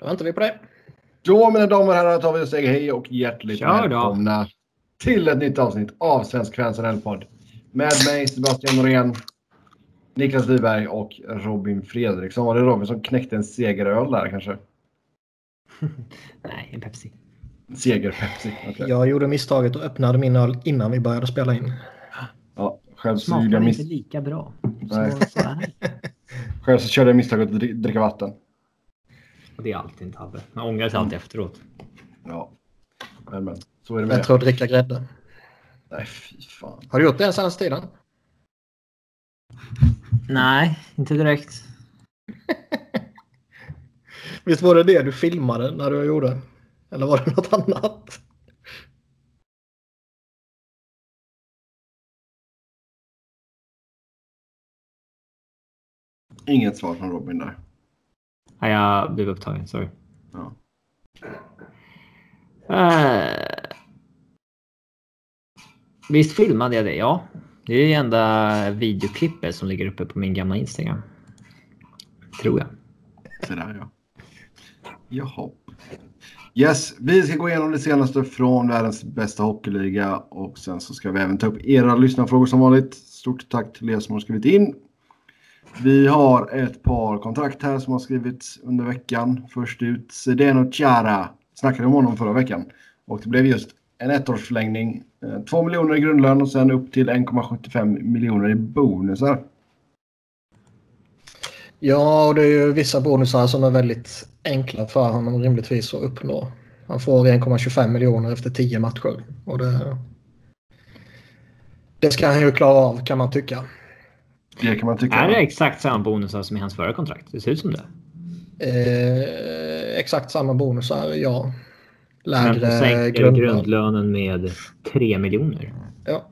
Då väntar vi på det. Då mina damer och herrar tar vi och säger hej och hjärtligt välkomna till ett nytt avsnitt av Svensk Fans NHL-podd. Med mig Sebastian Norén, Niklas Wiberg och Robin Fredriksson. Var det Robin som knäckte en segeröl där kanske? Nej, en Pepsi. Seger-Pepsi. okej. Jag gjorde misstaget och öppnade min öl innan vi började spela in. Ja, själv så, Smakar jag inte miss- lika bra. Själv så körde jag misstaget att dri- dricka vatten. Och det är alltid en tabbe. Man ångrar sig alltid efteråt. Ja, men, men så är det med Bättre att dricka grädde. Nej, fy fan. Har du gjort det den senaste tiden? Nej, inte direkt. Visst var det det du filmade när du gjorde? Eller var det något annat? Inget svar från Robin där. Nej, jag blev upptagen. Sorry. Ja. Eh, visst filmade jag det? Ja. Det är det enda videoklippet som ligger uppe på min gamla Instagram. Tror jag. Så där ja. Jaha. Yes, vi ska gå igenom det senaste från världens bästa hockeyliga och sen så ska vi även ta upp era lyssnarfrågor som vanligt. Stort tack till er som har skrivit in. Vi har ett par kontrakt här som har skrivits under veckan. Först ut Sedeno Chara. Snackade om honom förra veckan. Och det blev just en ettårsförlängning. Eh, två 2 miljoner i grundlön och sen upp till 1,75 miljoner i bonusar. Ja, och det är ju vissa bonusar som är väldigt enkla för honom rimligtvis att uppnå. Han får 1,25 miljoner efter 10 matcher. Och det, det ska han ju klara av kan man tycka. Det kan man tycka. Är det exakt samma bonusar som i hans förra kontrakt? Det ser ut som det. Eh, exakt samma bonusar, ja. Men Lägre sänker grundlön. grundlönen med 3 miljoner. Ja.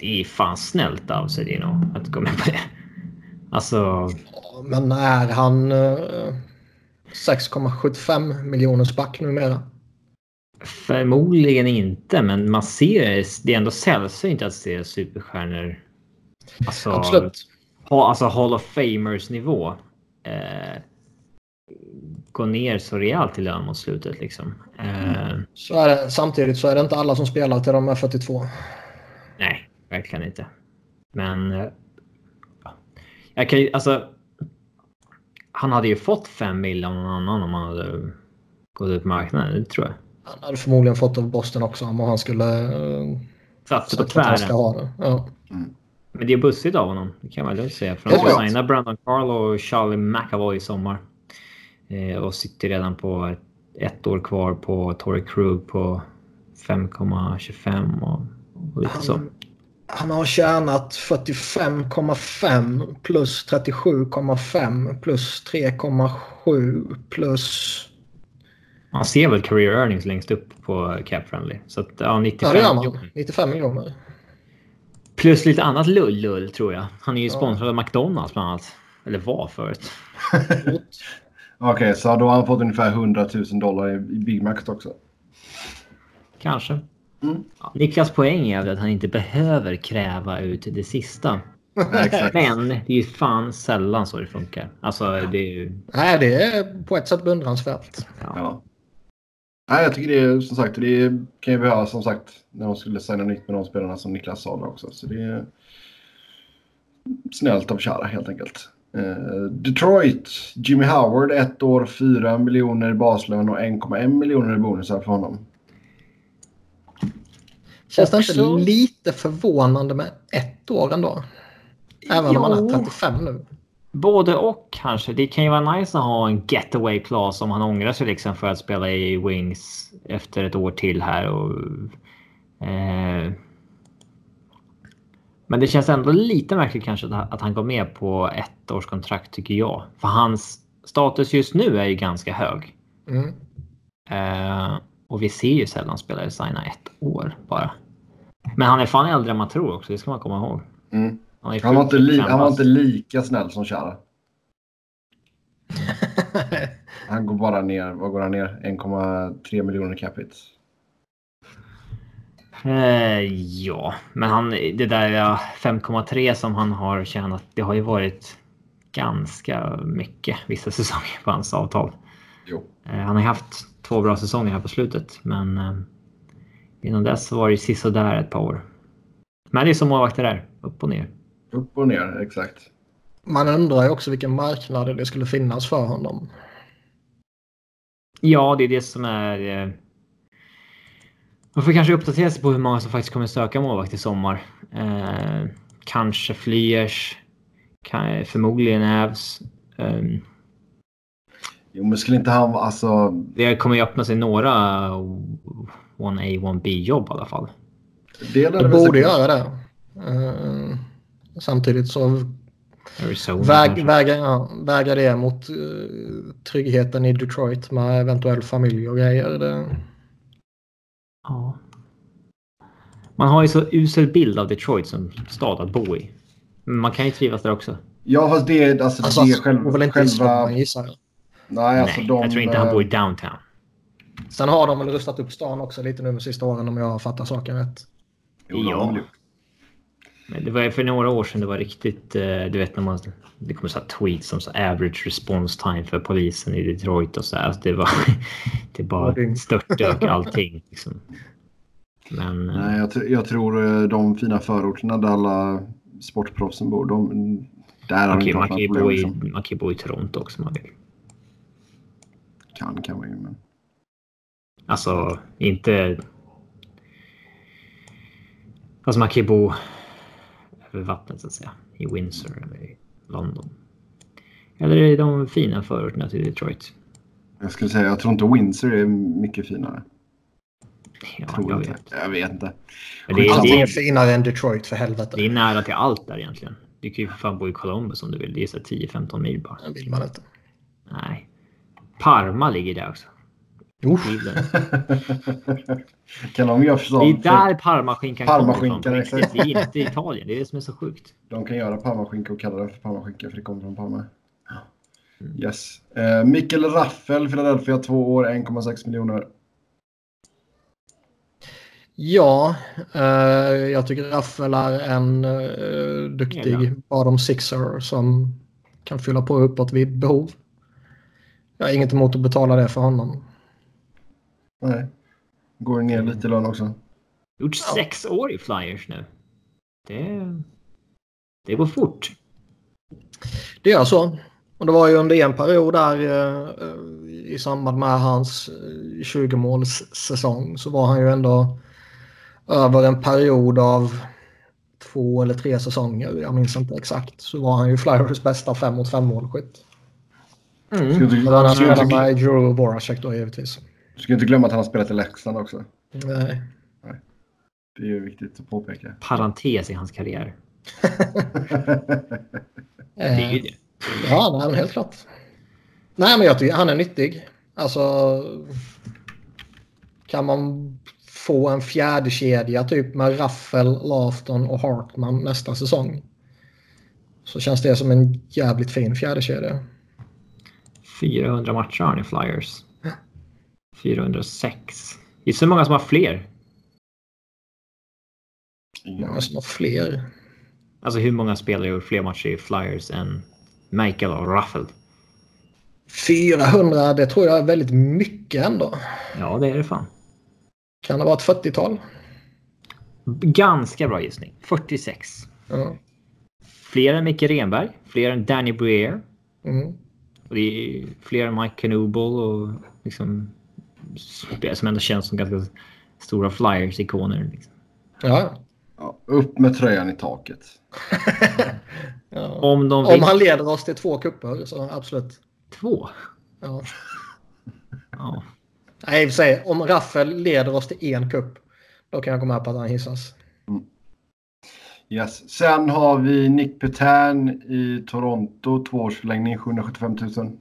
Det är fan snällt av Sedino att gå med på det. Alltså, Men är han eh, 6,75 miljoners back numera? förmodligen inte, men man ser det är ändå sällsynt att se superstjärnor. Alltså, Absolut. Ha, alltså Hall of Famers nivå. Eh, gå ner så rejält i lön mot slutet liksom. Eh, Så är det. Samtidigt så är det inte alla som spelar till de är 42. Nej, verkligen inte. Men... eh, ja. Jag kan ju, alltså... Han hade ju fått 5 mil av någon annan om han hade gått ut marknaden, det tror jag. Han hade förmodligen fått av Boston också om han skulle uh, Satsa på sagt att han ska tvären. ha det. Men det är bussigt av honom, det kan man lugnt säga. För han är ska signa Brandon Carlo och Charlie McAvoy i sommar. Eh, och sitter redan på ett, ett år kvar på Torrey Krug på 5,25 och, och lite så. Han, han har tjänat 45,5 plus 37,5 plus 3,7 plus... Man ser väl career earnings längst upp på Cap Friendly. Så att, ja, 95 Ja, det gör man. miljoner. 95 miljoner. Plus lite annat lull-lull tror jag. Han är ju Ja. sponsrad av McDonalds bland annat. Eller var förut. Okej, så då har han fått ungefär 100 000 dollar i, Big Macs också. Kanske. Mm. Ja, Niklas poäng är att han inte behöver kräva ut det sista. Nej. Men det är ju fan sällan så det funkar. Alltså det är ju... Nej, det är på ett sätt beundransvärt. Ja. Ja. Nej, jag tycker det är som sagt, det kan ju behövas som sagt när de skulle signa nytt med de spelarna som Niklas sa också. Så det är snällt av Chara helt enkelt. Eh, Detroit, Jimmy Howard, ett år, 4 miljoner i baslön och 1,1 miljoner i bonusar för honom. Känns det inte Också- lite förvånande med ett år ändå? Även om man Jo. är 35 nu. Både och kanske. Det kan ju vara nice att ha en getaway class om han ångrar sig liksom för att spela i Wings efter ett år till här. Och, eh, men det känns ändå lite märkligt kanske att, han går med på ett års kontrakt tycker jag. För hans status just nu är ju ganska hög. Mm. Eh, och vi ser ju sällan spelare signa ett år bara. Men han är fan äldre än man tror också, det ska man komma ihåg. Mm. Han, Han, var inte li- 45 han var inte lika snäll som Chara. Han går bara ner, vad går han ner? 1,3 miljoner capita. Eh, ja, men han, det där ja, 5,3 som han har tjänat, det har ju varit ganska mycket vissa säsonger på hans avtal. Jo. Eh, han har haft två bra säsonger här på slutet, men eh, innan dess var det sisådär ett par år. Men det är som målvakter är, upp och ner. Upp och ner, exakt. Man undrar ju också vilken marknad det skulle finnas för honom. Ja, det är det som är... Eh, man får kanske uppdatera sig på hur många som faktiskt kommer söka målvakt i sommar. Eh, kanske Flyers. Kan, förmodligen Ävs. Um, Jo, men skulle inte han. Alltså, det kommer ju öppna sig några 1A, 1B jobb i alla fall. det Det borde säkert- göra det. Eh, samtidigt så väg, väger, ja, väger det mot eh, tryggheten i Detroit med eventuell familj och grejer. Det, Ja. Man har ju så usel bild av Detroit som stad att bo i. Men man kan ju trivas där också. Ja, fast det, alltså, alltså, det är själv, väl inte i själva... Stockholm. Nej, alltså Nej, de... jag tror inte han bor i eh, downtown. Sen har de väl rustat upp stan också lite nu de sista åren om jag fattar saken rätt. Jo, gjort. Men det var för några år sedan det var riktigt, eh, du vet när man, det kom så här tweets som så average response time för polisen i Detroit och så här. Alltså det var, det bara störtdök allting. Liksom. Men eh, Nej, jag, tr- jag tror eh, de fina förorterna där alla sportproffsen bor, de, där har man, de kan, inte man, kan problem. bo i, Liksom. man kan ju bo i Toronto också man vill. Kan, kan man ju, men... Alltså inte... Alltså man kan ju bo över vattnet så att säga. I Windsor eller i London. Eller i de fina förorterna till Detroit. Jag skulle säga, jag tror inte Windsor är mycket finare. Ja, tror jag inte. vet. Jag vet inte. Men det, är, det, är är, finare än Detroit för helvete. det är nära till allt där egentligen. Du kan ju för fan bo i Columbus om du vill. Det är så 10-15 mil bara. Det vill man inte. Nej. Parma ligger där också. Kan de göra Det förslag? är där parmaskinkan Parmaskinkan, kommer ifrån. Det är inte Italien. Det är det som är så sjukt. De kan göra parmaskinka och kalla det för parmaskinka för det kommer från Parma. Mm. Yes. Eh, Mikkel Raffel, Philadelphia, två år, 1,6 miljoner. Ja, eh, jag tycker Raffel är en eh, duktig Jävlar. bottom sixer som kan fylla på uppåt vid behov. Jag har inget emot att betala det för honom. Nej. Går ner lite i lön också. Gjort sex år i Flyers nu. Det, det går fort. Det gör så. Och det var ju under en period där eh, eh, i samband med hans eh, 20-målssäsong så var han ju ändå över en period av två eller tre säsonger, jag minns inte exakt, så var han ju Flyers bästa 5 mot 5 målskytt. Ska du inte, Men han du spelade med Drew Voracek då givetvis. Du ska inte glömma att han har spelat i Leksand också. Nej. Det är ju viktigt att påpeka. Parentes i hans karriär. Det är ju Eh, det. ja, nej, helt klart. Nej, men jag tycker han är nyttig. Alltså, kan man få en fjärde kedja typ med Raffel, Lafton och Hartman nästa säsong så känns det som en jävligt fin fjärde kedja. 400 matcher har han i Flyers. 406. Det är så många som har fler. Många som har fler. Alltså hur många spelare gjort fler matcher i Flyers än Michael och Ruffel? 400, det tror jag är väldigt mycket ändå. Ja, det är det fan. Kan det vara ett 40-tal? Ganska bra gissning. 46. Ja. Fler än Micke Renberg. Fler än Danny Briere. Mm. Och det är fler än Mike Knuble och liksom som ändå känns som ganska stora Flyers-ikoner. Liksom. Ja. Ja, upp med tröjan i taket. ja. Om de vill... Om han leder oss till två kupper så absolut. Två? Ja. Ja. Nej, i och för sig, om Raffel leder oss till en kupp då kan jag gå med på att han hissas. Yes. Sen har vi Nick Petan i Toronto, tvåårsförlängning, 775 000.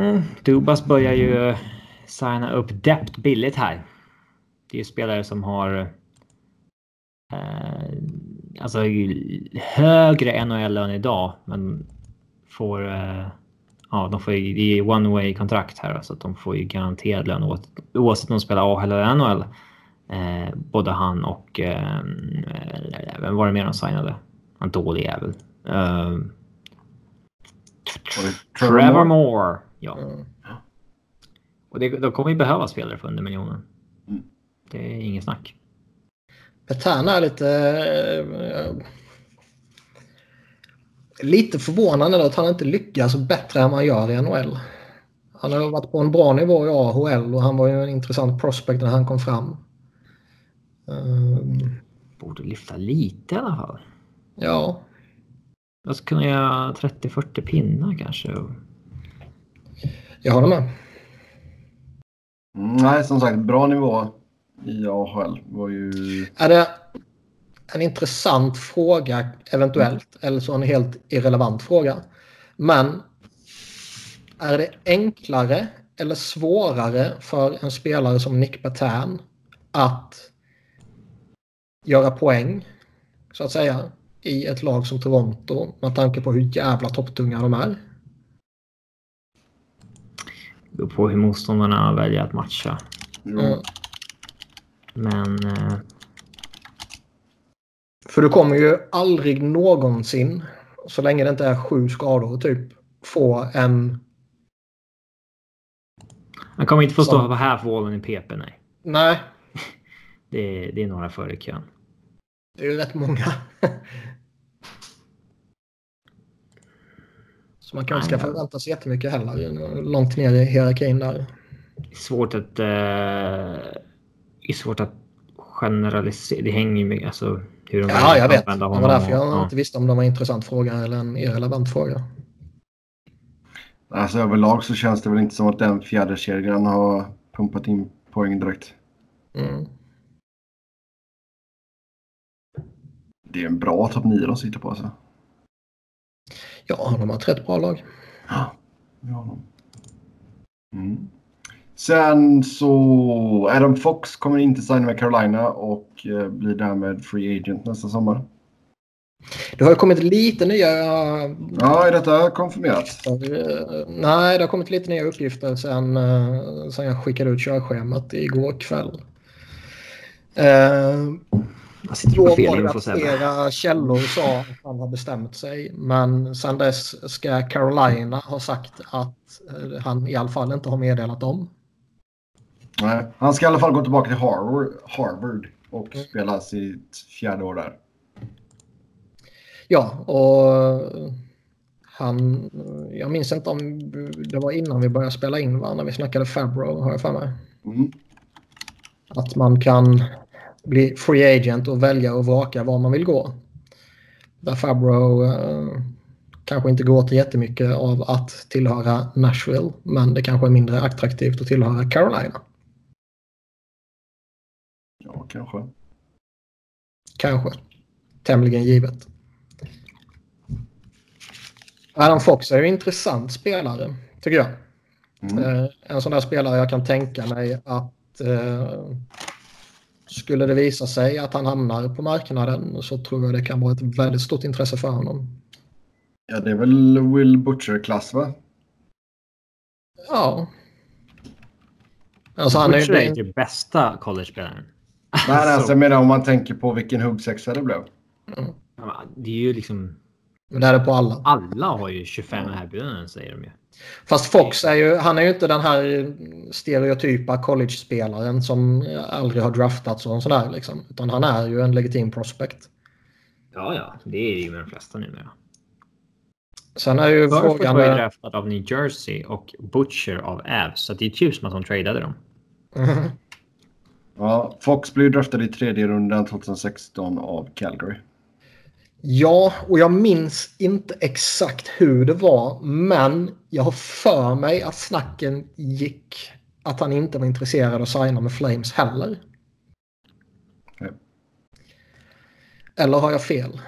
Mm, Dubas börjar ju signa upp depth billigt här. Det är ju spelare som har eh, alltså högre NHL-lön idag, men får eh, ja, de får ju, det är one way kontrakt här så att de får ju garanterad lön oavsett, om de spelar A eller NHL. Eh, både han och eh, vem var det mer de signade? En dålig jävel. Eh, Trevor Moore. Ja. Mm. Och det, då kommer vi behöva spelare för under miljonen. Mm. Det är inget snack. Petan är lite... eh, lite förvånande att han inte lyckas bättre än man gör i NHL. Han har varit på en bra nivå i AHL och han var ju en intressant prospect när han kom fram. Ehm, Borde lyfta lite i alla fall. ja, Jag skulle kunna göra 30-40 pinnar kanske. Jag håller med. Mm, nej, som sagt, bra nivå i AHL var ju... Är det en intressant fråga eventuellt eller så en helt irrelevant fråga. Men är det enklare eller svårare för en spelare som Nick Petan att göra poäng så att säga i ett lag som Toronto med tanke på hur jävla topptunga de är? Beror på hur motståndarna väljer att matcha. Jo, Mm. Men eh, För du kommer ju aldrig någonsin, så länge det inte är sju skador, typ få en... han kommer inte få stå på half-wallen i PP, nej. Nej, Det är, det är några före kön. det är ju rätt många. Så man kanske ska Nej, ja. förvänta sig jättemycket heller. Långt ner i hierarkin där. Det är svårt att... Eh, det är svårt att generalisera. Det hänger ju med alltså, hur de Ja, jag att vet. Det var därför och- jag ja. inte visste om det var en intressant fråga eller en irrelevant fråga. Alltså överlag så känns det väl inte som att den fjärde kedjan har pumpat in poäng direkt. Mm. Det är en bra topp 9 de sitter på alltså. Ja, de har ett rätt bra lag. Ja, ja. Mm. Sen så Adam Fox kommer inte signa med Carolina och eh, blir därmed free agent nästa sommar. Det har kommit lite nya... Ja, är detta konfirmerat? Eh, Nej, det har kommit lite nya uppgifter sen, eh, sen jag skickade ut körschemat igår kväll. Jag sitter på fel info flera källor sa att han har bestämt sig. Men sen dess ska Carolina ha sagt att eh, han i alla fall inte har meddelat dem. Nej, han ska i alla fall gå tillbaka till Harvard, Harvard och Mm. spela sitt fjärde år där. Ja, och han... Jag minns inte om det var innan vi började spela in, va? när vi snackade Fabro, har jag för mig. Mm. Att man kan bli free agent och välja och vraka var man vill gå. Där Fabro eh, kanske inte går till jättemycket av att tillhöra Nashville, men det kanske är mindre attraktivt att tillhöra Carolina. Ja, kanske. Kanske. Tämligen givet. Adam Fox är ju en intressant spelare, tycker jag. Mm. Eh, en sån där spelare jag kan tänka mig att eh, skulle det visa sig att han hamnar på marknaden så tror jag det kan vara ett väldigt stort intresse för honom. Ja, det är väl Will Butcher-klass va? Ja. Alltså han är Butcher är ju... typ bästa college-spelaren. Nej, nej, alltså, jag menar om man tänker på vilken huggsexa det blev. Ja, Det är ju liksom... Det är det på alla. Alla har ju 25 erbjudanden säger de ju. Fast Fox är ju, han är ju inte den här stereotypa college-spelaren som aldrig har draftats och en sån där liksom. Utan han är ju en legitim prospect. Ja, ja. Det är ju med de flesta numera. Sen är ju Burford frågan... var ju draftad av New Jersey och Butcher av Avs. Så det är typ som att de tradade dem. Mhm. Ja, Fox blev draftad i tredje rundan 2016 av Calgary. Ja, och jag minns inte exakt hur det var, men jag har för mig att snacken gick att han inte var intresserad av att signa med Flames heller. Okej. Eller har jag fel?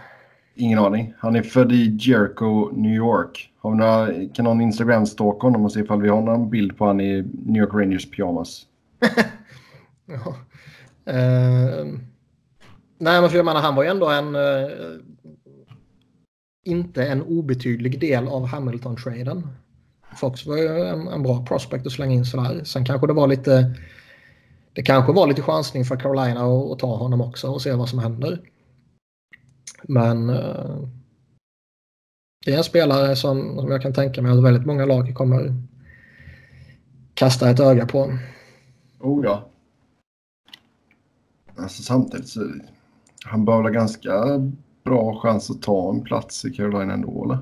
Ingen aning. Han är född i Jericho, New York. Har vi några, kan någon Instagram-stalka honom och se ifall vi har någon bild på han i New York Rangers pyjamas? Ja. Eh, nej, men för jag menar, han var ju ändå en inte en obetydlig del av Hamilton-traden. Fox var ju en, en bra prospect att slänga in sådär. Sen kanske det var lite... Det kanske var lite chansning för Carolina att, att ta honom också och se vad som händer. Men... uh, det är en spelare som, som jag kan tänka mig att väldigt många lag kommer kasta ett öga på. Oh ja. Alltså samtidigt så han bör ganska bra chans att ta en plats i Carolina ändå eller?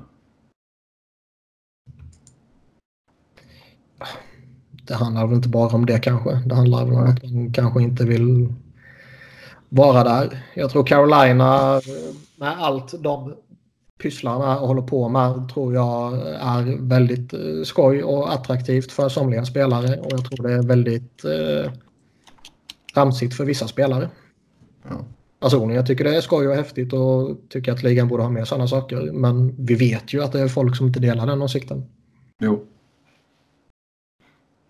Det handlar väl inte bara om det kanske. Det handlar väl om att man kanske inte vill vara där. Jag tror Carolina med allt de pysslarna håller på med tror jag är väldigt eh, skoj och attraktivt för somliga spelare och jag tror det är väldigt eh, för vissa spelare. Ja. Personligen jag tycker det är skoj och häftigt och tycker att ligan borde ha mer sådana saker. Men vi vet ju att det är folk som inte delar den åsikten. Jo.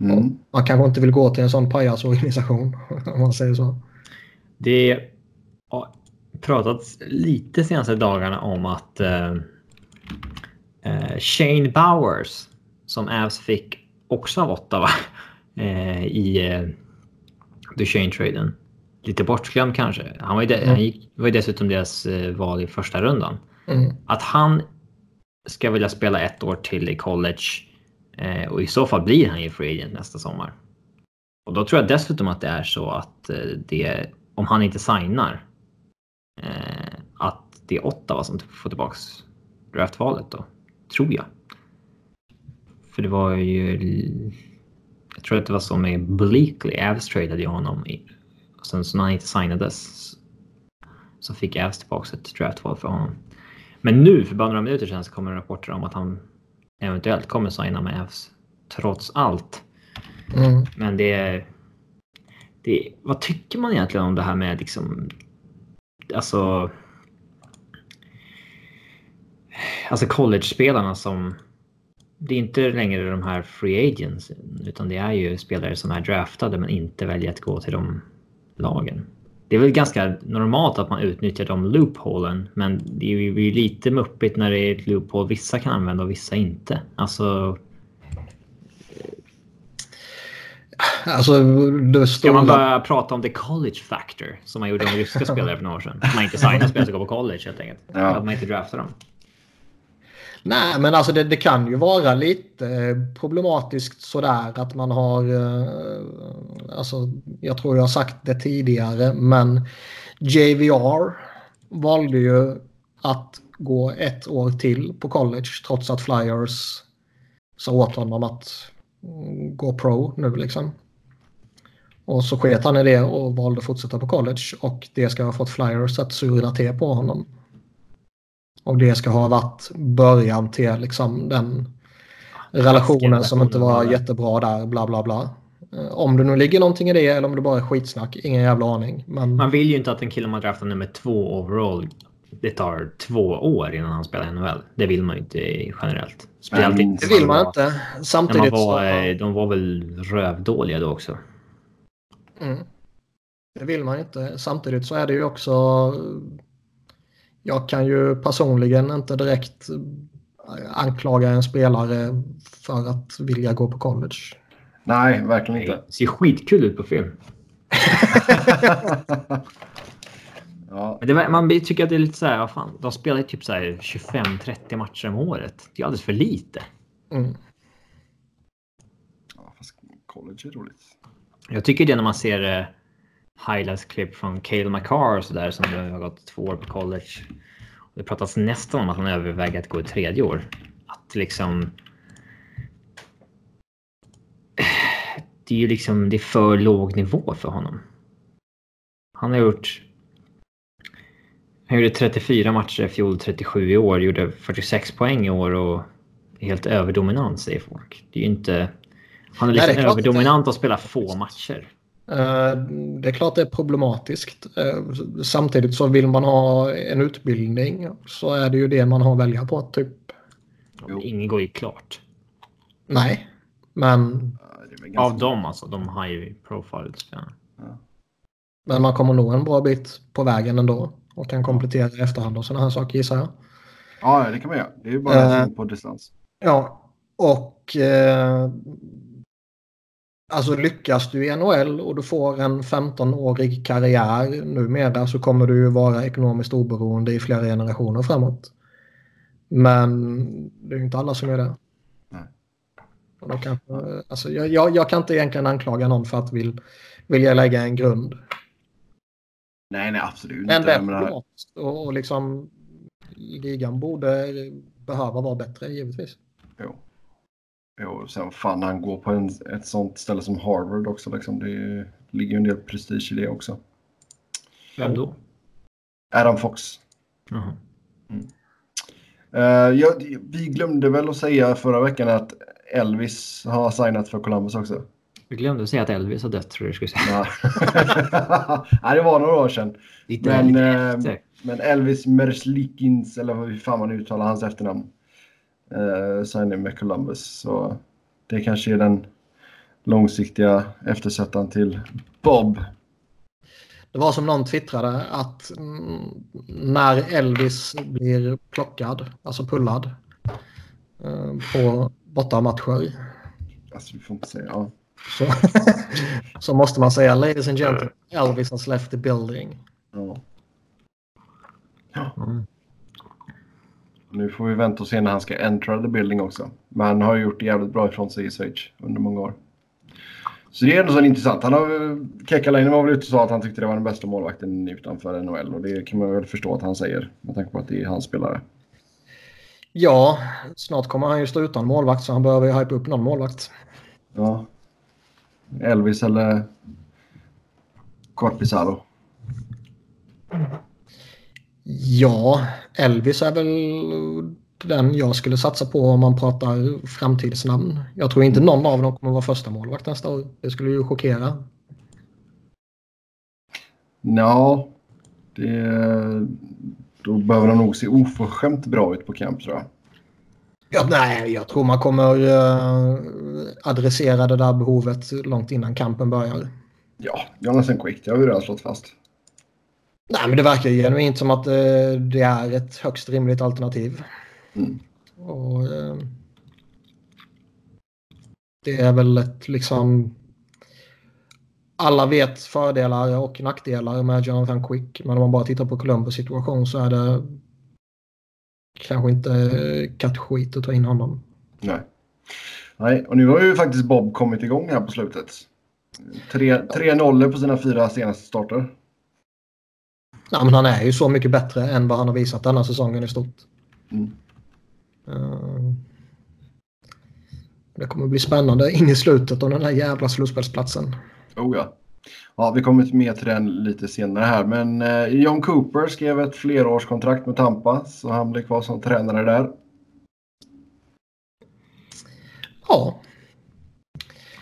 Mm. Man kanske inte vill gå till en sån pajasorganisation om man säger så. Det har pratats lite senaste dagarna om att eh, eh, Shane Bowers som Avs fick också av Ottawa eh, i eh, Duchene-traden. Lite bortglömd kanske. Han var ju, de, Mm. han gick, var ju dessutom deras eh, val i första rundan. Mm. Att han ska vilja spela ett år till i college eh, och i så fall blir han ju free agent nästa sommar. Och då tror jag dessutom att det är så att eh, det, om han inte signar, eh, att det är Ottawa som får tillbaks draftvalet då. Tror jag. För det var ju... Jag tror att det var så med Bleakley. Avs tradade ju honom. I, och sen så när han inte signades så fick Avs tillbaks ett draftval för honom. Men nu, för bara några minuter sedan, så kommer rapporter om att han eventuellt kommer signa med Avs. Trots allt. Mm. Men det är... Det, vad tycker man egentligen om det här med liksom... Alltså... Alltså college-spelarna som... Det är inte längre de här free agents utan det är ju spelare som är draftade men inte väljer att gå till de lagen. Det är väl ganska normalt att man utnyttjar de loopholen men det är ju lite muppigt när det är ett loophole vissa kan använda och vissa inte. Alltså Alltså, det Ska man börja prata om the college factor som man gjorde om ryska spelare för några år sedan? Att man inte signar spelare som går på college helt enkelt. Ja. Att man inte draftar dem. Nej, men alltså det, det kan ju vara lite eh, problematiskt sådär att man har... Eh, alltså, jag tror jag har sagt det tidigare, men JVR valde ju att gå ett år till på college trots att Flyers sa åt honom att mm, gå pro nu liksom. Och så sket han i det och valde att fortsätta på college och det ska ha fått Flyers att surna te på honom. Och det ska ha varit början till liksom den relationen som inte var jättebra där, bla bla bla. Eh, Om det nu ligger någonting i det eller om det bara är skitsnack, ingen jävla aning. Men Man vill ju inte att en kille man draftar nummer två overall det tar två år innan han spelar NHL. Det vill man ju inte generellt. Speciellt Nej, inte det vill man var- inte. När man Samtidigt var, så... eh, de var väl rövdåliga då också. Mm. Det vill man inte. Samtidigt så är det ju också... Jag kan ju personligen inte direkt anklaga en spelare för att vilja gå på college. Nej, verkligen inte. Det ser skitkul ut på film. ja, Men det, var- man tycker att det är lite så här, vad fan, de spelar ju typ så här 25-30 matcher om året. Det är alldeles för lite. Mm. ja, fast college är roligt. Jag tycker det när man ser eh, highlights-klipp från Cale McCarr så där som har gått två år på college. Och det pratas nästan om att han överväger att gå ett tredje år. Att liksom... Det är ju liksom det är för låg nivå för honom. Han har gjort... Han gjorde 34 matcher i fjol, 37 i år, gjorde 46 poäng i år och helt överdominant säger folk. Det är ju inte... Han är Nej, det är liksom överdominant och spelar få matcher. Eh, Det är klart det är problematiskt. Eh, Samtidigt så vill man ha en utbildning så är det ju det man har att välja på. Typ. Ingen går ju klart. Nej, men, Ja, Av dem alltså, de high profile spelarna. men man kommer nog en bra bit på vägen ändå och kan komplettera i efterhand och sådana här saker gissar jag. Ja, det kan man göra. Det är ju bara gå på distans. Ja, och eh, alltså lyckas du i NHL och du får en 15-årig karriär numera så kommer du ju vara ekonomiskt oberoende i flera generationer framåt. Men det är ju inte alla som gör det. Och då kanske, alltså, jag, jag, jag kan inte egentligen anklaga någon för att vill, vilja lägga en grund. Nej, nej, absolut inte. är Jag menar, och, och liksom ligan borde behöva vara bättre givetvis. jo. Jo, sen fan han går på en, ett sånt ställe som Harvard också. Liksom. Det ligger ju en del prestige i det också. Vem då? Adam Fox. Jaha. Eh, jag, vi glömde väl att säga förra veckan att Elvis har signat för Columbus också. Vi glömde säga att Elvis har dött tror jag du skulle säga. Ja. Nej, det var några år sedan. Lite, Men, eh. Men Elvis Merslikins, eller hur fan man uttalar hans efternamn, eh, signade med Columbus. Så det kanske är den långsiktiga eftersättaren till Bob. Det var som någon twittrade att mm, när Elvis blir plockad, alltså pullad, eh, på bortamatcher Alltså, vi får inte säga. Ja. så, så måste man säga ladies and gentlemen, Elvis has left the building. Ja. Mm. Nu får vi vänta och se när han ska enter the building också. Men han har ju gjort det jävligt bra ifrån sig i Schweiz under många år. Så det är ändå så intressant. Han har, Kekkalainen var väl ute och sa att han tyckte det var den bästa målvakten utanför NHL. Och det kan man väl förstå att han säger med tanke på att det är hans spelare. Ja, snart kommer han ju stå utan målvakt så han behöver ju hypa upp någon målvakt. Ja. Elvis eller Korpisalo. Ja, Elvis är väl den jag skulle satsa på om man pratar framtidsnamn. Jag tror inte någon av dem kommer vara första målvakt nästa år. Det skulle ju chockera. Ja, det, då behöver han nog se oförskämt bra ut på camp tror jag. Ja, nej, jag tror man kommer uh, adressera det där behovet långt innan kampen börjar. Ja, Jonathan Quick, det har vi redan slått fast. Nej, men det verkar genuint som att uh, det är ett högst rimligt alternativ. Mm. Och, uh, det är väl ett liksom... Alla vet fördelar och nackdelar med Jonathan Quick. Men om man bara tittar på Columbus situation så är det kanske inte kattskit att ta in honom. Nej. Nej, och nu har ju faktiskt Bob kommit igång här på slutet. Tre, tre nollor på sina fyra senaste starter. Ja, men han är ju så mycket bättre än vad han har visat denna säsongen i stort. Mm. Uh, det kommer bli spännande in i slutet av den här jävla slutspelsplatsen. Oh ja. Ja, vi kommer med till den lite senare här. Men eh, John Cooper skrev ett flerårskontrakt med Tampa. Så han blir kvar som tränare där. Ja,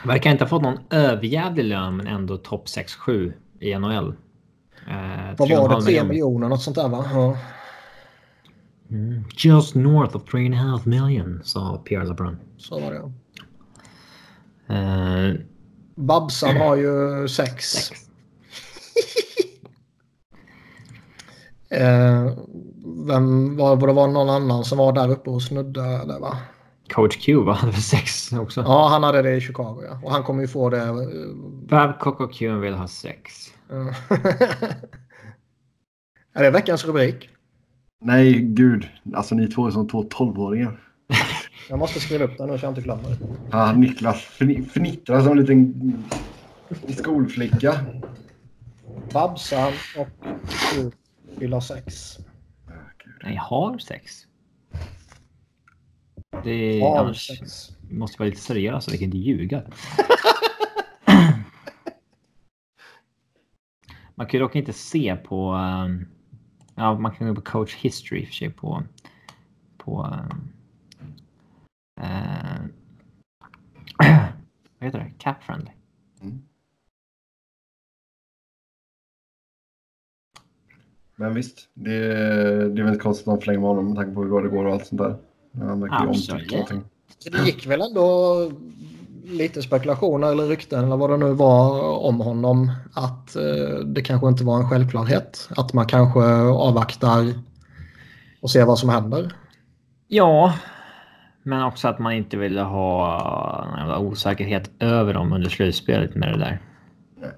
Verkar inte ha fått någon överjävlig lön men ändå topp 6-7 i NHL. Eh, vad var det? 3 miljon. miljoner något sånt där va? Ja. Mm. Just north of 3,5 million, sa Pierre LeBrun. Så var det. Eh, Babsan har ju sex. sex. Eh, vem var, var det var någon annan som var där uppe och snuddade va? Coach Q va? hade väl sex också? Ja, han hade det i Chicago ja. Och han kommer ju få det. eh, Babcock och Q vill ha sex. är det veckans rubrik? Nej, gud. Alltså ni två är som två tolvåringar. Jag måste skriva upp den nu så jag inte glömmer. Ja, Niklas fni- fnittrar som en liten skolflicka. Babsan och du vill ha sex. Nej, har sex. Det är, Har annars sex. måste vara lite seriösa, vi kan inte ljuga. man kan ju dock inte se på... ehm, ja, man kan gå på coach history i och för sig på... på ehm, eh, vad heter det? Cap friendly. Men visst, det, det är väl inte konstigt att de förlänger med honom med tanke på hur bra det går och allt sånt där. Han verkar ju Absolut. omtyckt och allting. Så det gick väl ändå lite spekulationer eller rykten eller vad det nu var om honom. Att eh, det kanske inte var en självklarhet. Att man kanske avvaktar och ser vad som händer. Ja, men också att man inte ville ha någon osäkerhet över dem under slutspelet med det där. Nej.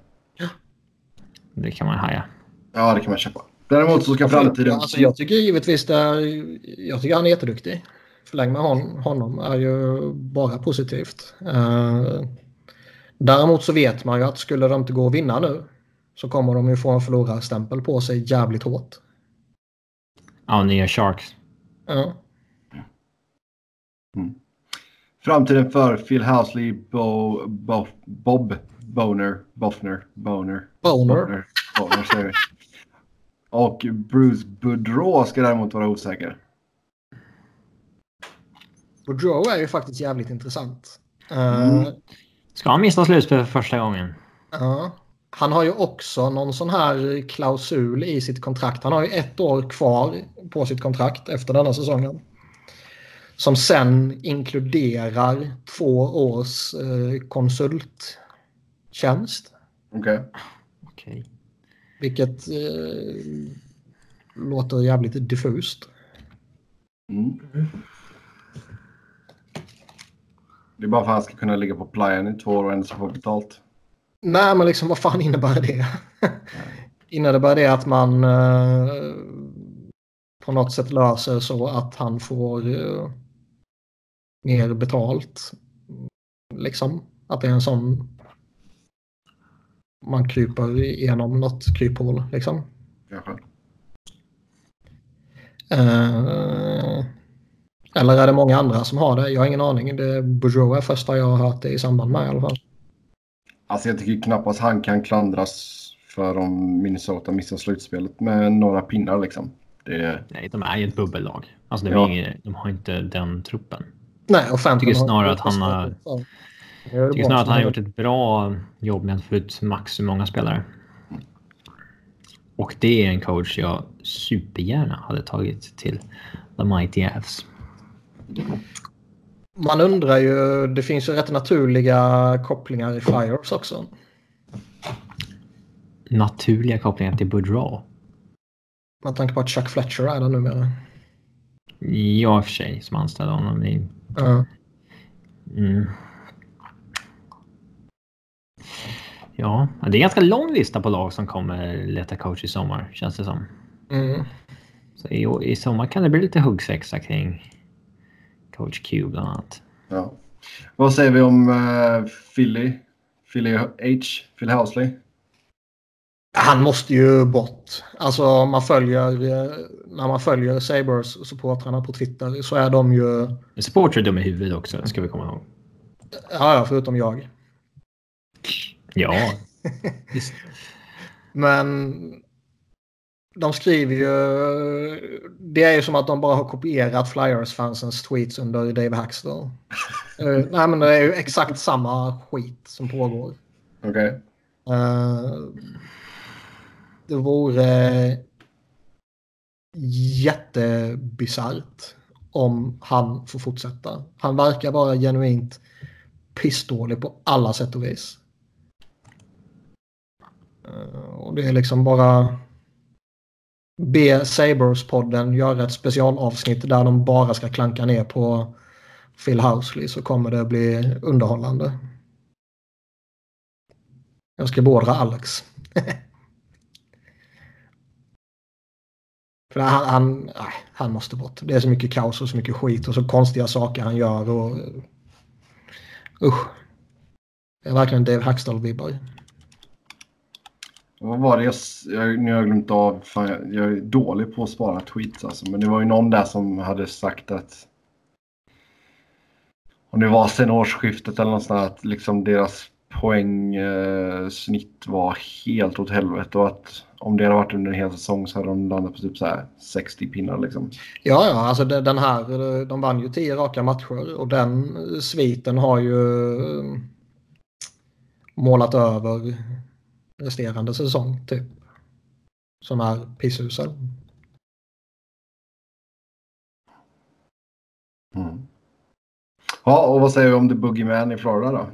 Det kan man haja. Ja, det kan man köpa. Däremot så ska framtiden... Alltså, jag tycker givetvis det är, Jag tycker han är jätteduktig. Förläng med hon, honom är ju bara positivt. Uh, däremot så vet man ju att skulle de inte gå att vinna nu så kommer de ju få en förlorarstämpel på sig jävligt hårt. Ja, nya Sharks. Ja. Mm. Framtiden för Phil Housley, Bo, Bo, Bob Boner, Boffner, Boner. Boner. Boner säger vi. Och Bruce Boudreau ska däremot vara osäker. Boudreau är ju faktiskt jävligt intressant. Mm. Uh, ska han missa slutspel för första gången? Ja. Han har ju också någon sån här klausul i sitt kontrakt. Han har ju ett år kvar på sitt kontrakt efter denna säsongen. Som sen inkluderar två års eh, konsulttjänst. Okej. Okay. okay. Vilket eh, låter jävligt diffust. Mm. Det är bara för att han ska kunna ligga på playen i två år och ändå få betalt. Nej, men liksom vad fan innebär det? innebär det att man eh, på något sätt löser så att han får eh, mer betalt? Liksom att det är en sån man kryper igenom något kryphål liksom. Kanske. Eh, eller är det många andra som har det? Jag har ingen aning. Det Bourgeois är första jag har hört det i samband med i alla fall. Alltså jag tycker knappast han kan klandras för om Minnesota missar slutspelet med några pinnar liksom. Det... Nej, de är ju ett bubbellag. Alltså de, ja. ingen, de har inte den truppen. Nej, och jag tycker snarare att han har... Jag tycker snarare att han har gjort ett bra jobb med att få ut max hur många spelare. Och det är en coach jag supergärna hade tagit till The Mighty Avs. Man undrar ju, det finns ju rätt naturliga kopplingar i Flyers också. Naturliga kopplingar till Boudreau? Med tanke på att Chuck Fletcher är där numera. Ja, i och för sig, som anställde honom. I... Uh. Mm. Ja, det är en ganska lång lista på lag som kommer leta coach i sommar, känns det som. Mm. Så i, i sommar kan det bli lite huggsexa kring coach Q bland annat. Ja. Vad säger vi om uh, Philly? Philly H? Phil Housley? Han måste ju bort. Alltså man följer, eh, när man följer Sabres supportrarna på Twitter så är de ju... Supportrar är dum i huvudet också, ska vi komma ihåg. Ja, ja förutom jag. Ja. Men de skriver ju... Det är ju som att de bara har kopierat Flyers-fansens tweets under Dave Hackstall. uh, nej, men det är ju exakt samma skit som pågår. Okej. Okay. Uh, eh, det vore jättebisarrt om han får fortsätta. Han verkar vara genuint pissdålig på alla sätt och vis. Uh, och det är liksom bara be Sabres-podden göra ett specialavsnitt där de bara ska klanka ner på Phil Housley så kommer det bli underhållande. Jag ska beordra Alex. För han, han, nej, han måste bort. Det är så mycket kaos och så mycket skit och så konstiga saker han gör. Och, usch. Det är verkligen Dave Hackstall-vibbar. Vad var det jag, jag, nu har jag glömt av, fan, jag, jag, är dålig på att spara tweets alltså. Men det var ju någon där som hade sagt att om det var sen årsskiftet eller något sånt att liksom deras poängsnitt eh, var helt åt helvete och att om det hade varit under en hel säsong så hade de landat på typ så 60 pinnar liksom. Ja, ja, alltså den här, de vann ju 10 raka matcher och den sviten har ju eh, målat över resterande säsong typ. Som är pissusel. Mm. Ja, och vad säger vi om The Boogeyman i Florida då?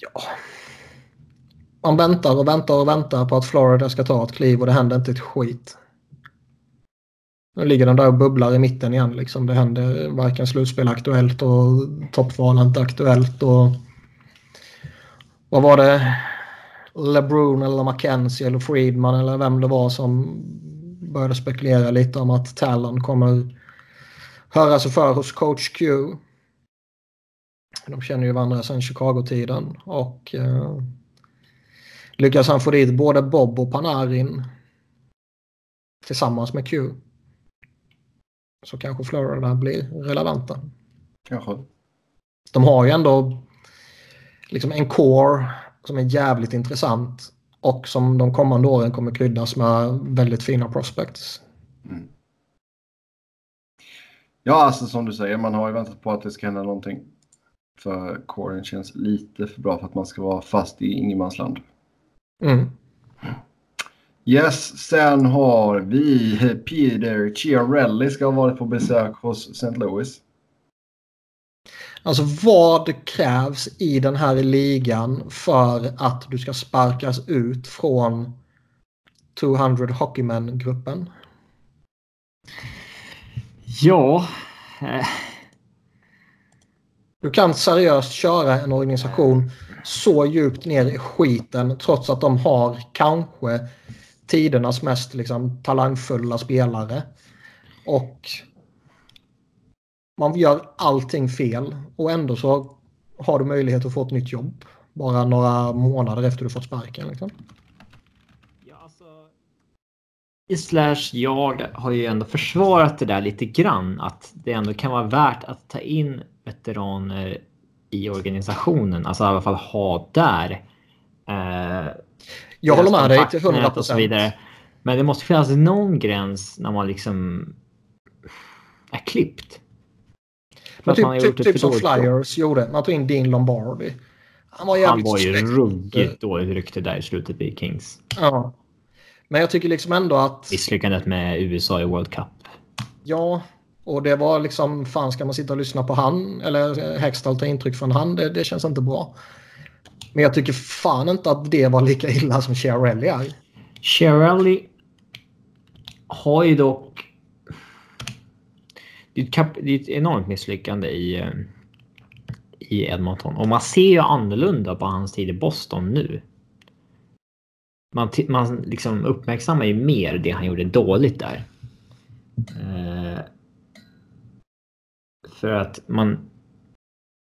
Ja. Man väntar och väntar och väntar på att Florida ska ta ett kliv och det händer inte ett skit. Nu ligger den där och bubblar i mitten igen. Liksom. Det händer varken slutspel aktuellt och toppval inte aktuellt. Och vad var det? LeBron eller McKenzie eller Friedman eller vem det var som började spekulera lite om att Talon kommer höra sig för hos coach Q. De känner ju varandra sedan Chicago-tiden och eh, lyckas han få dit både Bob och Panarin tillsammans med Q så kanske Florida blir relevanta. Kanske. De har ju ändå liksom en core som är jävligt intressant och som de kommande åren kommer kryddas med väldigt fina prospects. Mm. Ja, alltså som du säger, man har ju väntat på att det ska hända någonting. För coren känns lite för bra för att man ska vara fast i ingenmansland. Mm. Yes, sen har vi Peter Chiarelli ska ha varit på besök hos St. Louis. Alltså vad krävs i den här ligan för att du ska sparkas ut från 200 Hockeymen-gruppen? Ja. Eh, Du kan seriöst köra en organisation så djupt ner i skiten trots att de har kanske tidernas mest liksom, talangfulla spelare. Och man gör allting fel och ändå så har du möjlighet att få ett nytt jobb. Bara några månader efter du fått sparken. Liksom. ja, alltså, i slash jag har ju ändå försvarat det där lite grann. Att det ändå kan vara värt att ta in veteraner i organisationen. Alltså i alla fall ha där. Eh, Jag håller med dig till kontaktnät 100 och så vidare. Men det måste finnas någon gräns när man liksom är klippt. Att man har typ, gjort typ, typ som. Flyers gjorde. Man tog in Dean Lombardi. Han var Han jävligt var ju suspekt. ruggigt dåligt rykte där i slutet i Kings. Ja. Men jag tycker liksom ändå att... Misslyckandet med USA i World Cup. Ja, och det var liksom, fan ska man sitta och lyssna på han eller Hextall ta intryck från han? Det, det känns inte bra. Men jag tycker fan inte att det var lika illa som Chiarelli är. Shirley har ju dock... Det är ett, det är ett enormt misslyckande i, eh, i Edmonton. Och man ser ju annorlunda på hans tid i Boston nu. Man, man liksom uppmärksammar ju mer det han gjorde dåligt där. Eh, för att man...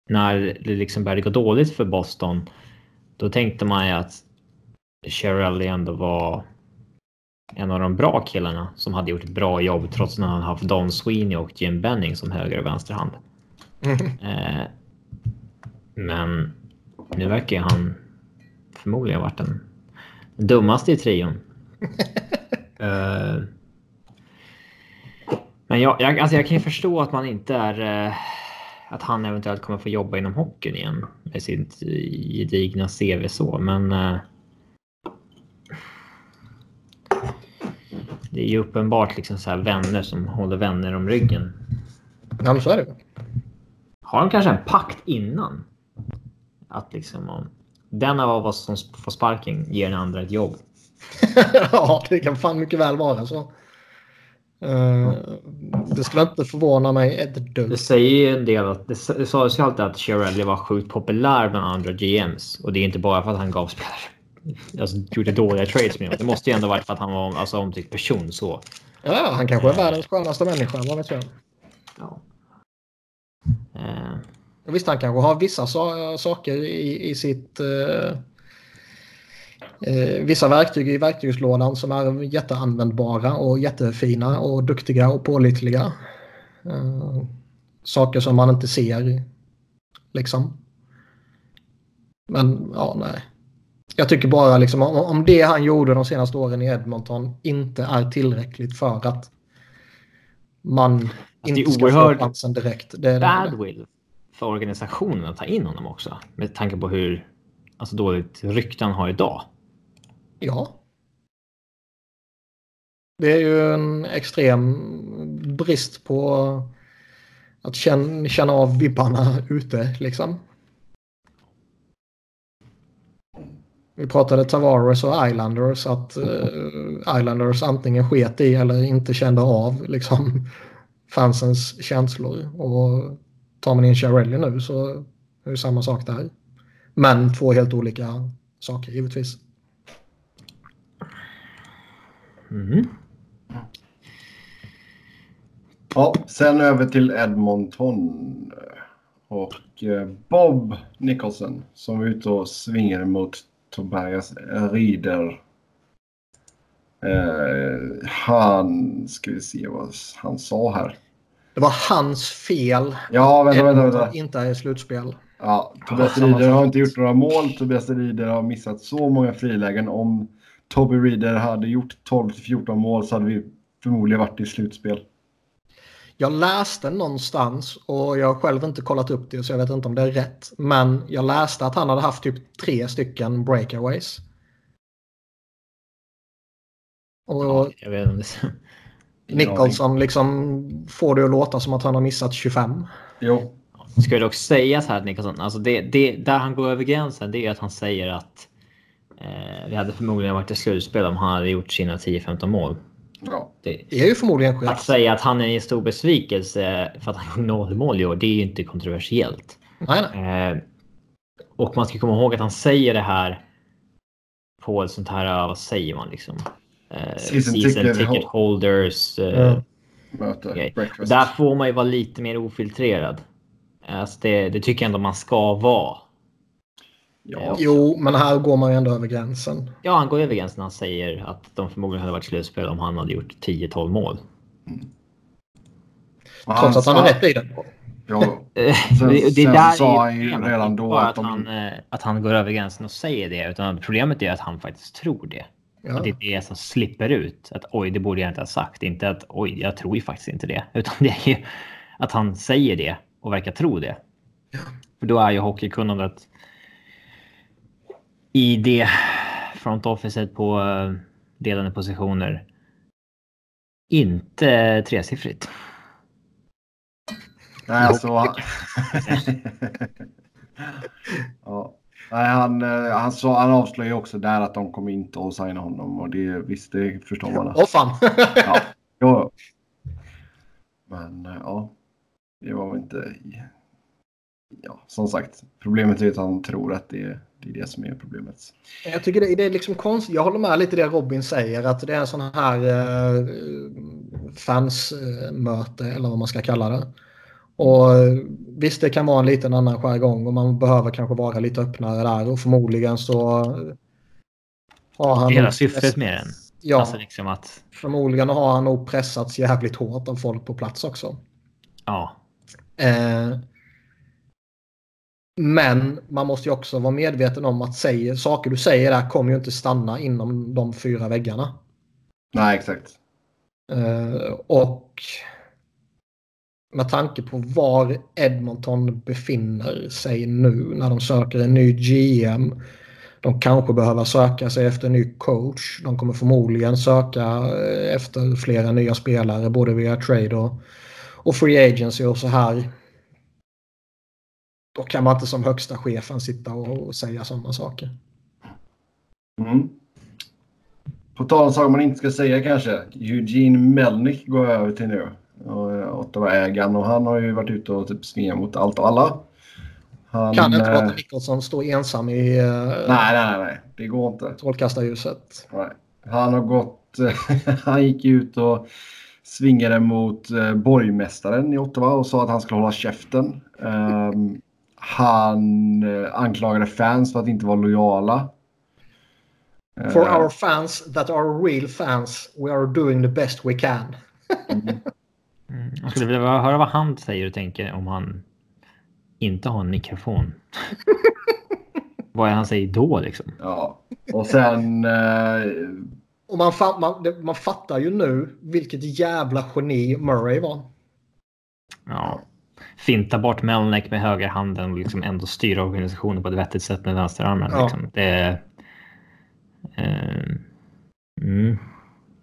När det liksom började gå dåligt för Boston. Då tänkte man ju att Shirley ändå var en av de bra killarna som hade gjort ett bra jobb trots att han haft Don Sweeney och Jim Benning som höger och vänsterhand. Eh, men nu verkar han förmodligen ha varit den dummaste i trion. eh, men jag, jag, alltså jag kan ju förstå att man inte är... Eh, att han eventuellt kommer få jobba inom hockeyn igen med sitt gedigna CV så, men... det är ju uppenbart liksom så här vänner som håller vänner om ryggen. Ja, men så är det. Har de kanske en pakt innan? Att liksom om den av oss som får sparken ger den andra ett jobb. ja, det kan fan mycket väl vara så. Eh, det skulle inte förvåna mig ett Det dugg. säger ju en del att det det sades ju alltid att Shirley var sjukt populär bland andra GMs och det är inte bara för att han gav spelare. Alltså gjorde dåliga trades med dem. Det måste ju ändå varit för att han var alltså, omtyckt person så. Ja, han kanske är världens skönaste människa, vad vet jag. Ja. Och Visst, han kanske har vissa sa- saker i, i sitt... Eh, eh, vissa verktyg i verktygslådan som är jätteanvändbara och jättefina och duktiga och pålitliga. Eh, saker som man inte ser, liksom. Men, ja, nej. Jag tycker bara liksom om, det han gjorde de senaste åren i Edmonton inte är tillräckligt för att man inte ska få chansen direkt. Det är badwill för organisationen att ta in honom också. Med tanke på hur alltså, dåligt rykte han har idag. Ja. Det är ju en extrem brist på att känna, känna av vibbarna ute liksom. Vi pratade Tavares och Islanders att eh, Islanders antingen sket i eller inte kände av liksom fansens känslor. Och tar man in Chiarelli nu så är det samma sak där. Men två helt olika saker givetvis. Mm. Ja, sen över till Edmonton. Och eh, Bob Nicholson som var ute och svingade mot Tobias Rieder. Eh, han, ska vi se vad han sa här. Det var hans fel. Ja, vänta, vänta, vänta. Inte är i slutspel. Ja, Tobias Ja, Rieder har inte gjort några mål. Tobias Rieder har missat så många frilägen. Om Toby Rieder hade gjort 12-14 mål så hade vi förmodligen varit i slutspel. Jag läste någonstans och jag har själv inte kollat upp det så jag vet inte om det är rätt. Men jag läste att han hade haft typ tre stycken breakaways. Och Ja, jag vet inte. Nicholson liksom får det att låta som att han har missat 25. Jo, Ska dock sägas här att Nicholson, alltså det, det, där han går över gränsen det är att han säger att eh, vi hade förmodligen varit i slutspel om han hade gjort sina 10-15 mål. Ja. Det, Det är ju förmodligen att skit. säga att han är en stor besvikelse för att han gjorde noll mål i år, det är ju inte kontroversiellt. Nej, nej. Eh, och man ska komma ihåg att han säger det här på ett sånt här, vad säger man liksom? Eh, Season season ticket ticket, ho- holders. Eh, Ja. Möte. Breakfast. Där får man ju vara lite mer ofiltrerad. Alltså det, det tycker jag ändå man ska vara. Ja. Jo, men här går man ju ändå över gränsen. Ja, han går över gränsen när han säger att de förmodligen hade varit slutspel om han hade gjort 10-12 mål. Och Trots att han sa- har rätt i det. Ja, Sen- det, det sen där sa är han ju redan då att att, de- han, eh, att han går över gränsen och säger det. Utan problemet är att han faktiskt tror det. Ja. Och det är det som slipper ut. Att oj, det borde jag inte ha sagt. Inte att oj, jag tror ju faktiskt inte det. Utan det är ju att han säger det och verkar tro det. För då är ju hockeykunnandet i det front officet på eh, ledande positioner inte tresiffrigt. Nej, alltså... ja. Nej, han, eh, han, sa, han avslöjade också där att de kommer inte att signa honom och det visst, det förstår man. Åh fan! Ja, jo. Men eh, ja, det var väl inte... Ja, som sagt, problemet är att han tror att det, det är det som är problemet. Jag tycker det, det är liksom konstigt. Jag håller med lite det Robin säger. Att det är en sån här eh, fansmöte eller vad man ska kalla det. Och eh, visst, det kan vara en liten annan jargong och man behöver kanske vara lite öppnare där. Och förmodligen så har han... Hela syftet med den. Ja, Alltså liksom att förmodligen har han nog pressats jävligt hårt av folk på plats också. ja, Eh, men man måste ju också vara medveten om att säga, saker du säger där kommer ju inte stanna inom de fyra väggarna. Nej, exakt. Eh, och med tanke på var Edmonton befinner sig nu när de söker en ny GM. De kanske behöver söka sig efter en ny coach. De kommer förmodligen söka eh, efter flera nya spelare både via trade och, och free agency och så här. Då kan man inte som högsta chefen sitta och, och säga sådana saker. Mm. På tal om saker man inte ska säga kanske. Eugene Melnick går över till nu. Eh, Ottawa-ägaren och han har ju varit ute och typ svingat mot allt och alla. Han, Kan inte eh, låta Nicholson stå ensam i uh, Nej, nej, nej. Det går inte. strålkastarljuset. Nej. Han har gått... han gick ut och svingade mot eh, borgmästaren i Ottawa och sa att han skulle hålla käften. Ehm, han eh, anklagade fans för att inte vara lojala. For Eh, our fans that are real fans, we are doing the best we can. Mm. Jag skulle vilja höra vad han säger och tänker om han inte har en mikrofon. vad är han säger då liksom? Ja, och sen... Eh, Och man, man, man fattar ju nu vilket jävla geni Murray var. Ja. Finta bort Melnick med högerhanden och liksom ändå styra organisationen på ett vettigt sätt med vänsterarmen. Ja. Liksom. Det är... Eh, mm.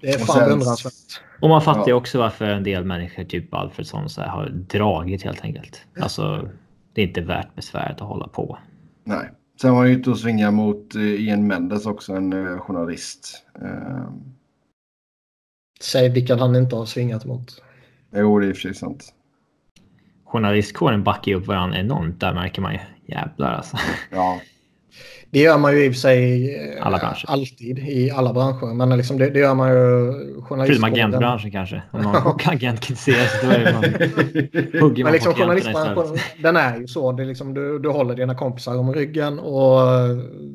Det är Och fan beundransvärt. Och man fattar ju Ja. också varför en del människor, typ Alfredsson, så här, har dragit helt enkelt. Alltså, det är inte värt besväret att hålla på. nej. Sen var han ute och svingade mot eh, Ian Mendes också, en eh, journalist. Eh, Säg vilken han inte har svingat mot. jo, det är i och för sig sant. Journalistkåren backar ju upp varandra enormt. Där märker man ju. Jävlar alltså. Ja, Det gör man ju i och för sig eh, alltid i alla branscher. Men liksom det, det gör man ju Förutom agentbranschen kanske. Om någon agent kritiseras då är man, hugger Men man liksom på klienterna journalistbranschen, den är ju så. Det är liksom, du, du håller dina kompisar om ryggen och...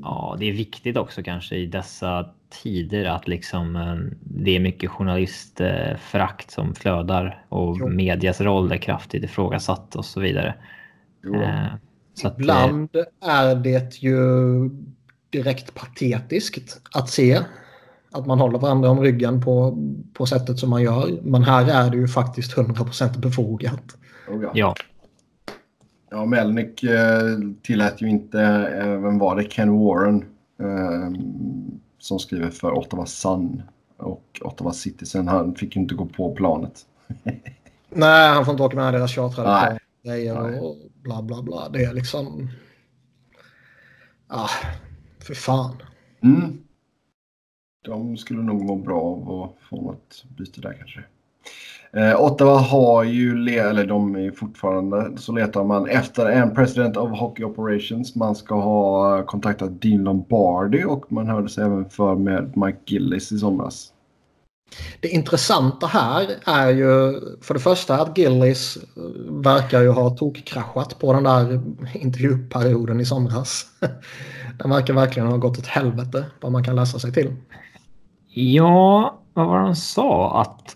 Ja, det är viktigt också kanske i dessa tider att liksom eh, det är mycket journalistförakt som flödar och Jo. medias roll är kraftigt ifrågasatt och så vidare. Jo. Eh, Så att, eh, Ibland är det ju direkt patetiskt att se att man håller varandra om ryggen på, på sättet som man gör. Men här är det ju faktiskt 100% befogat. Oh, ja. ja, Ja, Melnick eh, tillät ju inte, eh, vem var det, Ken Warren eh, som skriver för Ottawa Sun och Ottawa Citizen. Han fick ju inte gå på planet. Nej, han får inte åka med deras chartrade Nej. plan, grejer Nej. och bla bla bla. Det är liksom... Ah, för fan. Mm. De skulle nog må bra av att få något byte där kanske. Eh, Ottawa har ju, le- eller de är fortfarande, så letar man efter en president of hockey operations. Man ska ha kontaktat Dean Lombardi och man hörde sig även för med Mike Gillis i somras. Det intressanta här är ju för det första att Gillis eh, verkar ju ha tokkraschat på den där intervjuperioden i somras. Den verkar verkligen ha gått åt helvete vad man kan läsa sig till. ja, vad var det han sa? Att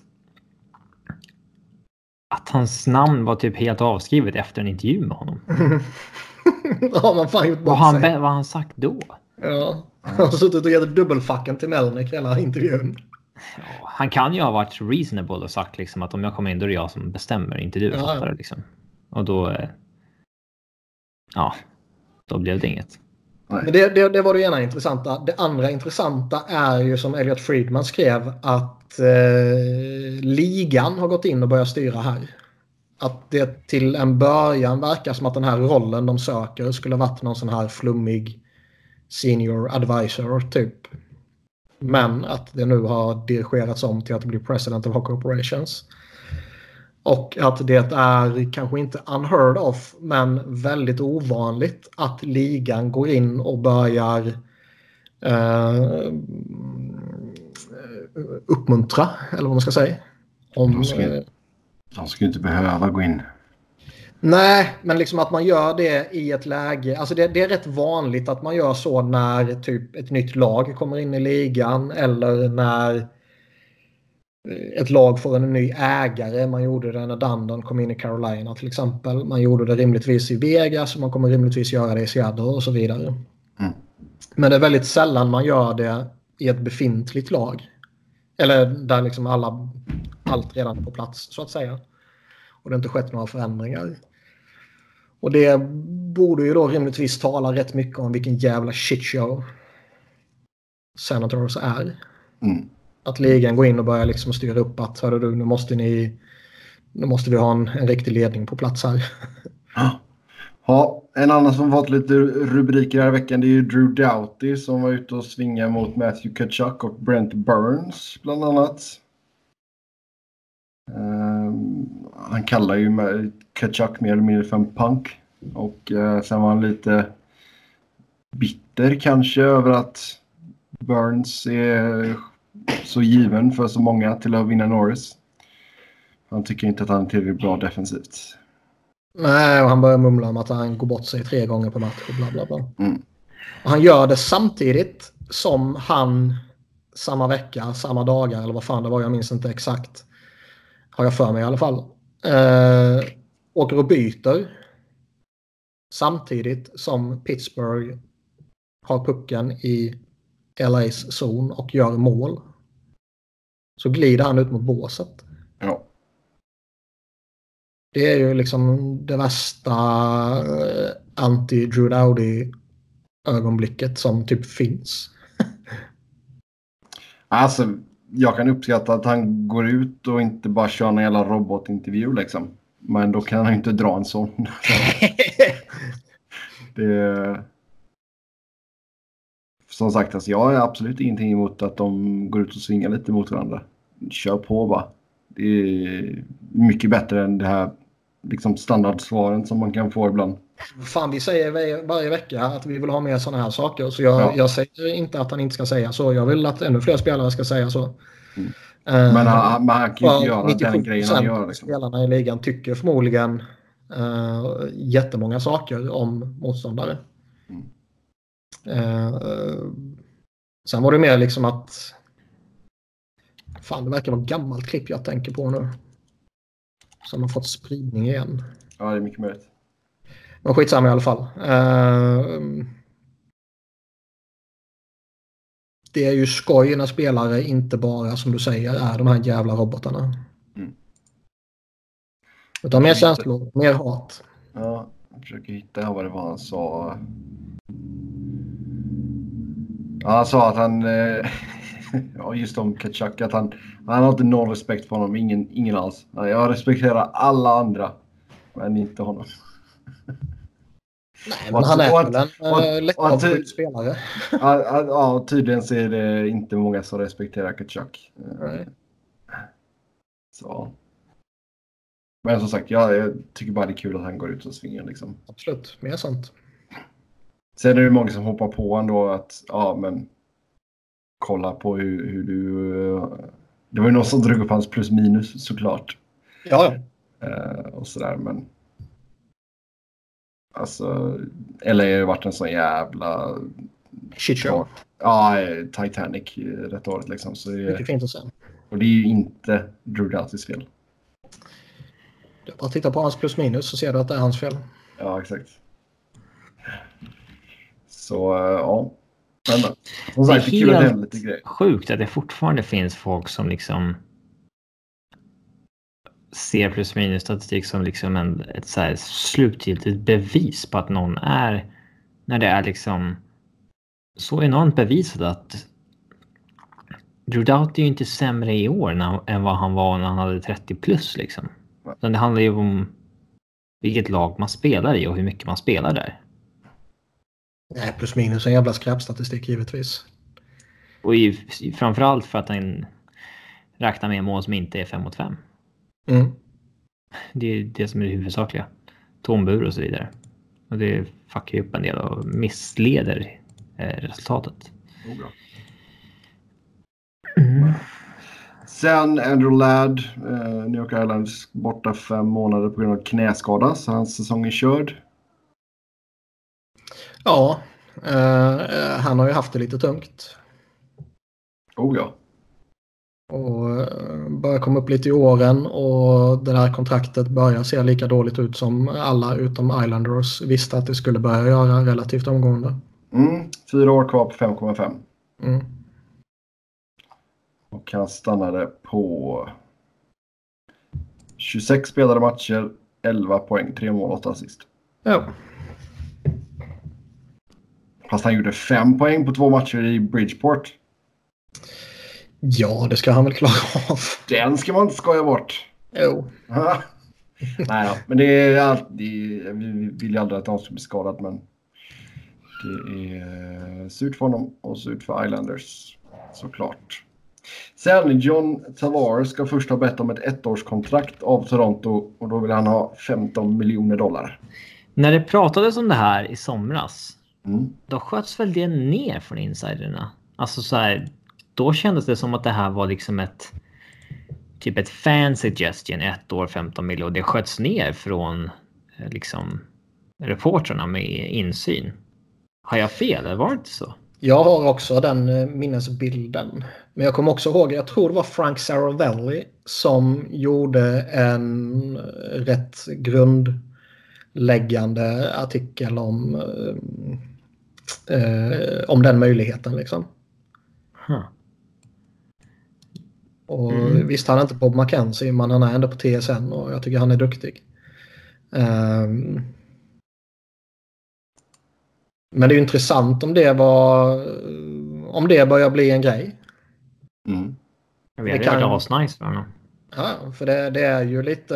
att hans namn var typ helt avskrivet efter en intervju med honom. Då har man fan gjort Vad han, sig. vad han sagt då? Ja. Han har suttit och gett dubbelfacken till Melnick hela intervjun. Ja, han kan ju ha varit reasonable och sagt liksom att om jag kommer in då är det jag som bestämmer, inte du Ja, ja. liksom. Och då... eh, Ja, då blev det inget. Men det, det, det var det ena intressanta. Det andra intressanta är ju som Elliot Friedman skrev att eh, ligan har gått in och börjat styra här. Att det till en början verkar som att den här rollen de söker skulle varit någon sån här flummig senior advisor typ. Men att det nu har dirigerats om till att bli president of hockey operations. Och att det är kanske inte unheard of men väldigt ovanligt att ligan går in och börjar eh, uppmuntra, eller vad man ska säga. Om, De ska- De skulle inte behöva gå in. nej, men liksom att man gör det i ett läge. Alltså det, det är rätt vanligt att man gör så när typ ett nytt lag kommer in i ligan eller när eh, ett lag får en ny ägare. Man gjorde det när Dundon kom in i Carolina till exempel. Man gjorde det rimligtvis i Vegas och man kommer rimligtvis göra det i Seattle och så vidare. Mm. Men det är väldigt sällan man gör det i ett befintligt lag. Eller där liksom alla, allt redan på plats så att säga. Och det har inte skett några förändringar. Och det borde ju då rimligtvis tala rätt mycket om vilken jävla shitshow Senators är. Mm. Att ligan går in och börjar liksom styra upp att hörru du, nu måste ni nu måste vi ha en, en riktig ledning på plats här. Ja. Ja, en annan som fått lite rubriker den här veckan det är ju Drew Doughty som var ute och svingade mot Matthew Kachuk och Brent Burns bland annat. Um, han kallar ju Kachuk mer eller mindre för en punk. Och uh, sen var han lite bitter kanske över att Burns är så given för så många till att vinna Norris. Han tycker inte att han är tillräckligt bra defensivt. Nej, och han börjar mumla om att han går bort sig tre gånger per match och bla bla bla. Mm. Och han gör det samtidigt som han samma vecka, samma dagar eller vad fan det var, jag minns inte exakt. Har jag för mig i alla fall. Eh, åker och byter. Samtidigt som Pittsburgh har pucken i LAs zon och gör mål. Så glider han ut mot båset. Det är ju liksom det värsta eh, anti-Drew Dowdy ögonblicket som typ finns. Alltså, jag kan uppskatta att han går ut och inte bara kör en jävla robotintervju liksom. Men då kan han inte dra en sån. det... Som sagt, alltså, jag har absolut ingenting emot att de går ut och svingar lite mot varandra. Kör på bara. Det är mycket bättre än det här liksom standardsvaren som man kan få ibland. Fan, vi säger varje, varje vecka att vi vill ha mer sådana här saker. Så jag, Ja. jag säger inte att han inte ska säga så. Jag vill att ännu fler spelare ska säga så. Mm. Eh, Men han, men han kan ju inte göra 97% den grejen han gör. Liksom. spelarna i ligan tycker förmodligen uh, jättemånga saker om motståndare. Mm. Eh, eh, sen var det mer liksom att... Fan, det verkar vara gammalt klipp jag tänker på nu. Som har fått spridning igen. Ja, det är mycket möjligt. Men skitsamma i alla fall. Eh, det är ju skoj när spelare inte bara, som du säger, är de här jävla robotarna. Mm. Utan mer känslor, mer hat. Ja, jag försöker hitta vad det var han sa. Ja, han sa att han... eh, Ja, just om Kachuk. Att han, han har inte någon respekt för honom. Ingen, ingen alls. Jag respekterar alla andra. Men inte honom. Nej, Och men han är väl en att- lättavskydd spelare. Ja, ja, ja, tydligen så är det inte många som respekterar Kachuk. Eh, Nej. Så. Men som sagt, jag, jag tycker bara det är kul att han går ut och svingar liksom. Absolut, mer sånt. Sen är det många som hoppar på ändå att ja, men kolla på hur, hur du... eh, Det var ju någon som drog upp hans plus minus såklart. Ja, ja. Eh, och sådär, men... Alltså, LA har ju varit en sån jävla... Shit show. Ja, Titanic rätt året liksom. Så det, Mycket fint att se. och det är ju inte Drew Doughtys fel. Du bara titta på hans plus minus så ser du att det är hans fel. Ja, exakt. Så, eh, ja. Men som sagt, det är kul att det lite grejer. sjukt att det fortfarande finns folk som liksom ser plus minus statistik som liksom en, ett så här slutgiltigt bevis på att någon är när det är liksom så enormt bevisat att Drew Doughty är ju inte sämre i år när, än vad han var när han hade 30 plus liksom. Utan det handlar ju om vilket lag man spelar i och hur mycket man spelar där. Nej, plus minus är en jävla skräpstatistik givetvis. Och i, framförallt för att han räknar med mål som inte är 5 mot 5. Mm. Det är det som är det huvudsakliga. Tombur och så vidare. Och det fuckar ju upp en del och missleder eh, resultatet. Oh, bra. Mm. Sen Andrew Ladd, eh, New York Islanders borta fem månader på grund av knäskada. Så hans säsong är körd. Ja, eh, han har ju haft det lite tungt. Oh ja. Och eh, börjar komma upp lite i åren och det där kontraktet börjar se lika dåligt ut som alla utom Islanders visste att det skulle börja göra relativt omgående. Mm, fyra år kvar på 5,5. Mm. Och han stannade på 26 spelade matcher, 11 poäng, 3 mål, 8 assist. Ja. Fast han gjorde 5 poäng på två matcher i Bridgeport. ja, det ska han väl klara av. Den ska man inte skoja bort. Jo. Nej då, men det är alltid, vi vill ju aldrig att någon ska bli skadad men det är surt för honom och surt för Islanders såklart. Sen John Tavares ska först ha bett om ett ettårskontrakt av Toronto och då vill han ha 15 miljoner dollar. När det pratades om det här i somras, Mm. då sköts väl det ner från insiderna? Alltså så här, då kändes det som att det här var liksom ett typ ett fan suggestion, ett år 15 miljoner och det sköts ner från eh, liksom reportrarna med insyn. Har jag fel eller var det inte så? Jag har också den eh, minnesbilden. Men jag kommer också ihåg, jag tror det var Frank Saravelli som gjorde en eh, rätt grundläggande artikel om, eh, om den möjligheten. Liksom. Huh. Och Mm. Visst, han är inte Bob McKenzie, men han är ändå på TSN och jag tycker han är duktig. Ehm. men det är ju intressant om det var om det börjar bli en grej. Mm. Jag Det vet, det kan- hade varit asnice för honom. Ja, för det, det är ju lite...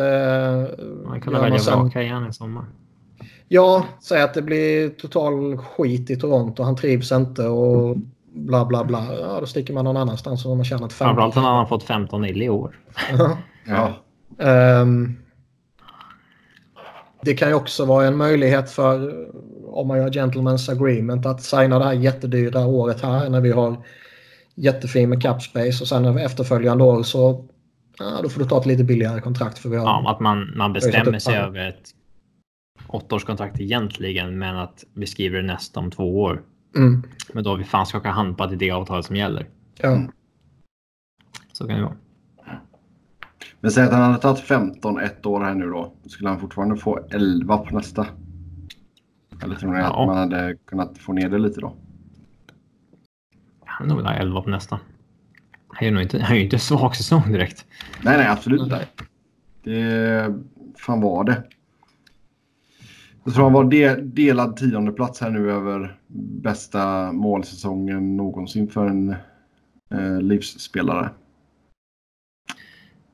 Man kan välja sen- vraka igen i sommar. Ja, säg att det blir total skit i Toronto. Han trivs inte och bla bla bla. Ja, då sticker man någon annanstans och har man tjänat fem. Framförallt när han har fått 15 ill i år. Ja, Ehm, det kan ju också vara en möjlighet för om man gör gentleman's agreement att signa det här jättedyra året här när vi har jättefin med cap space och sen efterföljande år så ja, då får du ta ett lite billigare kontrakt. För vi har, Ja, att man, man bestämmer sig över ett åttaårskontrakt egentligen, men att vi skriver det nästa om två år. mm, Men då har vi fan skakat hand på att det är det avtalet som gäller. ja. Så kan det vara. Men säg att han hade tagit 15 ett år här nu då. Skulle han fortfarande få 11 på nästa? Eller tror ni Ja. att man hade kunnat få ner det lite då? Han är nog väl 11 på nästa. Han är ju inte, han är ju inte en svag säsong direkt. Nej, nej, absolut inte. Det fan var det. Jag tror han var de, delad tionde plats här nu över bästa målsäsongen någonsin för en eh, livsspelare.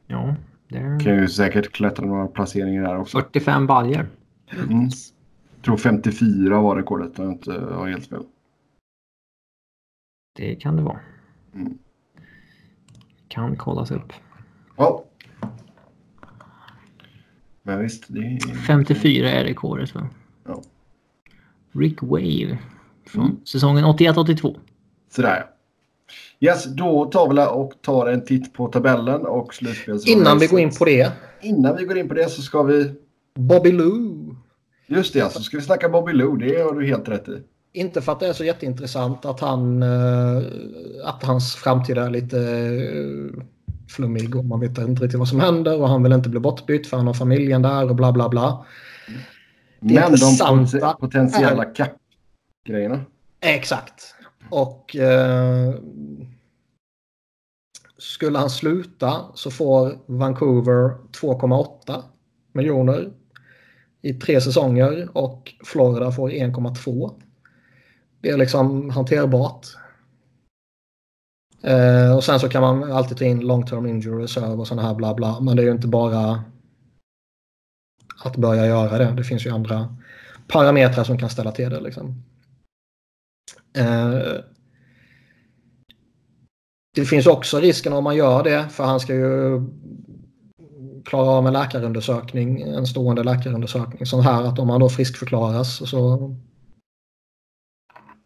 Ja, det är Kan ju säkert klättra några placeringar där också. 45 baljer. Mm. Jag tror 54 var rekordet om jag inte har helt fel. Det kan det vara. Mm. Kan kollas upp. Ja. Men visst, det är... 54 är rekordet va? Ja. Rick Wave. Från Mm. säsongen 81-82. Sådär ja. Yes, då tar vi och tar en titt på tabellen och slutspels... Innan vi går in på det. Innan vi går in på det så ska vi... Bobby Lou. Just det, så ska vi snacka Bobby Lou. Det har du helt rätt i. Inte för att det är så jätteintressant att han eh, att hans framtid är lite eh, flummig och man vet inte riktigt vad som händer och han vill inte bli bortbytt för han har familjen där och bla bla bla. Det Men de potentiella cap-grejerna. Exakt. Och eh, skulle han sluta så får Vancouver 2,8 miljoner i tre säsonger och Florida får 1,2. Det är liksom hanterbart. Eh, och sen så kan man alltid ta in long term injury reserve och sådana här bla bla. Men det är ju inte bara att börja göra det. Det finns ju andra parametrar som kan ställa till det. Liksom. Eh, det finns också risken om man gör det, för han ska ju klara av en läkarundersökning, en stående läkarundersökning. Som här att om han då friskförklaras så,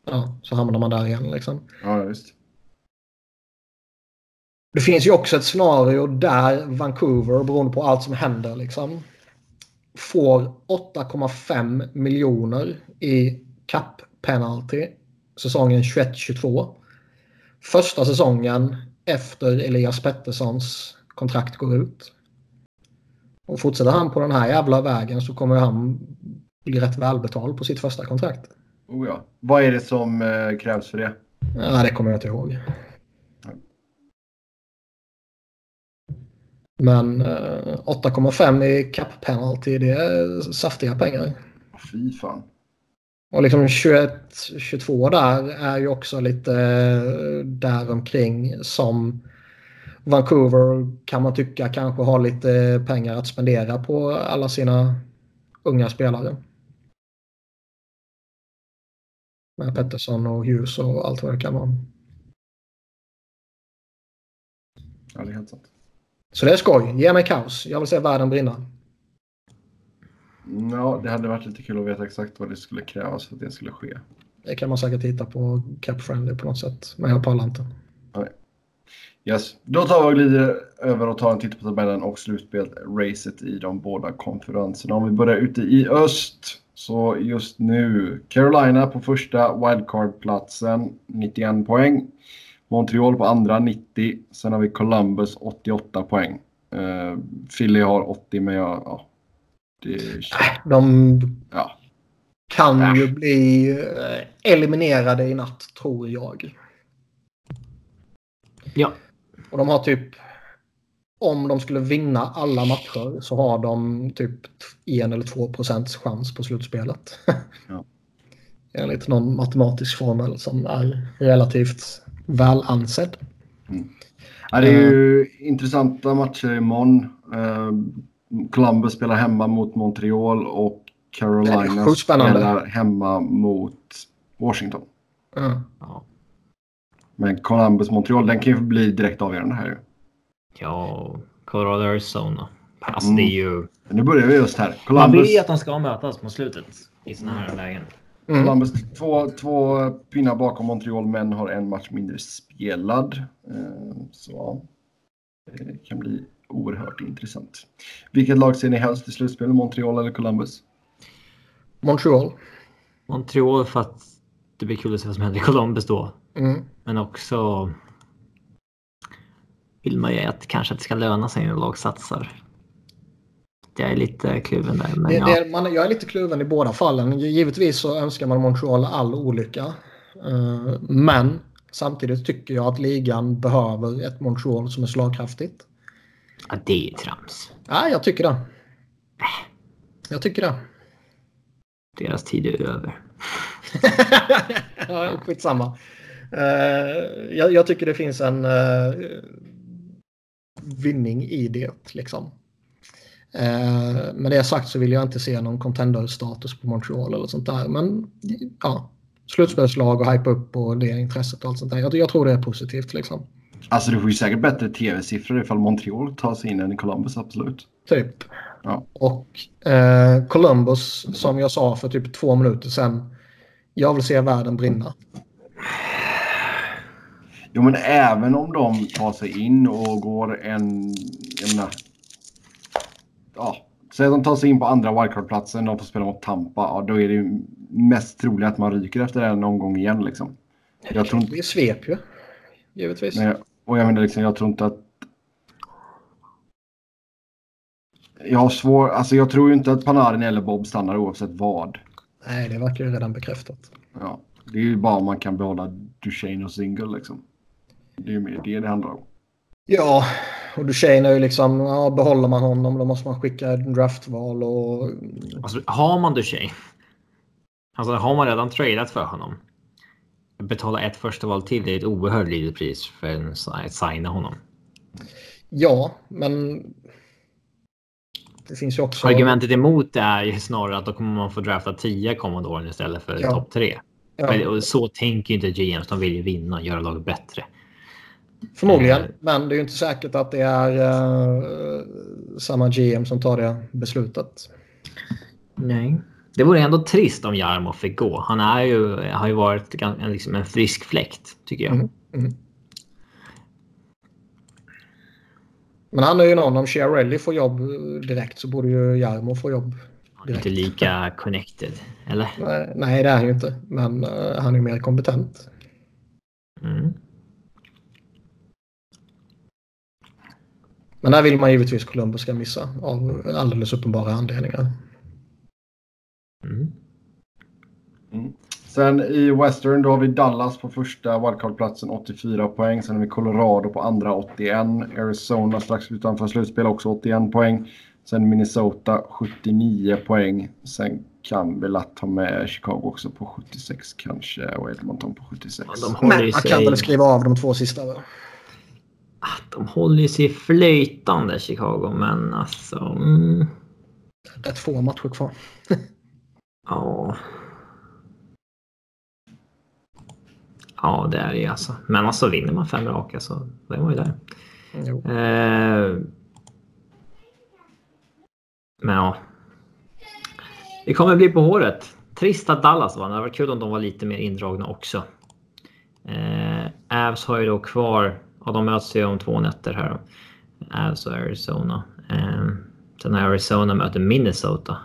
ja, så hamnar man där igen. Liksom. Ja, visst. Det finns ju också ett scenario där Vancouver, beroende på allt som händer, liksom, får 8,5 miljoner i cap penalty säsongen 21-22. Första säsongen efter Elias Petterssons kontrakt går ut. Och fortsätter han på den här jävla vägen så kommer han bli rätt välbetald på sitt första kontrakt. Oh, ja. Vad är det som eh, krävs för det? Ja, det kommer jag inte ihåg. Men eh, 8,5 i cap penalty, det är saftiga pengar. Fy fan. Och liksom 21-22 där är ju också lite eh, däromkring som Vancouver kan man tycka kanske har lite pengar att spendera på alla sina unga spelare. Med Pettersson och Hughes och allt vad det kan vara. Ja, det är helt sant. Så det är skoj. Ge mig kaos. Jag vill se världen brinna. Ja, det hade varit lite kul att veta exakt vad det skulle krävas för att det skulle ske. Det kan man säkert hitta på Cap Friendly på något sätt. Men jag pallar inte. Yes. Då tar vi och glider över och tar en titt på tabellen och slutspel-racet i de båda konferenserna. Om vi börjar ute i öst så just nu Carolina på första wildcard-platsen 91 poäng. Montreal på andra 90. Sen har vi Columbus 88 poäng. Uh, Philly har 80 men jag, ja. Det, De ja. kan Äh. ju bli eh, eliminerade i natt, tror jag. Ja, Och de har typ... Om de skulle vinna alla matcher så har de typ en eller två procents chans på slutspelet. Ja. Enligt någon matematisk formel som är relativt väl ansedd. Ja, det är ju intressanta matcher imorgon. Uh, Columbus spelar hemma mot Montreal och Carolina spelar hemma mot Washington. Ja. Men Columbus Montreal, den kan ju bli direkt avgörande här. ju. ja Colorado Arizona. Alltså det är ju... Nu börjar vi just här. Man Columbus, vill ju att de ska mötas på slutet i såna här lägen. Mm. Columbus två, två pinnar bakom Montreal men har en match mindre spelad. Eh, Så ja, det kan bli oerhört intressant. Vilket lag ser ni helst i slutspel? Montreal eller Columbus? Montreal. Montreal för att det blir kul att se vad som händer i Columbus då. Mm. Men också vill man ju att kanske att det ska löna sig när lag satsar. Jag är lite kluven där. Men Det, ja. det, man, jag är lite kluven i båda fallen. Givetvis så önskar man Montreal all olycka. Eh, men samtidigt tycker jag att ligan behöver ett Montreal som är slagkraftigt. ja, det är trams. Ja, jag tycker det. Jag tycker det. Deras tid är över. ja, skitsamma. Uh, jag, jag tycker det finns en uh, vinning i det. Liksom. Uh, med det sagt så vill jag inte se någon contender-status på Montreal eller sånt där. Men ja, slutspelslag och hype upp och det intresset och allt sånt där. Jag, jag tror det är positivt liksom. Alltså du får ju säkert bättre tv-siffror ifall Montreal tar sig in än i Columbus, absolut. Typ. Ja. Och eh, Columbus, som jag sa för typ två minuter sedan. Jag vill se världen brinna. Jo, men även om de tar sig in och går en... Jag menar, ja, säg att de tar sig in på andra wildcard-platsen och får spela mot Tampa. Ja, då är det ju mest troligt att man ryker efter en omgång igen. Liksom. Jag tror inte... Det är svep ju. Givetvis. Nej, och jag menar liksom, jag tror inte att... Jag har svår... Alltså jag tror ju inte att Panarin eller Bob stannar oavsett vad. Nej, det verkar ju redan bekräftat. Ja, det är ju bara om man kan behålla Duchene och Single liksom. Det är ju mer det det handlar om. Ja, och Duchene är ju liksom, ja, behåller man honom då måste man skicka en draftval och... Alltså, har man Duchene. Alltså har man redan tradat för honom. Betala ett första val till det är ett oerhört litet pris för att signa honom. Ja, men... Det finns ju också... Argumentet emot det är ju snarare att då kommer man få drafta 10 kommande åren istället för Ja. topp 3. Ja, Och så tänker ju inte GMs. De vill ju vinna, göra laget bättre. Förmodligen, Eh. men det är ju inte säkert att det är eh, samma GM som tar det beslutet. Nej. Det vore ändå trist om Jarmo fick gå. Han är ju, har ju varit en, liksom en frisk fläkt, tycker jag. Mm. Mm. Men han är ju någon, om Chiarelli får jobb direkt så borde ju Jarmo få jobb Han är inte direkt. lika connected, eller? Nej, nej, det är han ju inte, men eh, han är mer kompetent. Mm. Men där vill man givetvis Columbus ska missa av alldeles uppenbara anledningar. Mm. Sen i Western då har vi Dallas på första wildcard-platsen 84 poäng. Sen har vi Colorado på andra 81. Arizona strax utanför slutspel också 81 poäng. Sen Minnesota 79 poäng. Sen kan vi lätt ha med Chicago också på 76 kanske och Edmonton på 76. Ja, de Men man kan väl skriva av de två sista. Va? de håller ju sig flytande, Chicago, men alltså... Mm, Rätt få matcher kvar. ja. Ja, det är det ju alltså. Men alltså vinner man fem raka så då är man ju där. Eh, men ja. Det kommer bli på håret. Trist att Dallas vann. Det hade varit kul om de var lite mer indragna också. Eh, Avs har ju då kvar, ja de möts ju om två nätter här. och Arizona. Eh, sen Arizona möter Minnesota.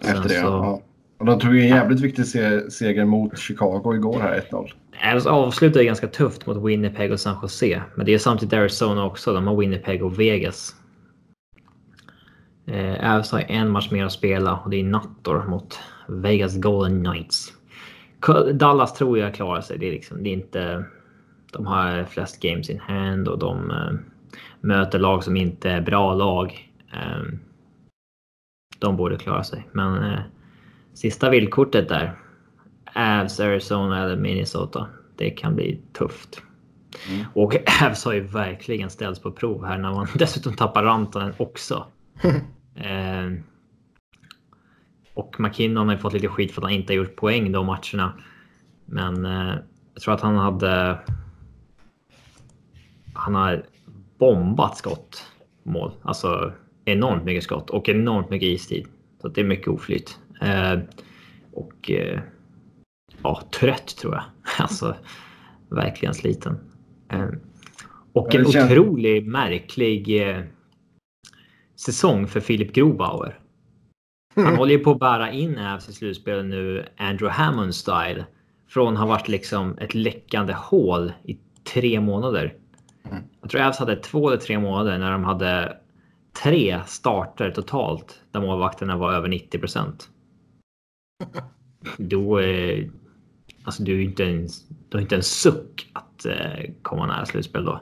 Efter det, så- ja. Och de tog ju en jävligt viktig se- seger mot Chicago igår här 1-0. Avs avslutade ganska tufft mot Winnipeg och San Jose. Men det är samtidigt Arizona också. De har Winnipeg och Vegas. Eh, Avs har en match mer att spela och det är natt då mot Vegas Golden Knights. Dallas tror jag klarar sig. Det är, liksom, det är inte... De har flest games in hand och de eh, möter lag som inte är bra lag. Eh, de borde klara sig. Men eh, sista villkortet där. Avs, Arizona eller Minnesota. Det kan bli tufft. Mm. Och Avs har ju verkligen ställts på prov här när man dessutom tappar Rantanen också. eh, och McKinnon har ju fått lite skit för att han inte har gjort poäng de matcherna. Men eh, jag tror att han hade... Han har bombat skott mål. Alltså enormt mycket skott och enormt mycket istid. Så det är mycket oflyt. Eh, och eh, ja, trött tror jag. Alltså verkligen sliten. Eh, och en känns... otroligt märklig eh, säsong för Filip Grobauer. Han håller ju på att bära in Avs i slutspelet nu, Andrew Hammond style. Från att ha varit liksom ett läckande hål i tre månader. Jag tror Ävs hade två eller tre månader när de hade tre starter totalt där målvakterna var över 90 procent. Då, är... Eh, alltså du är inte ens, du har inte en suck att eh, komma nära slutspel då.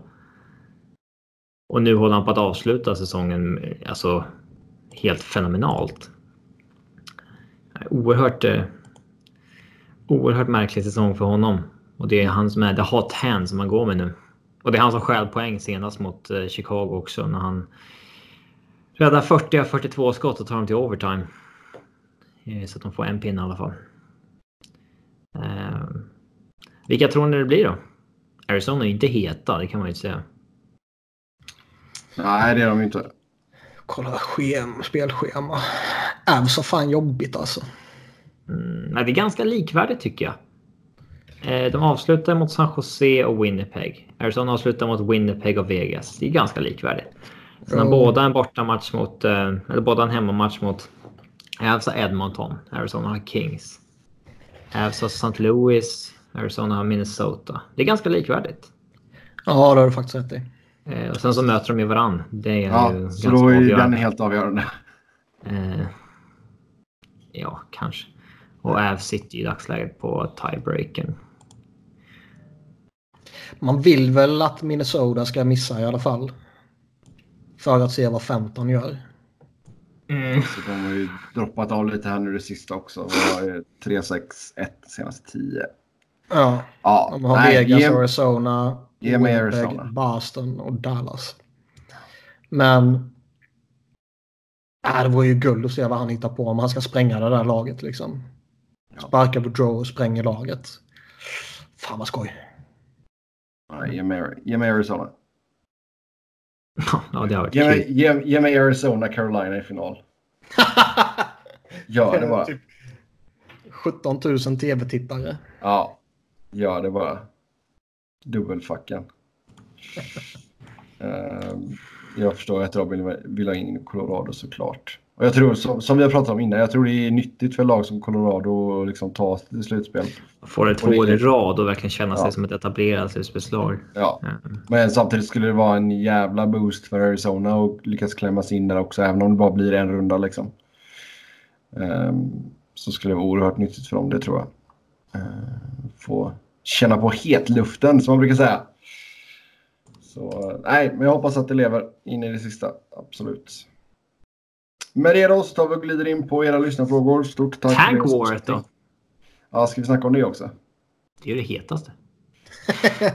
Och nu håller han på att avsluta säsongen eh, alltså helt fenomenalt. Oerhört, oerhört märklig säsong för honom. Och det är han som är the hot hand som han går med nu. Och det är han som stjäl poäng senast mot eh, Chicago också när han räddar 40 av 42 skott och tar dem till overtime. Eh, så att de får en pinne i alla fall. Eh, vilka tror ni det blir då? Arizona är inte heta, det kan man ju inte säga. Nej, det är de ju inte. Kolla schem, spelschema. Är så fan jobbigt alltså. Mm, nej, det är ganska likvärdigt tycker jag. Eh, de avslutar mot San Jose och Winnipeg. Arizona avslutar mot Winnipeg och Vegas. Det är ganska likvärdigt. Sen har Ja. båda en bortamatch mot, eh, eller båda en hemmamatch mot Avs har Edmonton. Arizona har Kings. Avs har St. Louis. Arizona har Minnesota. Det är ganska likvärdigt. Ja, det har du faktiskt rätt i. Eh, och sen så möter de ju varann. Det är ju Ja, så ganska då är ju den avgörande. helt avgörande. Eh, ja, kanske. Och Avs sitter ju i dagsläget på tiebreaken. Man vill väl att Minnesota ska missa i alla fall. För att se vad 15 gör. Så de har ju droppat av lite här nu det sista också. Vad är det? 3-6-1 senaste 10. Ja, Ja, de har nej, Vegas, ge- Arizona, ge Winnipeg, Arizona. Boston och Dallas. Men... Äh, det vore ju guld att se vad han hittar på om han ska spränga det där laget liksom. Ja. Sparka på Joe och spränger laget. Fan vad skoj. Nej, ge, mig, ge mig Arizona. ja, det har varit Ge mig, ge, ge mig Arizona, Carolina i final. Gör det bara. Typ 17 000 tv-tittare. Ja, gör det bara. Dubbelfucken. Ehm, jag förstår att Robin vill- vill ha in Colorado såklart. Och jag tror, som, som vi har pratat om innan, jag tror det är nyttigt för lag som Colorado att liksom ta sig till slutspel. Får det två år i rad och verkligen känna sig Ja. som ett etablerat slutspelslag. Ja, Mm. men samtidigt skulle det vara en jävla boost för Arizona och lyckas klämma sig in där också, även om det bara blir en runda liksom. Ehm, så skulle det vara oerhört nyttigt för dem, det tror jag. Ehm, få känna på hetluften, som man brukar säga. Så nej, men jag hoppas att det lever in i det sista, absolut. Med det då så tar vi och glider in på era lyssnarfrågor. Stort tack. för Tank det. Waret då? Ja, ska vi snacka om det också? Det är ju det hetaste.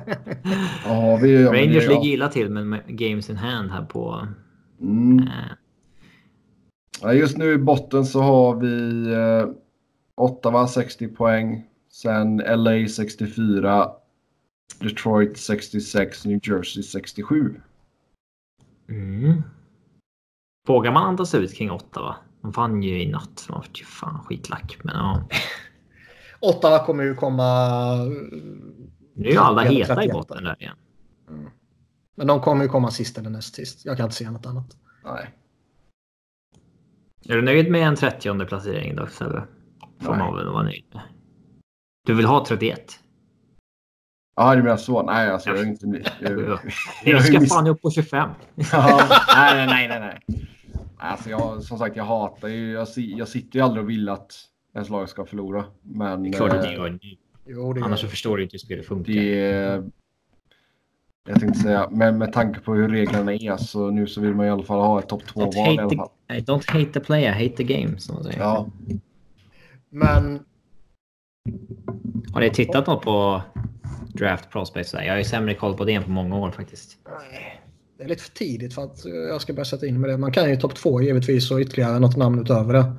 Ja, vi det, Rangers ja. ligger illa till med games in hand här på... Mm. Eh, Ja, just nu i botten så har vi eh, Ottawa 60 poäng. Sen LA 64. Detroit 66. New Jersey 67. mm. Vågar man andas ut kring åtta va? De vann ju i natt. De var ju fan skitlack. Men ja. Ottawa kommer ju komma... Nu är ju alla 30 eller heta i 31. botten där igen. Men de kommer ju komma sist eller näst sist. Jag kan inte se något annat. Nej. Är du nöjd med en 30 placering då Sebbe? Får man väl vara nöjd med. Du vill ha 31? Ja, du menar så? Nej, alltså jag är inte... Jag, jag, jag, ska jag, fan upp på 25. ja, nej, nej, nej, nej. Alltså jag, som sagt, jag hatar ju... Jag, jag sitter ju aldrig och vill att ens lag ska förlora. Men... Det är klart att det eh, gör. Jo, det Annars så förstår du inte hur spelet funkar. Det... Jag tänkte säga, men med tanke på hur reglerna är så nu så vill man i alla fall ha ett topp 2-val i alla hate, fall. the, don't hate the player, hate the game. Som man säger. Ja, Men Har ni tittat något på Draft Prospects? där? Jag har ju sämre koll på det än på många år faktiskt. nej, det är lite för tidigt för att jag ska börja sätta in med det. Man kan ju topp två givetvis och ytterligare något namn utöver det.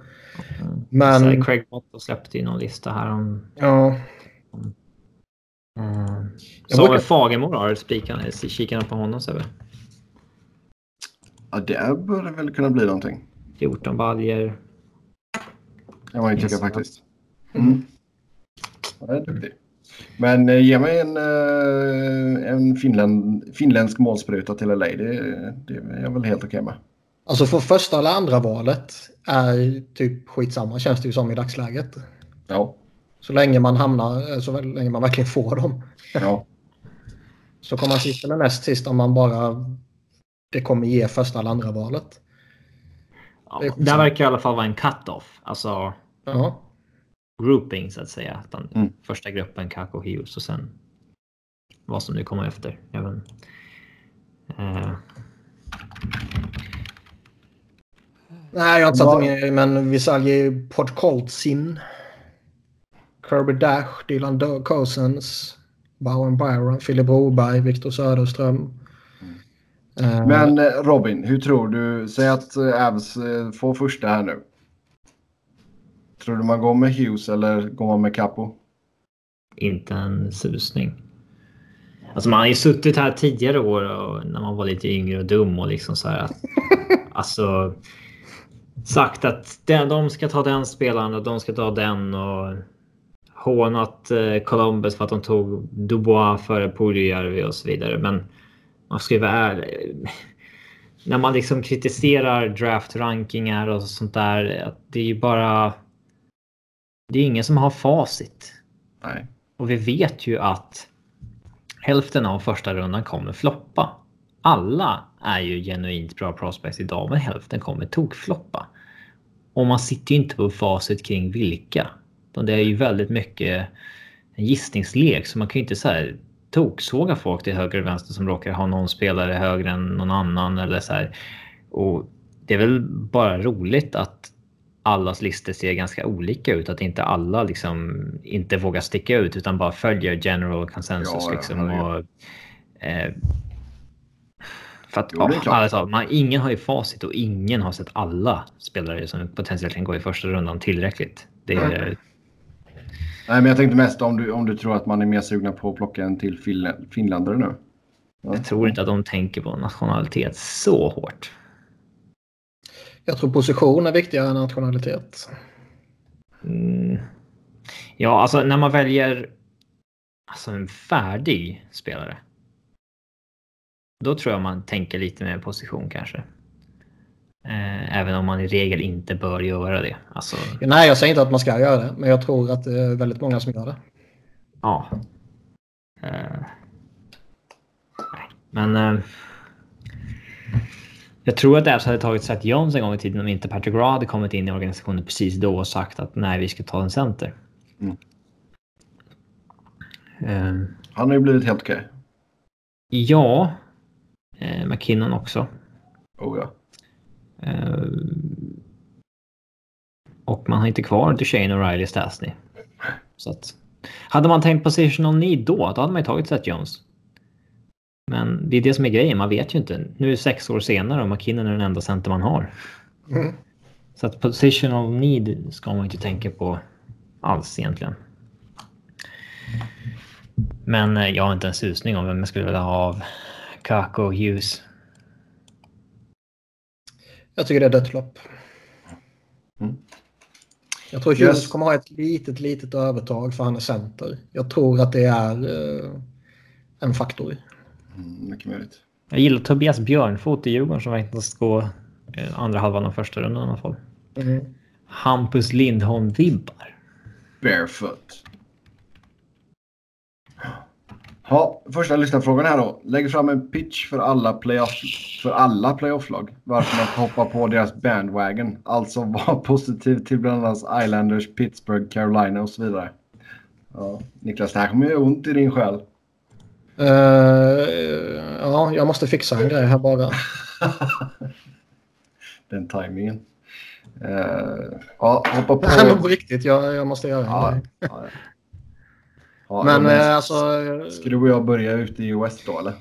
Men Så Craig Motto släppte ju någon lista här om... ja, Uh, Jag Samuel brukar- Fagemo har du kikat på honom Sebbe? Ja, det bör det väl kunna bli någonting. 14 baljer. man ju tycka Yes. faktiskt. Mm. Ja, det är duktig. Men eh, ge mig en, eh, en finländ, finländsk målspruta till LA. Det, det är jag väl helt okej med. Alltså för första eller andra valet är typ skitsamma känns det ju som i dagsläget. Ja. Så länge man hamnar, eh, så länge man verkligen får dem. ja. Så kommer man sist eller näst sist om man bara det kommer ge första eller andra valet. Ja, Det verkar i alla fall vara en cut-off. Alltså Ja. Grouping så att säga. Att den Mm. Första gruppen Kako Hughes och sen vad som nu kommer efter. Även, eh, Nej, jag har inte satt mig in men Visalji Podkolzin. Kirby Dash, Dylan Cousins, Bowen Byron, Philip Broberg, Viktor Söderström. Eh, Men eh, Robin, hur tror du? Säg att eh, Avs eh, får första här nu. Tror du man går med Hughes eller går man med Capo? inte en susning. Alltså man har ju suttit här tidigare år och när man var lite yngre och dum och liksom så här att alltså sagt att den, de ska ta den spelaren och de ska ta den och hånat eh, Columbus för att de tog Dubois före Puljujärvi och så vidare. Men man ska ju vara ärlig. När man liksom kritiserar draft-rankingar och sånt där. Att det är ju bara. Det är ingen som har facit. Nej. Och vi vet ju att hälften av första rundan kommer floppa. Alla är ju genuint bra prospects idag, men hälften kommer tokfloppa. Och man sitter ju inte på facit kring vilka. Det är ju väldigt mycket en gissningslek, så man kan ju inte så här toksåga folk till höger och vänster som råkar ha någon spelare högre än någon annan eller så här. Och det är väl bara roligt att allas listor ser ganska olika ut. Att inte alla liksom inte vågar sticka ut utan bara följer general consensus. Ja, ja, liksom, herregud. och, eh, för att Jo, ja, klart. alltså, man, ingen har ju facit och ingen har sett alla spelare som potentiellt kan gå i första rundan tillräckligt. Det är, Nej, men jag tänkte mest om du, om du tror att man är mer sugna på att plocka en till fin- finländare nu. Ja. Jag tror inte att de tänker på nationalitet så hårt. Jag tror position är viktigare än nationalitet. Mm. Ja, alltså när man väljer alltså en färdig spelare. Då tror jag man tänker lite mer position kanske. Eh, även om man i regel inte bör göra det. Alltså, Nej, jag säger inte att man ska göra det, men jag tror att det är väldigt många som gör det. ja. Eh, men. Eh, jag tror att Avs hade tagit Seth Jones en gång i tiden om inte Patrick Raw hade kommit in i organisationen precis då och sagt att nej, vi ska ta en center. Mm. Eh, Han har ju blivit helt okej. Ja. Eh, McKinnon också. Oh ja. Eh, och man har inte kvar Duchene och Riley Stasny. Så att, hade man tänkt positional need då, då hade man ju tagit Seth Jones. Men det är det som är grejen, man vet ju inte. Nu är det sex år senare och McKinnon är den enda center man har. Mm. Så att positional need ska man inte tänka på alls egentligen. Men eh, jag har inte en susning om vem jag skulle vilja ha av Kako och Hughes. Jag tycker det är dödslopp. Mm. Jag tror Hughes Yes. kommer ha ett litet, litet övertag för han är center. Jag tror att det är eh, en faktor. Mm, mycket möjligt. Jag gillar Tobias Björnfot i Djurgården som verkar gå eh, andra halvan av första rundan i alla fall. Mm. Hampus Lindholm-vibbar. Barefoot. Ja, första lyssnarfrågan här då. Lägg fram en pitch för alla playoff för alla playofflag. Varför man ska hoppa på deras bandwagon. Alltså vara positiv till bland annat Islanders, Pittsburgh, Carolina och så vidare. Ja, Niklas, det här kommer ju ont i din själ. Eh, ja, jag måste fixa en grej här bara. Den tajmingen. Uh, ja, hoppa på. Nej, men på riktigt, jag, jag måste göra en Ja, grej. ja, ja. Ja, Men men, eh, alltså... Ska du och jag börja ute i West då eller?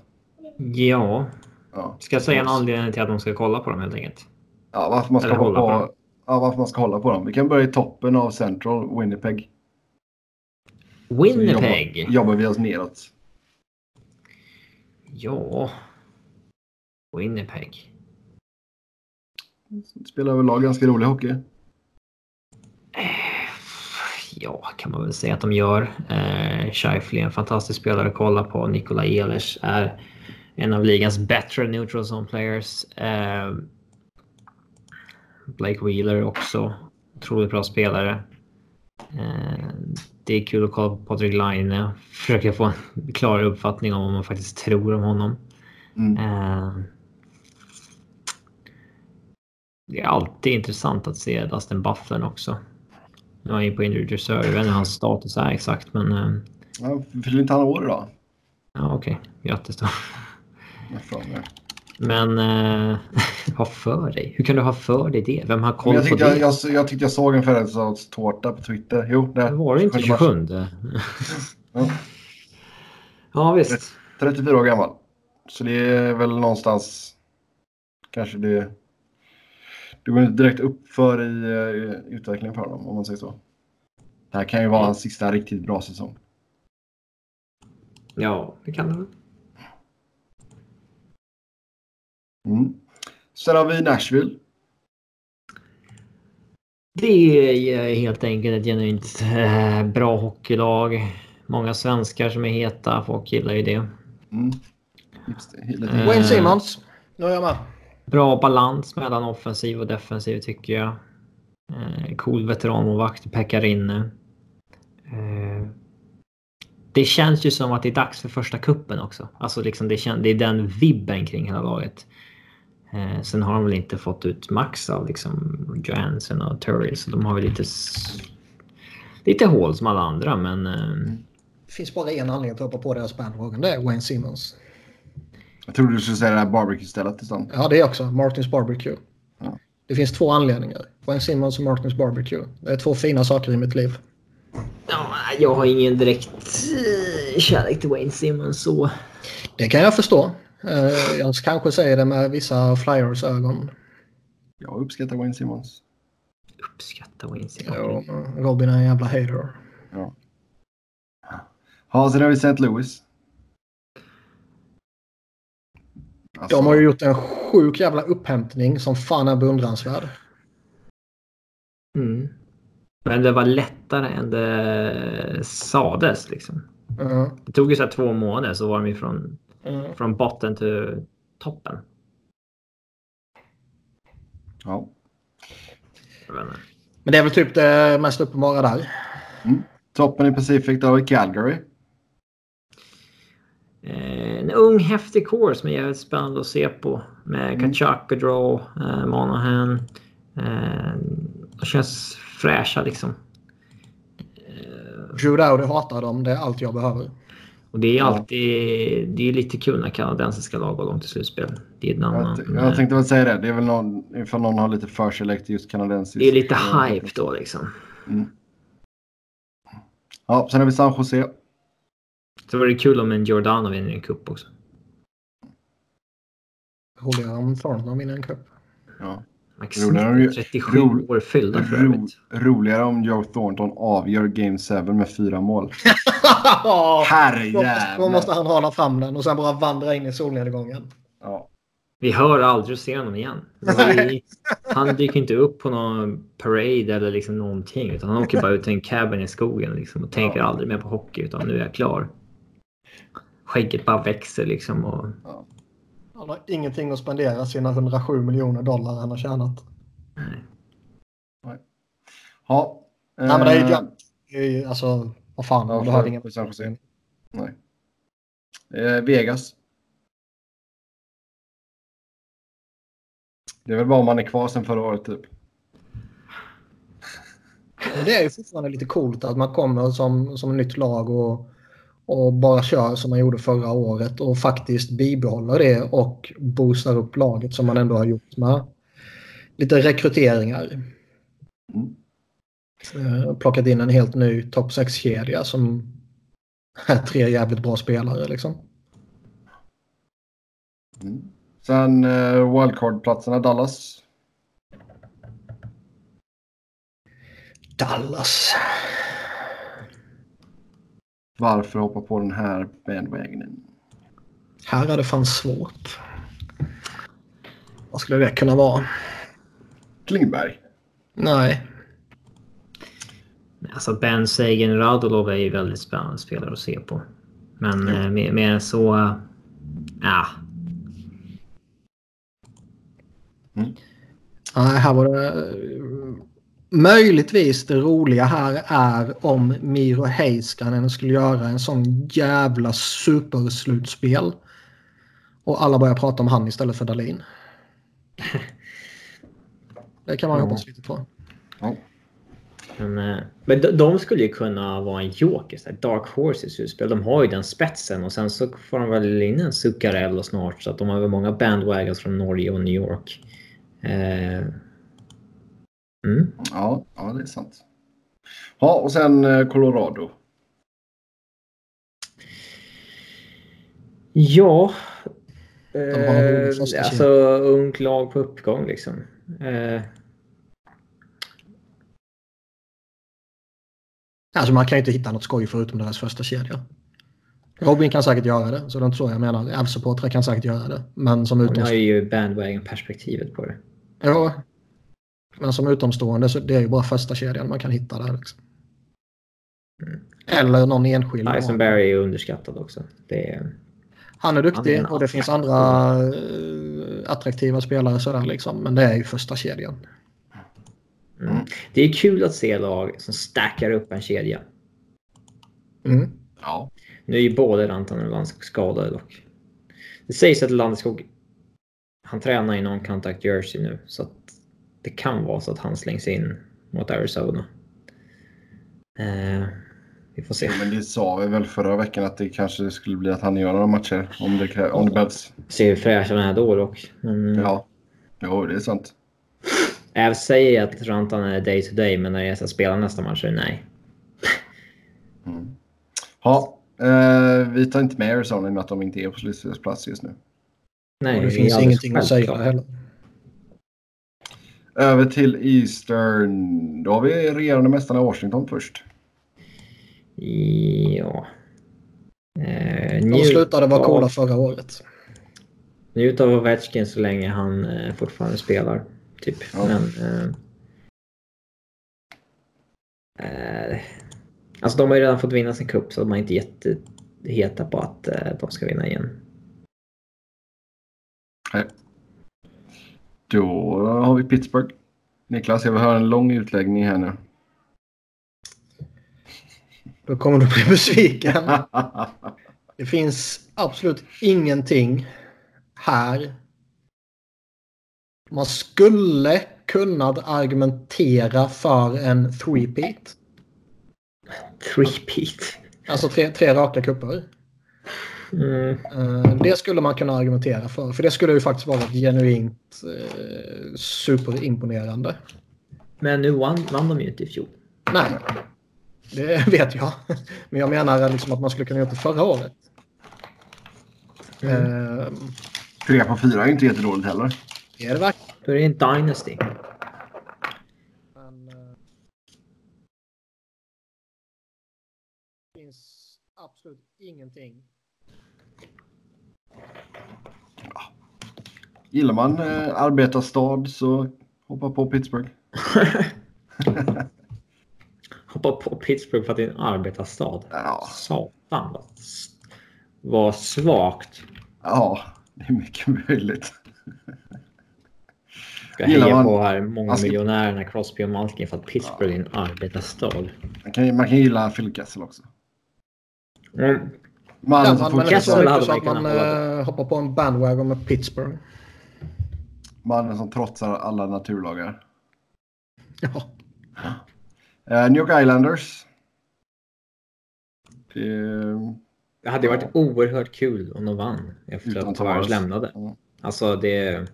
Ja, Ja. ska jag säga en anledning till att de ska kolla på dem helt enkelt? Ja, varför man ska Eller hålla på, på ja, varför man ska hålla på dem. Vi kan börja i toppen av Central, Winnipeg. Så Winnipeg? Jobbar, jobbar vi oss neråt. Ja. Winnipeg. Spelar överlag ganska rolig hockey. Ja, kan man väl säga att de gör. Eh, Scheifele är en fantastisk spelare att kolla på. Nikola Ehlers är en av ligans bättre neutral zone players. Eh, Blake Wheeler också. Otroligt bra spelare. Det är kul att kolla på Patrik Laine. Försöka få en klar uppfattning om vad man faktiskt tror om honom. Mm. Eh, det är alltid intressant att se Dustin Bufflin också. Nu är han ju på injured reserve. Jag vet inte hur hans status är exakt, men... eh, Ja, fyller inte han år idag? Ja, okej. Grattis då. Jag. Men eh, ha för dig. Hur kan du ha för dig det? Vem har koll jag, på det? jag, jag, jag tyckte jag såg en födelsedagstårta på Twitter. Jo, det Det var det inte 27 mars. 27? Ja. Ja, visst. 34 år gammal. Så det är väl någonstans kanske det. Det går inte direkt upp för i uh, utvecklingen för honom om man säger så. Det här kan ju vara hans sista riktigt bra säsong. Ja, det kan det. Mm. Sen har vi Nashville. Det är helt enkelt ett genuint eh, bra hockeylag. Många svenskar som är heta. Folk gillar ju det. Mm. Eh. Wayne Simons. Nu är jag med. Bra balans mellan offensiv och defensiv tycker jag. Eh, cool veteranmålvakt, Pekarinne. Eh, det känns ju som att det är dags för första kuppen också. Alltså liksom det, det är den vibben kring hela laget. Eh, sen har de väl inte fått ut max av liksom Johansson och Turry så de har väl lite lite hål som alla andra men eh, Det finns bara en anledning att hoppa på deras bandwagon. Det är Wayne Simmons. Jag trodde du skulle säga det här barbecue-stället istället. Ja, det är också. Martins Barbecue. Ja. Det finns två anledningar. Wayne Simmons och Martins Barbecue. Det är två fina saker i mitt liv. ja, jag har ingen direkt eh, kärlek till Wayne Simmons så. Det kan jag förstå. Eh, Jag kanske säger det med vissa Flyers ögon. Jag uppskattar Wayne Simmons. Uppskatta Wayne Simmons. Men Robin är en jävla hater. Ja, sen har vi St. Louis. Alltså, De har ju gjort en sjuk jävla upphämtning som fan är beundransvärd. Mm. Men det var lättare än det sades liksom. Mm. Det tog ju så här två månader så var de ju från, Mm. från botten till toppen. Ja. Men det är väl typ det mest uppenbara där. Toppen i Pacific, har vi Calgary. Eh, en ung häftig core som är jävligt spännande att se på. Med Mm. Kachak och Draw, eh, Monahan. Eh, de känns fräscha liksom. Drew Dowdy hatar dem. Det är allt jag behöver. Och det är alltid det är lite kul när kanadensiska lag går långt i slutspel. Det är, Jag, annan, t- jag tänkte väl säga det. Det är väl någon, ifall någon har lite förkärlek till just kanadensiskt. det är lite hype då liksom. Ja, sen har vi San Jose. Så var det kul om en Giordano vinner en cup också. Roligare om Thornton vinner en cup. Ja. Max Roligare om ju- 37 ro- år fyllda för Ro, roligare om Joe Thornton avgör Game 7 med fyra mål. Måste, då Herrejävlar! måste han hala fram den och sen bara vandra in i solnedgången. Ja. Vi hör aldrig ser honom igen. Vi, han dyker inte upp på någon parade eller liksom någonting. Utan han åker bara ut till en cabin i skogen liksom, och tänker Ja. aldrig mer på hockey. Utan nu är jag klar. Skägget bara växer liksom. Och, Han har ingenting att spendera sina 107 miljoner dollar han har tjänat. nej. Ja. Nej men det är ju eh. Det är ju, Alltså, vad fan. Ja, du för- ingen... för San Jose. Nej. Eh, Vegas. Det är väl bara om man är kvar sen förra året typ. Det är ju fortfarande lite coolt att man kommer som, som nytt lag och, och bara kör som man gjorde förra året och faktiskt bibehåller det och boostar upp laget som man ändå har gjort med lite rekryteringar. Mm. Plockat in en helt ny topp 6-kedja som är tre jävligt bra spelare liksom. Mm. Sen eh, wildcard-platserna Dallas. Dallas. Varför hoppa på den här bandwagonen? Här är det fan svårt. Vad skulle det kunna vara? Klingberg. Nej. Alltså Ben Sagan Radulov är ju väldigt spännande spelare att se på. Men mm. mer, mer så... Ja. Mm. Nej, här var det... Möjligtvis det roliga här är om Miro Heiskanen skulle göra en sån jävla superslutspel. Och alla börjar prata om han istället för Dalin. Det kan man ja. hoppas lite på. Ja. Men, eh, men de, de, skulle ju kunna vara en joker. Dark Horses slutspel. De har ju den spetsen och sen så får de väl in en Zuccarello snart. Så att de har väl många bandwagons från Norge och New York. Eh. Mm. Ja, ja, det är sant. Ja, och sen eh, Colorado. Ja. Eh, alltså ungt lag på uppgång liksom. Eh. Alltså man kan ju inte hitta något skoj förutom deras första kedja. Robin kan säkert göra det, så det är inte så jag menar. Avs-supportrar kan säkert göra det. Men som utomstående... har ju bandwagon-perspektivet på det. Ja. Men som utomstående så det är ju bara första kedjan man kan hitta där. Liksom. Mm. Eller någon enskild. Eisenberg är underskattad också. Det är... Han är duktig han är och det finns andra uh, attraktiva spelare sådär liksom. Men det är ju första kedjan. Mm. Det är kul att se lag som stackar upp en kedja. Mm. Ja. Nu är ju både Rantanen och Landskog skadade dock. Det sägs att Landskog han tränar i någon contact jersey nu så att det kan vara så att han slängs in mot Arizona. Eh, vi får se. Ja, men det sa vi väl förra veckan att det kanske skulle bli att han gör några matcher om det, krä- om det behövs. Ser hur fräsch han är då dock. Men... Ja, jo det är sant. Jag säger att Rantanen är day to day, men när jag ska spela nästa match är det nej. Mm. Ja, eh, vi tar inte med Arizona i och med att de inte är på slutspelsplats just nu. Nej, och det finns ingenting att säga heller. Över till Eastern. Då har vi regerande mästarna Washington först. Ja. Eh, De slutade vara coola förra året. Njut av Ovechkin så länge han eh, fortfarande spelar. Typ. Ja. Men... Eh, eh, alltså de har ju redan fått vinna sin cup så de är inte jätteheta på att eh, de ska vinna igen. Nej. Då har vi Pittsburgh. Niklas, jag vill höra en lång utläggning här nu. Då kommer du bli besviken. Det finns absolut ingenting här man skulle kunna argumentera för en three-peat. Three-peat? Alltså tre, tre raka kupper. Mm. Eh, det skulle man kunna argumentera för. För det skulle ju faktiskt vara genuint eh, superimponerande. Men nu vann, vann de ju inte i fjol. Nej, det vet jag. Men jag menar liksom att man skulle kunna göra det förra året. Mm. Uh, Tre på fyra är inte jättedåligt heller. Är det verkligen? Då är det en Dynasty. Men, det finns absolut ingenting. Gillar man eh, arbetarstad så hoppa på Pittsburgh. hoppa på Pittsburgh för att det är en arbetarstad. Ja. Satan vad, vad svagt. Ja, det är mycket möjligt ska heja man, på här många alltså, miljonärerna Crosby och Malkin för att Pittsburgh ja. är en arbetarstad. Man kan, man kan gilla Phil Kessel också. Mm. Man, ja, man, man Kessel hade så att man uh, hoppar på en bandwagon med Pittsburgh. Mannen som trotsar alla naturlagar. Ja. Uh, New York Islanders. Det, det hade varit oerhört kul om de vann efter att Tavares lämnade. Mm. Alltså det...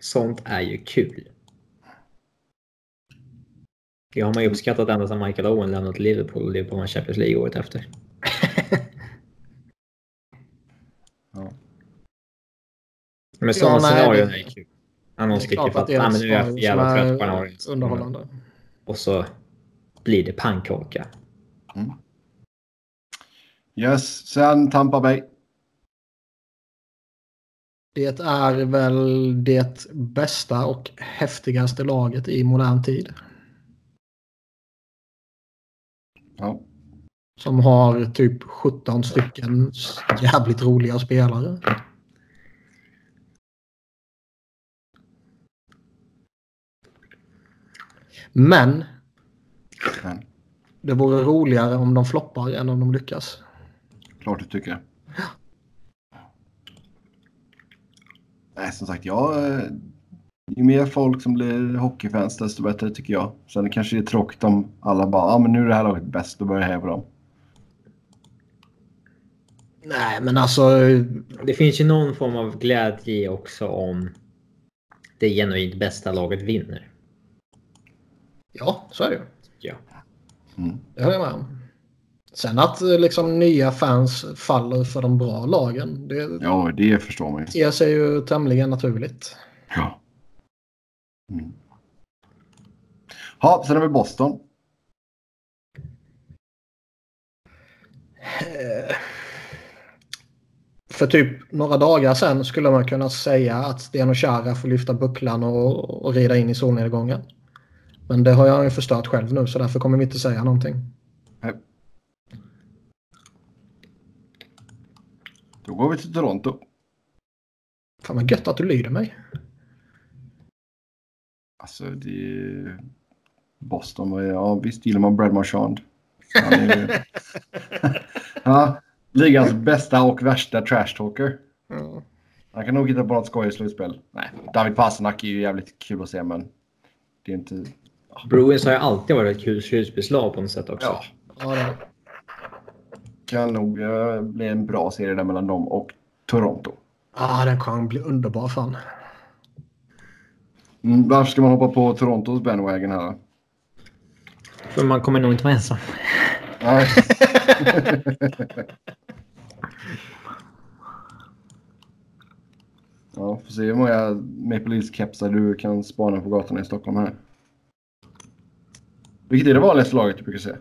Sånt är ju kul. Det har man ju uppskattat ända sedan Michael Owen lämnat Liverpool och Liverpool vann Champions League året efter. ja. Men sådana ja, scenarion är kul. Någon skriker för att, att ah, nu är jag jävla trött på den här Underhållande. Och så blir det pannkaka. Mm. Yes, sen Tampa Bay. Det är väl det bästa och häftigaste laget i modern tid. Ja. Som har typ 17 stycken jävligt roliga spelare. Men Men, det vore roligare om de floppar än om de lyckas. klart du tycker. Nej, som sagt, jag... Ju mer folk som blir hockeyfans desto bättre tycker jag. Sen kanske det är tråkigt om alla bara, ja ah, men nu är det här laget bäst, då börjar jag heja på dem. Nej, men alltså... Det finns ju någon form av glädje också om det genuint bästa laget vinner. Ja, så är det ju. Ja. Mm. Det håller jag med om. Sen att eh, liksom nya fans faller för de bra lagen. Det Ja, det förstår man ju. ter sig ju tämligen naturligt. Ja. Mm. Ja, sen har vi Boston. Eh, För typ några dagar sedan skulle man kunna säga att Sten och Chara får lyfta bucklan och, och rida in i solnedgången. Men det har jag ju förstört själv nu så därför kommer vi inte säga någonting. Nej. Då går vi till Toronto. Fan vad gött att du lyder mig. Alltså, det. Boston var ja visst gillar man Brad Marchand. Han är ju... ja, ligans bästa och värsta trashtalker. Ja. Han kan nog hitta på något skoj i slutspel. Nej, David Pasternak är ju jävligt kul att se men det är inte... Bruins har ju alltid varit ett kul slutspelslag på något sätt också. Ja, Ja, det. kan nog eh, bli en bra serie där mellan dem och Toronto. Ah, den kan bli underbar fan. Mm, varför ska man hoppa på Torontos bandwagon här? För man kommer nog inte vara ensam. Nej. ja, får se hur många Maple Leafs-kepsar du kan spana på gatorna i Stockholm här. Vilket är det vanligaste laget du brukar se?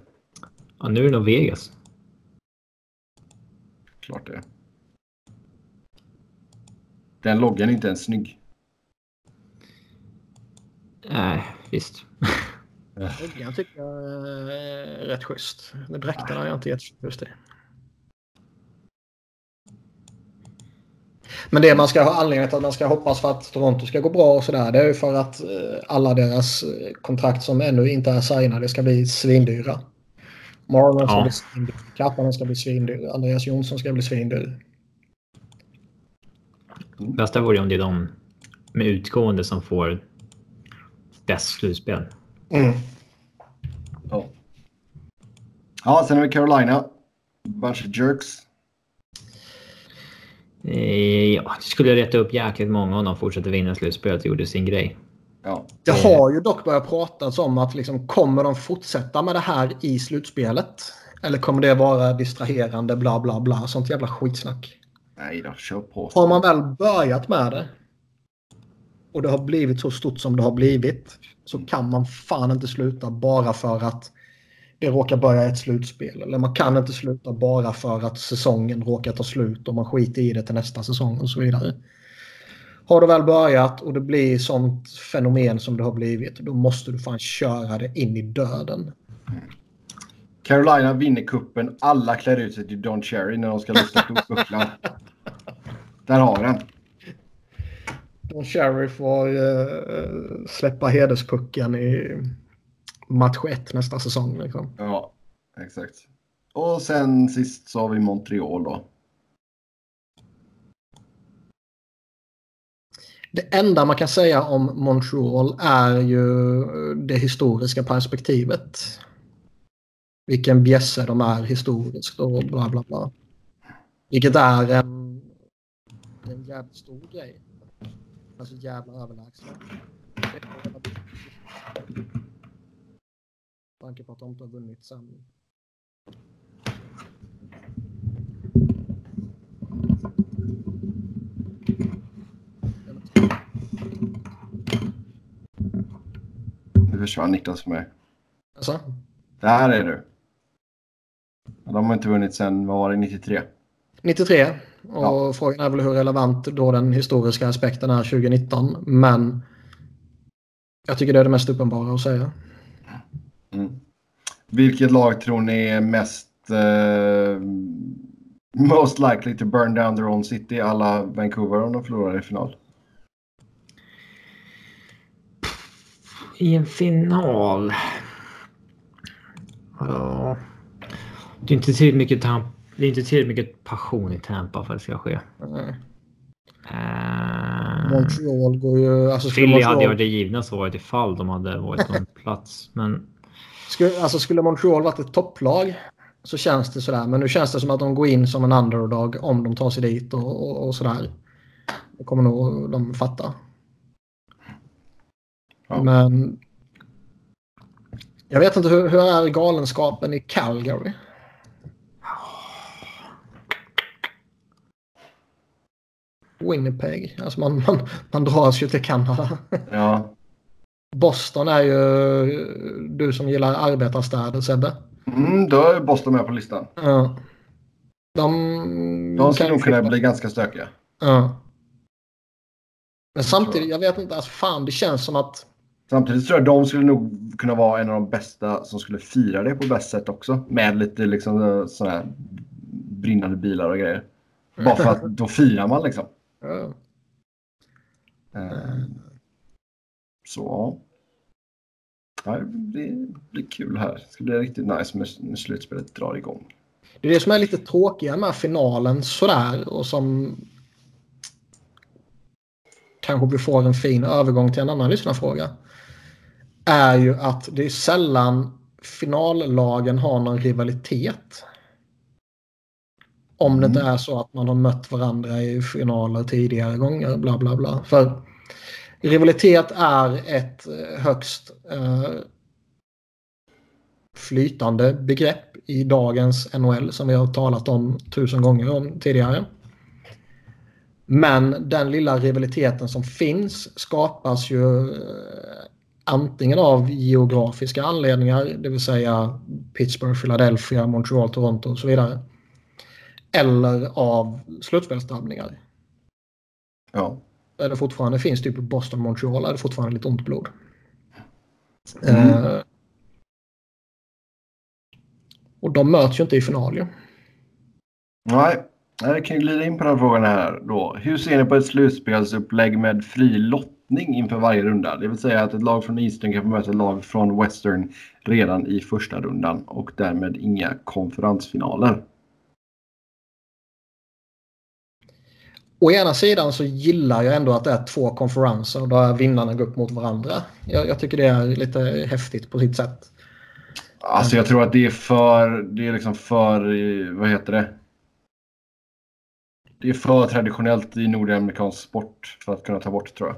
Ja, nu är det nog Vegas. Klart det. Den loggan är inte ens snygg. Nej, visst. Jag tycker jag är rätt schysst. Dräkterna är jag inte jätteförtjust i. Men det man ska ha anledning till att man ska hoppas för att Toronto ska gå bra och sådär. Det är ju för att eh, alla deras eh, kontrakt som ännu inte är signade ska bli svindyra. Marlon ska Ja. bli svindyr. Kapanen ska bli svindyr. Andreas Jonsson ska bli svindyr. Bästa vore om det är de med utgående som får bäst slutspel. Mm. Ja. Ja, sen har vi Carolina. Bunch of jerks. Eh, Ja, det skulle rätta upp jäkligt många om de fortsätter vinna slutspelet och gjorde sin grej. Ja. Det har ju dock börjat pratas om att liksom, kommer de fortsätta med det här i slutspelet? Eller kommer det vara distraherande bla bla bla? Sånt jävla skitsnack. Nej då, kör på. Har man väl börjat med det och det har blivit så stort som det har blivit så kan man fan inte sluta bara för att det råkar börja ett slutspel. Eller man kan inte sluta bara för att säsongen råkar ta slut och man skiter i det till nästa säsong och så vidare. Har du väl börjat och det blir sånt fenomen som det har blivit då måste du fan köra det in i döden. Carolina vinner kuppen. Alla klär ut sig till Don Cherry när de ska lyfta upp bucklan. Där har vi den. Don Cherry får eh, släppa hederspucken i match 1 nästa säsong. Liksom. Ja, exakt. Och sen sist så har vi Montreal då. Det enda man kan säga om Montreal är ju det historiska perspektivet. Vilken bjässe de är historiskt och bla bla bla. Vilket är en, en jävligt stor grej. Alltså jävla överlägsna. Tanke på att de inte har vunnit sen. Nu försvann Niklas med. Alltså, Där är du. De har inte vunnit sen, vad var det, 93? 93. Och Ja. frågan är väl hur relevant då den historiska aspekten är 2019. Men jag tycker det är det mest uppenbara att säga. Mm. Vilket lag tror ni är mest eh, most likely to burn down their own city alla Vancouver om de förlorar i final? I en final. Ja. Det är inte tillräckligt mycket, tam- det är inte tillräckligt mycket passion i Tampa för att det ska ske. Eh, Uh, Montreal går ju... Alltså Philly hade ju varit det givna svaret ifall de hade varit på en plats. Men skulle, alltså skulle Montreal varit ett topplag så känns det sådär. Men nu känns det som att de går in som en underdog om de tar sig dit och, och, och sådär. Det kommer nog de fatta. Ja. Men jag vet inte hur, hur är galenskapen i Calgary? Winnipeg. Alltså man, man, man dras ju till Kanada. Ja. Boston är ju du som gillar arbetarstäder Sebbe. Mm, då är Boston med på listan. Ja. De, De skulle nog kunna bli ganska stökiga. Ja. Men samtidigt, jag vet inte, alltså fan det känns som att Samtidigt tror jag de skulle nog kunna vara en av de bästa som skulle fira det på bäst sätt också. Med lite liksom sådana här brinnande bilar och grejer. Bara för att då firar man liksom. ja, Eh, Så ja. Det blir kul här. Det ska bli riktigt nice när slutspelet drar igång. det är det som är lite tråkiga med finalen sådär och som kanske vi får en fin övergång till en annan lyssnarfråga. Är ju att det är sällan finallagen har någon rivalitet. Om det inte är så att man har mött varandra i finaler tidigare gånger. Bla bla bla. För rivalitet är ett eh, högst eh, flytande begrepp i dagens NHL som vi har talat om tusen gånger om tidigare. Men den lilla rivaliteten som finns skapas ju eh, antingen av geografiska anledningar, det vill säga Pittsburgh, Philadelphia, Montreal, Toronto och så vidare. Eller av slutspelsdrabbningar. Ja. Där det fortfarande finns typ Boston, Montreal, är det fortfarande lite ont blod. Mm. Eh, och de möts ju inte i final ju. Nej, jag kan ju glida in på den här frågan här då. Hur ser ni på ett slutspelsupplägg med fri lottning inför varje runda? Det vill säga att ett lag från Eastern kan få möta ett lag från Western redan i första rundan och därmed inga konferensfinaler. Å ena sidan så gillar jag ändå att det är två konferenser där vinnarna går upp mot varandra. Jag, jag tycker det är lite häftigt på sitt sätt. Alltså jag tror att det är för, det är liksom för, vad heter det? Det är för traditionellt i nordamerikansk sport för att kunna ta bort tror jag.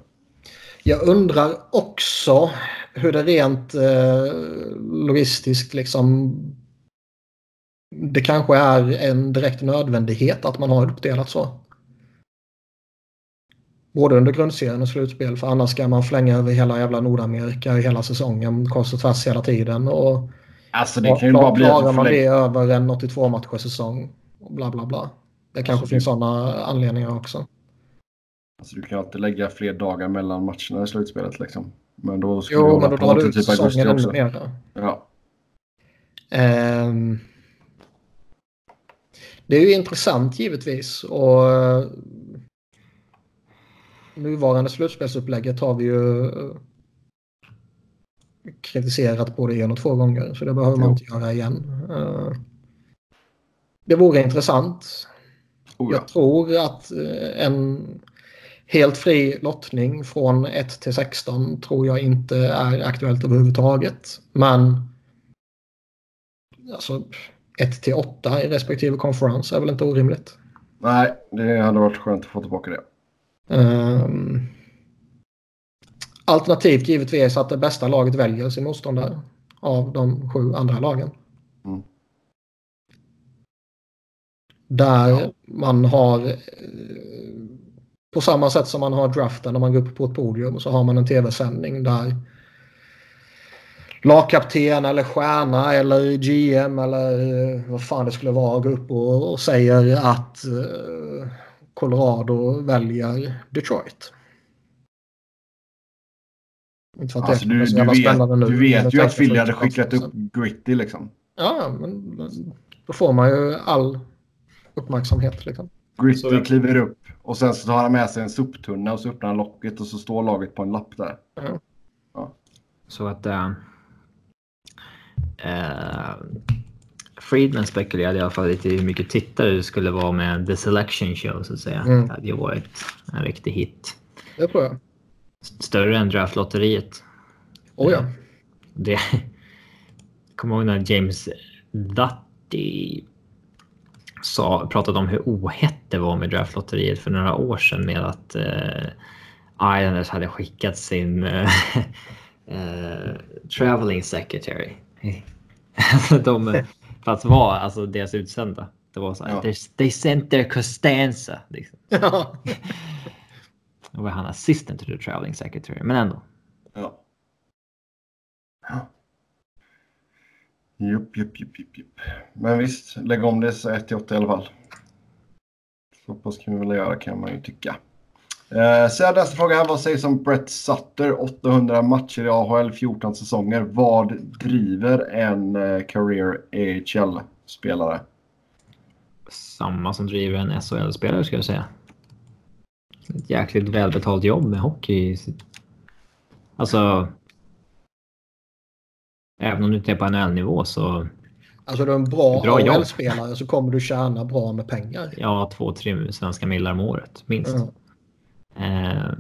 Jag undrar också hur det rent eh, logistiskt liksom... Det kanske är en direkt nödvändighet att man har uppdelat så. Både under grundserien och slutspel för annars ska man flänga över hela jävla Nordamerika hela säsongen kors och tvärs hela tiden. Och Alltså det kan ju bara bli klarar man det över en 82 matchers säsong och bla bla bla. Det kanske Alltså, finns sådana anledningar också. Alltså, du kan alltid lägga fler dagar mellan matcherna i slutspelet liksom. Men då skulle Jo, men då drar du ut typ säsongen ännu mer. Ja. Ehm, det är ju intressant givetvis. Och nuvarande slutspelsupplägget har vi ju eh, kritiserat både en och två gånger. Så det behöver man inte göra igen. Eh, det vore intressant. Oh, ja. Jag tror att eh, en helt fri lottning från 1 till 16 tror jag inte är aktuellt överhuvudtaget. Men alltså 1 till 8 i respektive konferens är väl inte orimligt. Nej, det hade varit skönt att få tillbaka det. Ehm, alternativt givetvis att det bästa laget väljer sin motståndare av de sju andra lagen. Mm. Där Ja. man har eh, på samma sätt som man har draften när man går upp på ett podium så har man en tv-sändning där lagkapten eller stjärna eller GM eller eh, vad fan det skulle vara går upp och, och säger att uh, Colorado väljer Detroit. Inte för att alltså, det du, du, vet, du vet ju att Philly hade skickat upp Gritty liksom. Ja, men, men då får man ju all uppmärksamhet. Liksom. Gritty så, kliver upp och sen så tar han med sig en soptunna och så öppnar han locket och så står laget på en lapp där. Mm. Ja. Så att... Äh, äh, Friedman spekulerade i alla fall lite hur mycket tittare det skulle vara med The Selection Show så att säga. Mm. Det hade ju varit en riktig hit. Det tror jag. Större än draftlotteriet. Oh ja. Det... Kommer ihåg när James Dutty sa, pratade om hur ohett det var med draftlotteriet för några år sedan med att eh, Islanders hade skickat sin eh, eh, traveling secretary. de, för att vara alltså, deras utsända. Det var så här, ja. they sent their Costanza. Liksom. Ja. Då var han assistant to the traveling secretary, men ändå. Ja. ja. Jupp, jupp, jupp, jupp, jupp. Men visst, lägg om det så 1 till 8 i alla fall. Så pass kan vi väl göra kan man ju tycka. Eh, nästa fråga här. Vad sägs om Brett Sutter? 800 matcher i AHL, 14 säsonger. Vad driver en eh, career AHL-spelare? Samma som driver en SHL-spelare skulle jag säga. Ett jäkligt välbetalt jobb med hockey. Alltså, Även om du inte är på NHL-nivå så... Alltså du är en bra, bra AHL-spelare så kommer du tjäna bra med pengar. Ja, två, tre svenska millar om året minst. Mm. Eh,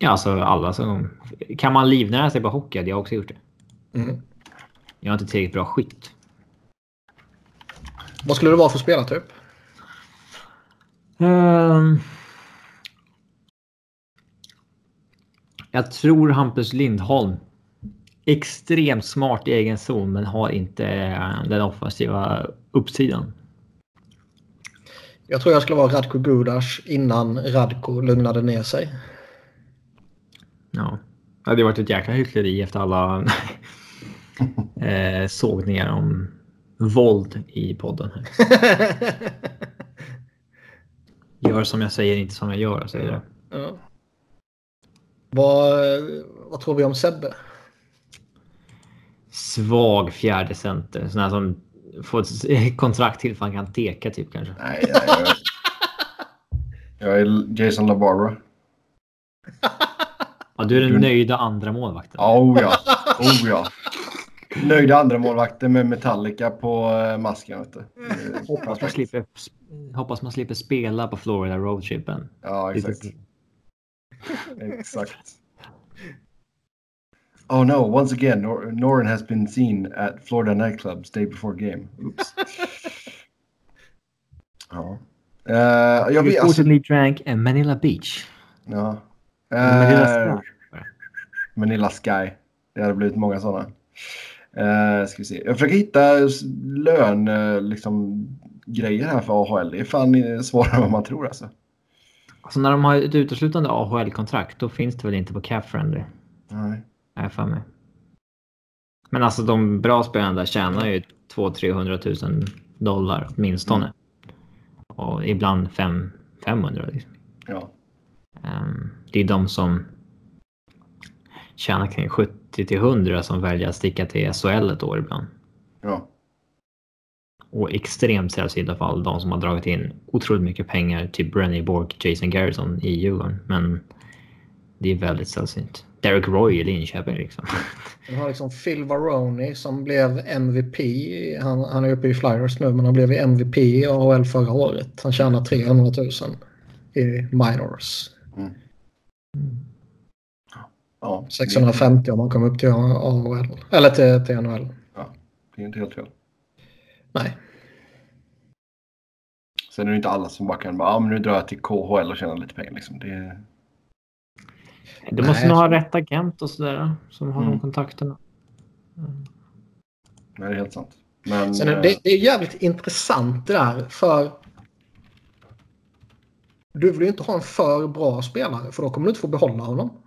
ja, alltså alla som... Kan man livnära sig på hockey hade jag också gjort det. Mm. Jag har inte tillräckligt bra skytt. Vad skulle det vara för spelartyp? Um, jag tror Hampus Lindholm extremt smart i egen zon men har inte den offensiva uppsidan. Jag tror jag skulle vara Radko Gudas innan Radko lugnade ner sig. Ja, det hade varit ett jäkla hyckleri efter alla eh, sågningar om våld i podden. Gör som jag säger, inte som jag gör, säger det. Ja. Vad, vad tror vi om Sebbe? svag fjärde center. Sån här som får ett kontrakt till för han kan teka typ kanske. Nej, jag, jag, jag är Jason LaBarbara. Ja, du är den nöjda andra målvakten. Oh ja, oh ja. Nöjda andra målvakten med Metallica på eh, masken. Vet du. Hoppas, man slipper, hoppas man slipper spela på Florida roadtripen. Ja, exakt. exakt. Oh no, once again, Nor Norin has been seen at Florida nightclubs day before game. Oops. ja. Uh, jag vet, alltså... drank at Manila Beach. Ja. Uh, Manila Sky. Manila Sky. Det hade blivit många sådana. Uh, ska vi se. Jag försöker hitta lön, liksom, grejer här för AHL. Det är fan svårare än vad man tror alltså. Alltså när de har ett uteslutande AHL-kontrakt då finns det väl inte på Cap Friendly? Nej jag för mig. Men alltså de bra spelarna där tjänar ju 200-300 000 dollar åtminstone. Mm. Och ibland 5, 500 liksom. Ja. Um, det är de som tjänar kring 70 till 100 som väljer att sticka till SHL ett år ibland. Ja. Och extremt sällsynta fall de som har dragit in otroligt mycket pengar till Brenny Bork, Jason Garrison i Djurgården. Men det är väldigt sällsynt. Derek Roy i Linköping liksom. Du har liksom Phil Varoni som blev MVP. Han, han är uppe i Flyers nu men han blev MVP i AHL förra året. Han tjänar 300 000 i minors. Mm. Ja, 650 om han kommer upp till AHL. Eller till, till NHL. Ja, det är inte helt fel. Nej. Sen är det inte alla som bara kan bara, ah, men nu drar jag till KHL och tjänar lite pengar. Liksom. Det, du måste nog ha rätt agent och sådär som har mm. de kontakterna. Mm. det är helt sant. Men, Sen det, det, är jävligt intressant det där för du vill ju inte ha en för bra spelare för då kommer du inte få behålla honom.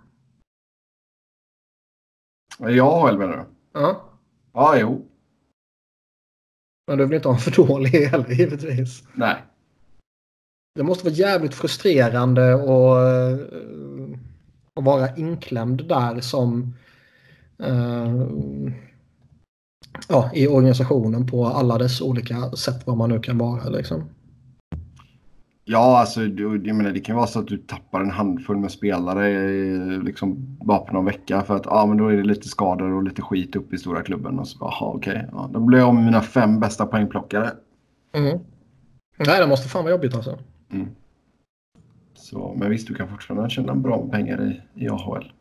I AHL menar du? Ja. Ja, jo. Men du vill inte ha en för dålig heller givetvis. Nej. Det måste vara jävligt frustrerande att, att vara inklämd där som uh, ja, i organisationen på alla dess olika sätt vad man nu kan vara. Liksom. Ja, alltså jag menar, det kan vara så att du tappar en handfull med spelare liksom, bara på någon vecka för att ja, men då är det lite skador och lite skit upp i stora klubben. Och så bara, aha, okej. Ja, då blir jag av med mina fem bästa poängplockare. Mm. Nej, det måste fan vara jobbigt alltså. Mm. Så, men visst, du kan fortfarande tjäna bra pengar i, i AHL.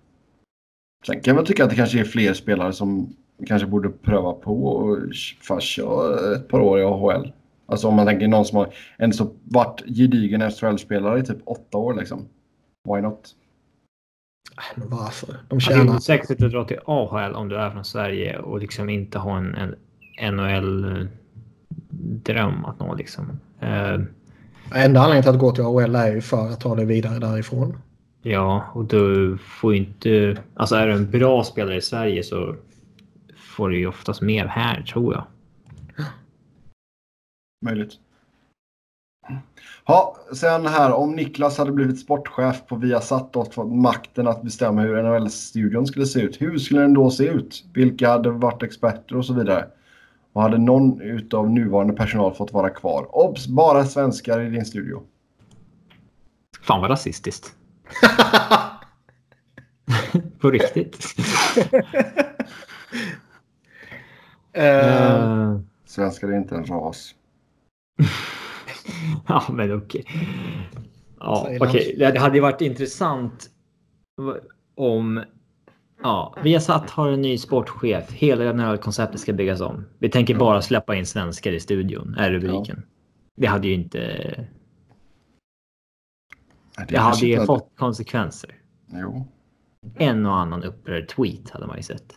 Sen kan jag tycka att det kanske är fler spelare som kanske borde pröva på och fast köra ett par år i AHL. Alltså om man tänker någon som har en så varit gedigen SHL-spelare i typ åtta år liksom. Why not? Äh, men varför? De tjänar... tjänar... Det är sexigt att dra till AHL om du är från Sverige och liksom inte ha en, en NHL-dröm att nå liksom. Uh... Enda anledningen till att gå till AHL är ju för att ta dig vidare därifrån. Ja, och du får inte... Alltså är du en bra spelare i Sverige så får du ju oftast mer här tror jag. Möjligt. Ja, sen här om Niklas hade blivit sportchef på Viasat och fått makten att bestämma hur NHL-studion skulle se ut. Hur skulle den då se ut? Vilka hade varit experter och så vidare? Och hade någon utav nuvarande personal fått vara kvar? Obs! Bara svenskar i din studio. Fan vad rasistiskt. på riktigt. uh... Svenskar är inte en ras. ja, men okej. Okay. Ja, okay. Det hade varit intressant om Ja, Viasat har en ny sportchef. Hela det här konceptet ska byggas om. Vi tänker bara släppa in svenskar i studion, är rubriken. Ja. Det hade ju inte... Det, det hade ju fått konsekvenser. Jo. En och annan upprörd tweet hade man ju sett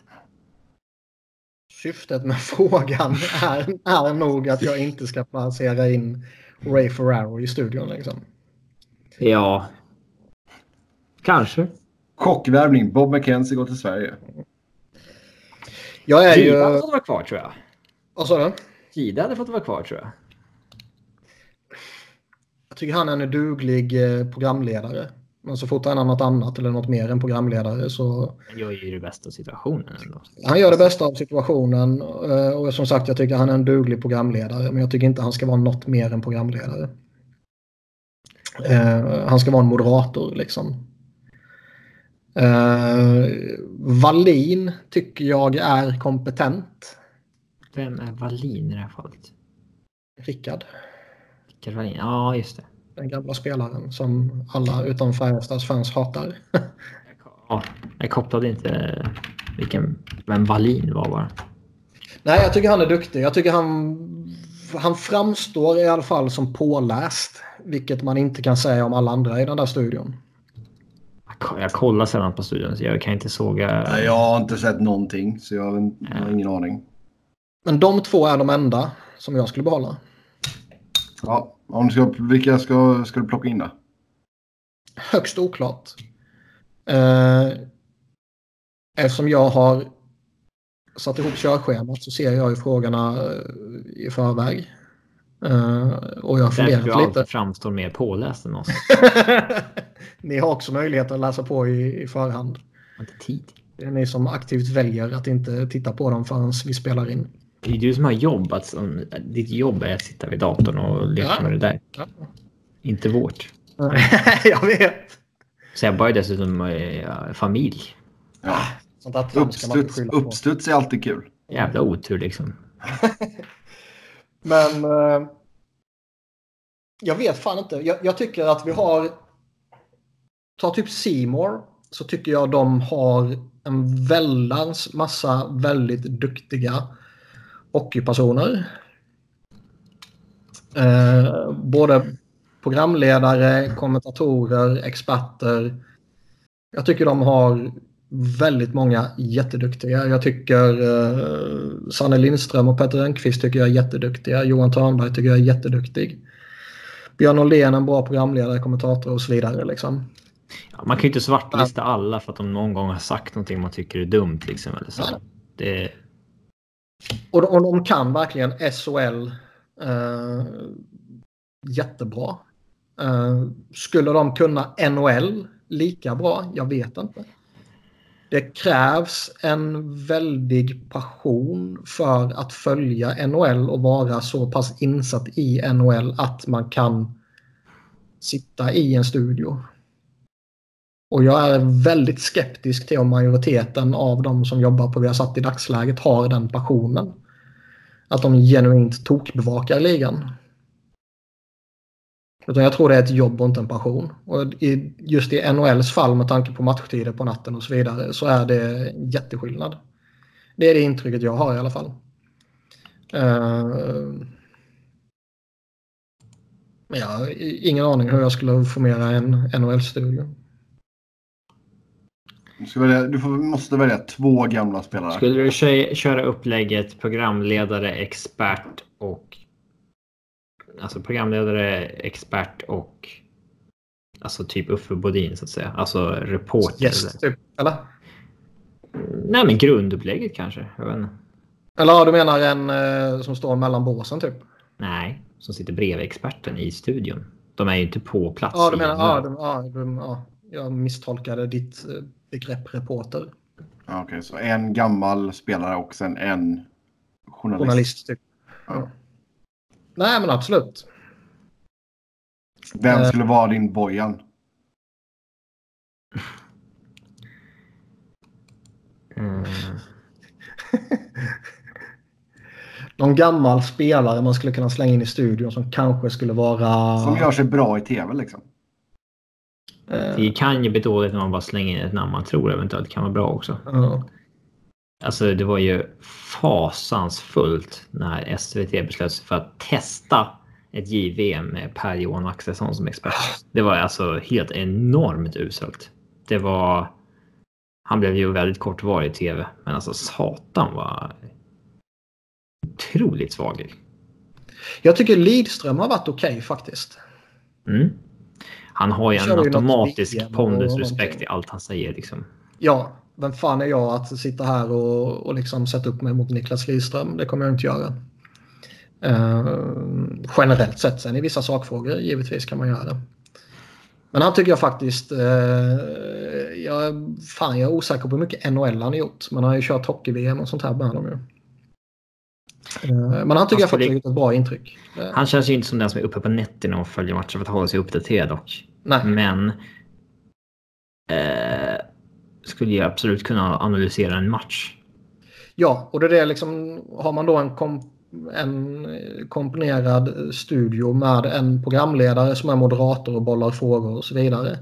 syftet med frågan är, är nog att jag inte ska placera in Ray Ferraro i studion. Liksom. Ja, kanske. Chockvärvning. Bob McKenzie går till Sverige. Jag är Gida ju... hade fått vara kvar tror jag. Vad sa du? Gida hade fått vara kvar tror jag. Jag tycker han är en duglig eh, programledare. Men så fort han har något annat eller något mer än programledare så... Han gör ju det bästa av situationen ändå. Han gör det bästa av situationen. Eh, och som sagt, jag tycker han är en duglig programledare. Men jag tycker inte han ska vara något mer än programledare. Eh, han ska vara en moderator liksom. Uh, Wallin tycker jag är kompetent. Vem är Wallin i det här fallet? Rickard. Rickard Wallin, ja just det den gamla spelaren som alla utom Färjestads fans hatar. ja, jag kopplade inte vilken, vem Wallin var bara. Nej, jag tycker han är duktig. Jag tycker han, han framstår i alla fall som påläst. Vilket man inte kan säga om alla andra i den där studion. Jag kollar sällan på studion så jag kan inte såga... Nej, jag har inte sett någonting så jag har, jag har ingen aning. Men de två är de enda som jag skulle behålla. Ja, om du ska, vilka ska, ska du plocka in då? Högst oklart. Eh, eftersom jag har satt ihop körschemat så ser jag ju frågorna eh, i förväg. Uh, och jag har funderat lite. Därför du framstår mer påläst än oss. ni har också möjlighet att läsa på i, i förhand. Inte tid. Det är ni som aktivt väljer att inte titta på dem förrän vi spelar in. Det är du som har jobb. Alltså, ditt jobb är att sitta vid datorn och leka ja. med det där. Ja. Inte vårt. jag vet. Så jag bara dessutom äh, familj. Ja. Sånt uppstuds, uppstuds är alltid kul. Jävla otur liksom. Men eh, jag vet fan inte. Jag, jag, tycker att vi har... Ta typ Seymour så tycker jag de har en väldans massa väldigt duktiga hockeypersoner. Eh, både programledare, kommentatorer, experter. Jag tycker de har väldigt många jätteduktiga. Jag tycker eh, Sanne Lindström och Petter Enqvist tycker jag är jätteduktiga. Johan Törnberg tycker jag är jätteduktig. Björn Åhlén en bra programledare, kommentator och så vidare. Liksom. Ja, man kan ju inte svartlista alla för att de någon gång har sagt någonting man tycker är dumt. Liksom, eller så. Det, Och de, och de kan verkligen SHL eh, jättebra. Eh, skulle de kunna NHL lika bra? Jag vet inte. Det krävs en väldig passion för att följa NHL och vara så pass insatt i NHL att man kan sitta i en studio. Och jag är väldigt skeptisk till om majoriteten av de som jobbar på Viasat i dagsläget har den passionen. Att de genuint tokbevakar ligan. Utan jag tror det är ett jobb och inte en passion. Och i, just i NHLs fall med tanke på matchtider på natten och så vidare så är det jätteskillnad. Det är det intrycket jag har i alla fall. Eh, men jag har ingen aning hur jag skulle formera en NHL-studio. Du, ska välja, du får, måste välja två gamla spelare. skulle du kö- köra upplägget programledare, expert och... Alltså programledare, expert och... Alltså typ Uffe Bodin så att säga. Alltså reporter. Yes, typ. Eller? Nej men grundupplägget kanske. Jag vet inte. Eller du menar en eh, som står mellan båsen typ? Nej, som sitter bredvid experten i studion. De är ju inte på plats. Ja, du menar, en ja, du, ja, du, ja, jag misstolkade ditt eh, begrepp reporter. Okej, så en gammal spelare och sen en journalist. Journalist typ. Ja. Nej, men absolut. Vem Eh. skulle vara din Bojan? Mm. Någon gammal spelare man skulle kunna slänga in i studion som kanske skulle vara... Som gör sig bra i tv liksom. Eh, Det kan ju bli dåligt när man bara slänger in ett namn man tror eventuellt kan vara bra också. ja. Alltså det var ju fasansfullt när SVT beslöt sig för att testa ett JVM med Per-Johan Axelsson som expert. Det var alltså helt enormt uselt. Det var... Han blev ju väldigt kortvarig i tv, men alltså satan var otroligt svag. Jag tycker Lidström har varit okej faktiskt. Mm. Han har ju en automatisk pondusrespekt i allt han säger. Liksom. Ja, vem fan är jag att sitta här och, och liksom sätta upp mig mot Niklas Lidström? Det kommer jag inte göra. Eh, generellt sett. Sen i vissa sakfrågor givetvis kan man göra det. Men han tycker jag faktiskt... Uh, jag, fan, jag är osäker på hur mycket NHL han har gjort. Men han har ju kört hockey-VM och sånt här med dem ju. Eh, men han tycker jag skulle- faktiskt har gjort ett bra intryck. Eh, Han känns ju inte som den som är uppe på nätterna och följer matcher för att hålla sig uppdaterad dock. nej. Men eh, skulle ju absolut kunna analysera en match. Ja, och det är det liksom, har man då en, kom, en eh, komponerad studio med en programledare som är moderator och bollar frågor och så vidare.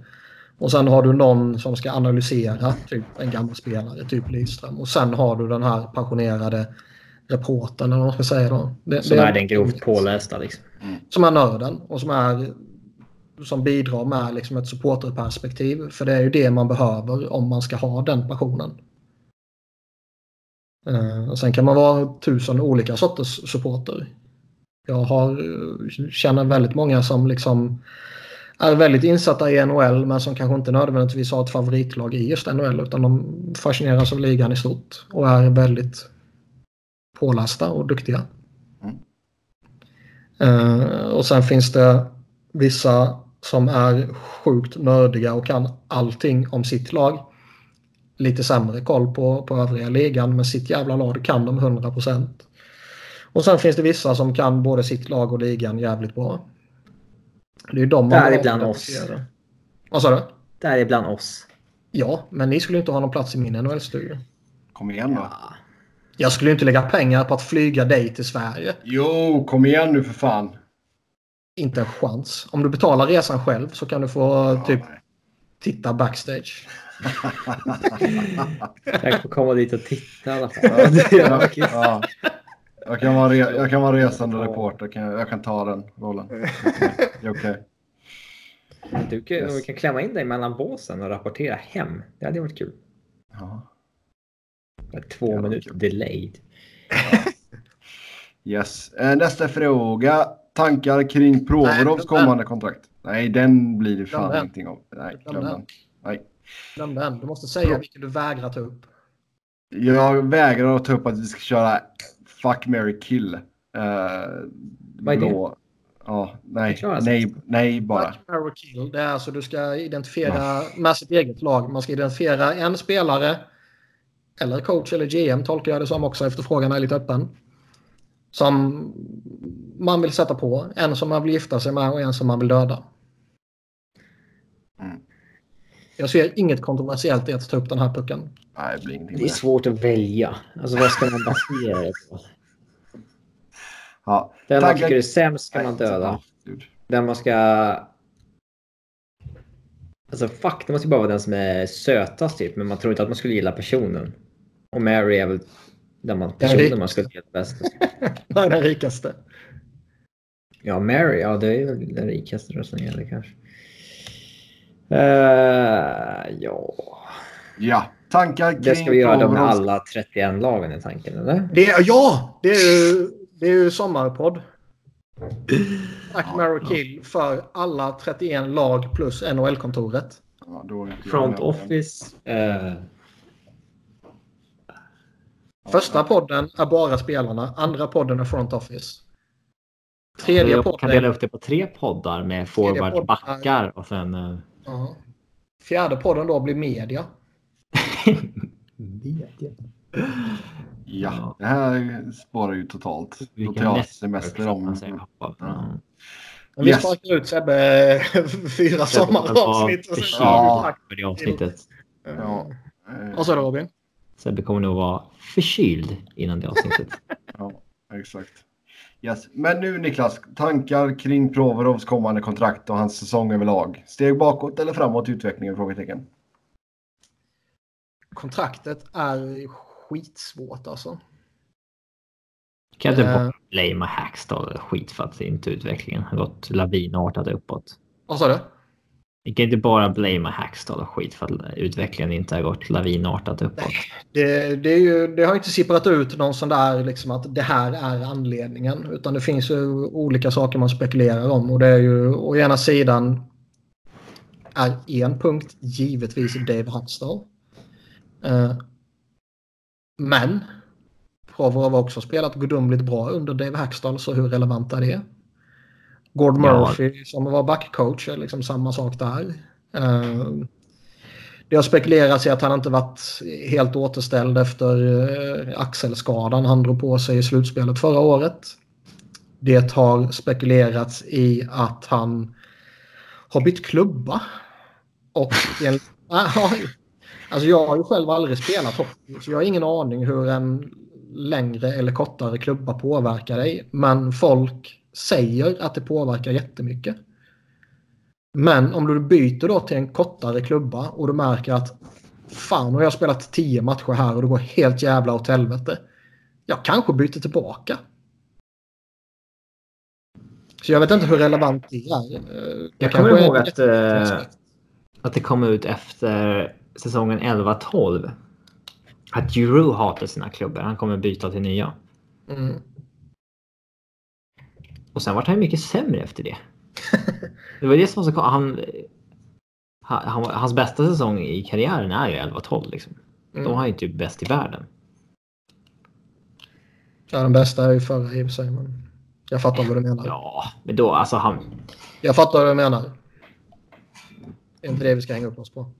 Och sen har du någon som ska analysera, typ en gammal spelare, typ Lidström. Och sen har du den här passionerade reportern, eller vad man ska säga då. Det, Som det är den grovt pålästa liksom. Som är nörden och som, är, som bidrar med liksom ett supporterperspektiv. För det är ju det man behöver om man ska ha den passionen. Eh, och sen kan man vara tusen olika sorters supporter. Jag har, eh, känner väldigt många som liksom är väldigt insatta i NHL men som kanske inte nödvändigtvis har ett favoritlag i just NHL utan de fascineras av ligan i stort och är väldigt pålästa och duktiga. Eh, och sen finns det vissa som är sjukt nördiga och kan allting om sitt lag. Lite sämre koll på, på övriga ligan men sitt jävla lag kan de 100%. Och sen finns det vissa som kan både sitt lag och ligan jävligt bra. Det är de man Däribland vill oss. Vad sa du? Där är bland oss. Ja, men ni skulle inte ha någon plats i min NHL-studio. Kom igen då. Jag skulle inte lägga pengar på att flyga dig till Sverige. Jo, kom igen nu för fan. Inte en chans. Om du betalar resan själv så kan du få typ titta backstage. Jag får komma dit och titta i alla fall. Ja, ja. Jag, kan vara re- jag kan vara resande reporter. Kan jag, jag kan ta den rollen. Det är okej. Du kan, Yes. vi kan klämma in dig mellan båsen och rapportera hem. Det hade varit kul. Ja. Två Ja, minuter delayed. Yes. Eh, Nästa fråga. Tankar kring Provorovs Nej, kommande kontrakt? Nej, den blir det fan ingenting av. Nej, Glöm den. Nej. Glöm den. Du måste säga vilken du vägrar ta upp. Jag vägrar att ta upp att vi ska köra Fuck, marry, kill. Uh, Vad är det? Ja, nej, alltså. nej, nej bara. Fuck, marry, kill. Det är alltså du ska identifiera med sitt eget lag. Man ska identifiera en spelare eller coach eller GM tolkar jag det som också efter frågan är lite öppen. Som man vill sätta på. En som man vill gifta sig med och en som man vill döda. Mm. Jag ser inget kontroversiellt i att ta upp den här pucken. Nej, det blir ingenting. Det är svårt att välja. Alltså vad ska man basera det på? Ja. Den man tycker är sämst ska man döda. dude. Den man ska... Alltså fuck, det måste ju bara vara den som är sötast typ. Men man tror inte att man skulle gilla personen. Och Mary är väl den man, personen man skulle gilla bäst. Nej, den rikaste. Ja, Mary, ja det är väl den rikaste rösten gäller kanske. Uh, ja, Ja, tankar kring det ska vi göra då med alla 31 lagen i tanken, eller? Det är, ja, det är ju, det är ju sommarpodd. Tack, Mary Kill för alla 31 lag plus NHL-kontoret. Ja, då Front office. eh, Första podden är bara spelarna, andra podden är front office. Tredje Jag kan podden, dela upp det på tre poddar med forward, podden backar och sen... eh, Ja. fjärde podden då blir media. Ja, det här spårar ju totalt. Då Vilken tar jag semester så om... Men vi Yes. sparkar ut Sebbe fyra sommaravsnitt. och vi Ja. det avsnittet. Ja. eh, Vad sa du Robin? Sebbe kommer nog vara förkyld innan det avsnittet. Ja, exakt. Yes. Men nu Niklas, tankar kring Provorovs kommande kontrakt och hans säsong överlag. Steg bakåt eller framåt i utvecklingen? Frågetecken. Kontraktet är skitsvårt alltså. Kan inte bara blamea Hackstall skit för att inte utvecklingen har gått lavinartat uppåt. Vad sa du? Vi kan inte bara blamea Hackstall och skit för att utvecklingen inte har gått lavinartat uppåt. Det, det, är ju, det har inte sipprat ut någon sån där liksom att det här är anledningen. Utan det finns ju olika saker man spekulerar om. Och det är ju å ena sidan är en punkt givetvis Dave Hackstall. Eh, men Provorov har också spelat gudomligt bra under Dave Hackstall så hur relevant är det? Gord Ja. Murphy som var backcoach är liksom samma sak där. Eh, det har spekulerats i att han inte varit helt återställd efter eh, axelskadan han drog på sig i slutspelet förra året. Det har spekulerats i att han har bytt klubba. Och en, Ah, alltså jag har ju själv aldrig spelat hockey så jag har ingen aning hur en längre eller kortare klubba påverkar dig. Men folk säger att det påverkar jättemycket. Men om du byter då till en kortare klubba och du märker att fan, nu har jag spelat tio matcher här och det går helt jävla åt helvete. Jag kanske byter tillbaka. Så jag vet inte hur relevant det är. Eh, det Jag kommer ihåg att, aspekt. att det kom ut efter säsongen 11-12 att Giroux hatar sina klubbar. Han kommer byta till nya. Mm. Och sen var han mycket sämre efter det. Det var det som var så han, han, han, Hans bästa säsong i karriären är ju 11-12 liksom. Mm. Då var han ju typ bäst i världen. Ja, den bästa är ju förra i och för sig. Men jag fattar vad du menar. Ja, men då alltså han... Jag fattar vad du menar. Det är inte det vi ska hänga upp oss på.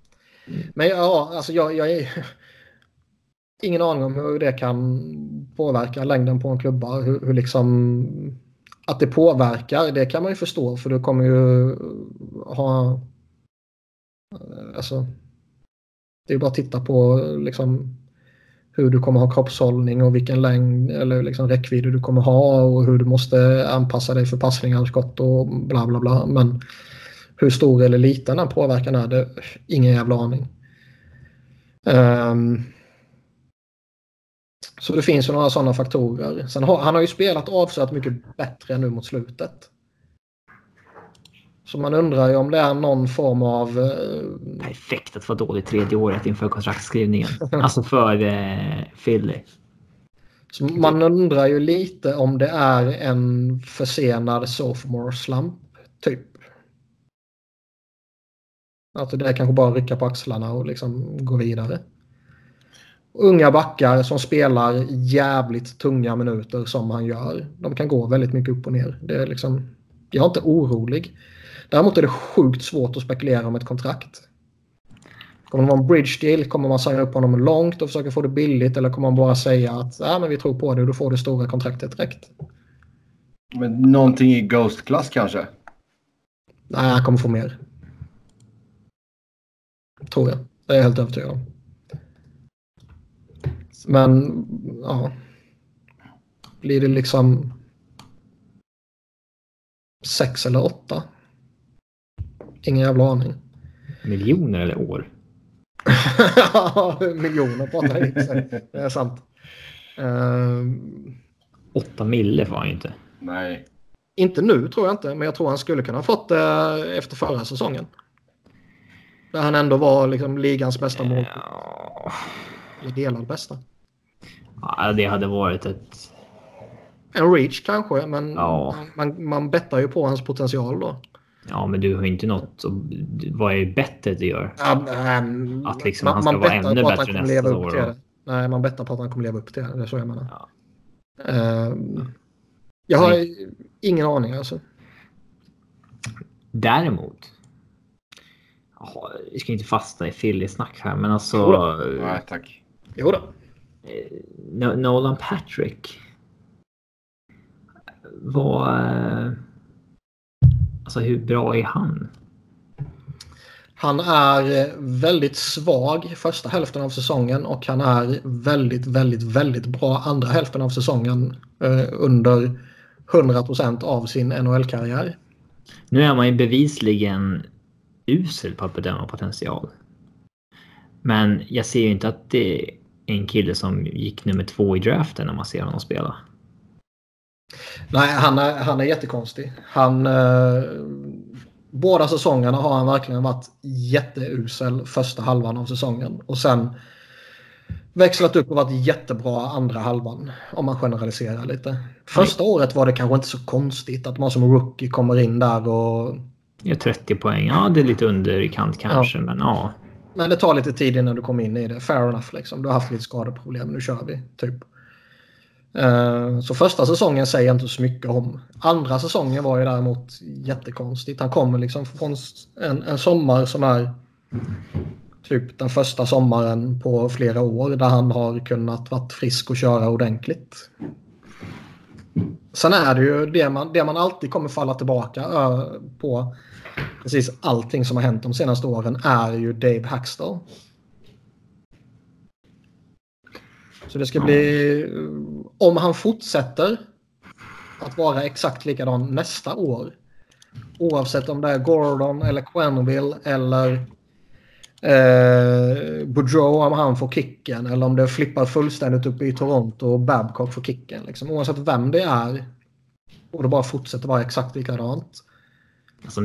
Men ja, alltså jag, jag är ingen aning om hur det kan påverka längden på en klubba. Hur, hur liksom att det påverkar, det kan man ju förstå för du kommer ju eh, ha eh, alltså det är bara att titta på liksom hur du kommer ha kroppshållning och vilken längd eller liksom räckvidd du kommer ha och hur du måste anpassa dig för passningar, skott och bla bla bla. Men hur stor eller liten den påverkan är, det ingen jävla aning. Um, så det finns ju några sådana faktorer. Sen har, han har ju spelat avsevärt mycket bättre nu mot slutet. Så man undrar ju om det är någon form av eh, Perfekt att vara dålig tredje året inför kontraktskrivningen. Alltså för eh, Philly. Så man undrar ju lite om det är en försenad sophomore slump typ. Alltså det är kanske bara att rycka på axlarna och liksom gå vidare. Unga backar som spelar jävligt tunga minuter som han gör. De kan gå väldigt mycket upp och ner. Det är liksom, jag är inte orolig. Däremot är det sjukt svårt att spekulera om ett kontrakt. Kommer det vara en bridge deal? Kommer man signa upp honom långt och försöka få det billigt? Eller kommer man bara säga att ah, men vi tror på det och du får det stora kontraktet direkt? Men någonting i Ghost-klass kanske? Nej, han kommer få mer. Tror jag. Det är jag helt övertygad om. Men, ja. Blir det liksom sex eller åtta? Ingen jävla aning. Miljoner eller år? Miljoner pratar jag inte. Det är sant. Uh, Åtta mille får han ju inte. Nej. Inte nu tror jag inte, men jag tror han skulle kunna ha fått det efter förra säsongen. Där han ändå var liksom ligans bästa mål. Ja. Eller delad bästa. Ja, det hade varit ett... En reach kanske, men Ja. man, man bettar ju på hans potential då. Ja, men du har ju inte något... Vad är bettet du gör? Ja, men, Att liksom han ska vara ännu bättre nästa leva år upp till då. det. Nej, man bettar på att han kommer leva upp till det. Det är så jag menar. Ja. Ehm, jag har ingen aning alltså. Däremot. Vi ska inte fastna i Philly-snack här, men alltså... Jodå. Nej, tack. Jo då. Eh, No- Nolan Patrick. Vad... eh, Alltså hur bra är han? Han är eh, väldigt svag första hälften av säsongen och han är väldigt, väldigt, väldigt bra andra hälften av säsongen eh, under 100% av sin NHL-karriär. Nu är man ju bevisligen usel på att bedöma potential. Men jag ser ju inte att det en kille som gick nummer två i draften när man ser honom spela. Nej, han är, han är jättekonstig. Han, eh, båda säsongerna har han verkligen varit jätteusel första halvan av säsongen. Och sen växlat upp och varit jättebra andra halvan. Om man generaliserar lite. Första året var det kanske inte så konstigt att man som rookie kommer in där och... Ja, 30 poäng. Ja, det är lite under i kant kanske, men ja. Men det tar lite tid innan du kommer in i det. Fair enough liksom. Du har haft lite skadeproblem. Nu kör vi. Typ. Eh, så första säsongen säger jag inte så mycket om. Andra säsongen var ju däremot jättekonstigt. Han kommer liksom från en, en sommar som är typ den första sommaren på flera år där han har kunnat vara frisk och köra ordentligt. Sen är det ju det man, det man alltid kommer falla tillbaka eh, på precis allting som har hänt de senaste åren är ju Dave Hackstall. Så det ska bli... Om han fortsätter att vara exakt likadan nästa år. Oavsett om det är Gordon eller Quenneville eller eh, Boudreau om han får kicken. Eller om det flippar fullständigt upp i Toronto och Babcock får kicken. Liksom. Oavsett vem det är. Och det bara fortsätter vara exakt likadant. Alltså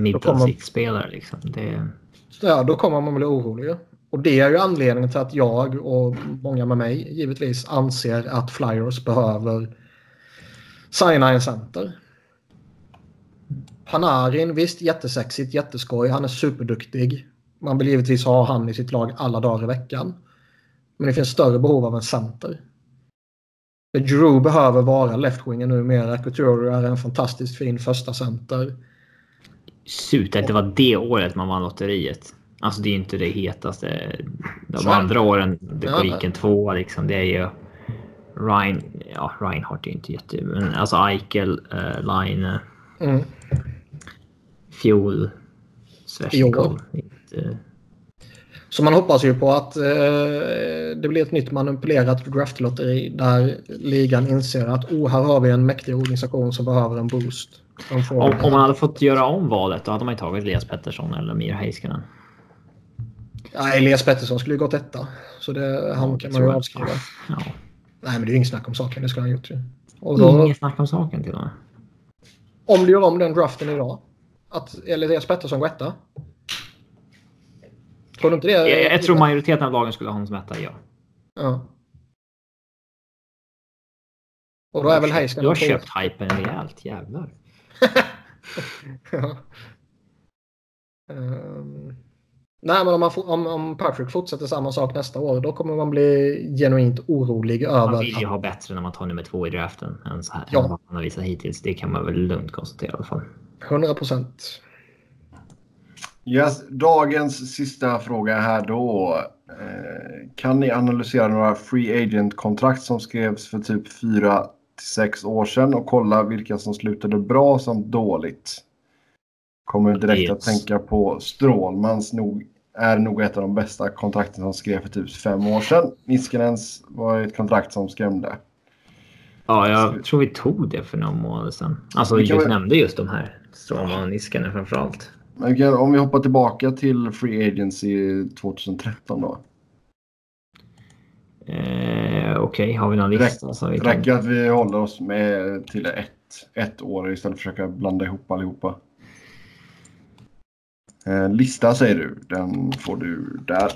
six-spelare liksom. Det... Så ja, då kommer man bli orolig. Och det är ju anledningen till att jag och många med mig givetvis anser att Flyers behöver signa en center. Panarin, visst jättesexigt, jätteskoj, han är superduktig. Man vill givetvis ha han i sitt lag alla dagar i veckan. Men det finns större behov av en center. Drew behöver vara left-winger numera. Couture är en fantastiskt fin första center. Surt att det var det året man vann lotteriet. Alltså det är ju inte det hetaste. De Så andra åren det Ja, gick en tvåa liksom. Det är ju Ryan. Ja, Reinhardt är ju inte jätte... Men alltså Eichel, uh, Line, Mm. Fjol, Sveshnikov. Inte- Så man hoppas ju på att eh, det blir ett nytt manipulerat draftlotteri där ligan inser att oh, här har vi en mäktig organisation som behöver en boost. Får, Om, om man hade fått göra om valet då hade man ju tagit Elias Pettersson eller Mir Heiskanen. ja, Elias Pettersson skulle ju gått etta. Så det, han Ja, kan man ju jag. avskriva. Ja. Nej, men det är ju inget snack om saken. Det skulle han gjort ju. Och då, Inget snack om saken till och med. om du gör om den draften idag. Att Elias Pettersson går etta. Tror du inte det? Jag, jag tror majoriteten av lagen skulle ha honom som etta, ja. Ja. Och då är väl Heiskanen Du har köpt hypen rejält, jävlar. ja. Ehm, Nej, men om, man, om, om Patrick fortsätter samma sak nästa år, då kommer man bli genuint orolig över... Man vill ju ha bättre när man tar nummer två i draften än så här. Ja. Än vad man har visat hittills. Det kan man väl lugnt konstatera i alla fall. 100 procent. Yes, dagens sista fråga här då. Eh, kan ni analysera några free agent-kontrakt som skrevs för typ 4 6 år sedan och kolla vilka som slutade bra samt dåligt? Kommer direkt att Yes. tänka på Strålmans nog, är nog ett av de bästa kontrakten som skrev för typ fem år sedan. Niskanens var ett kontrakt som skrämde. Ja, jag tror vi tog det för några månader sedan. Alltså, Vi vi just väl- nämnde just de här. Stroma och Niskanen framför allt. Men vi kan- om vi hoppar tillbaka till Free Agency 2013 då. Eh, Okej, har vi någon lista? Så vi kan... Räcker att vi håller oss med till ett, ett år istället för att försöka blanda ihop allihopa. Eh, lista säger du. Den får du där.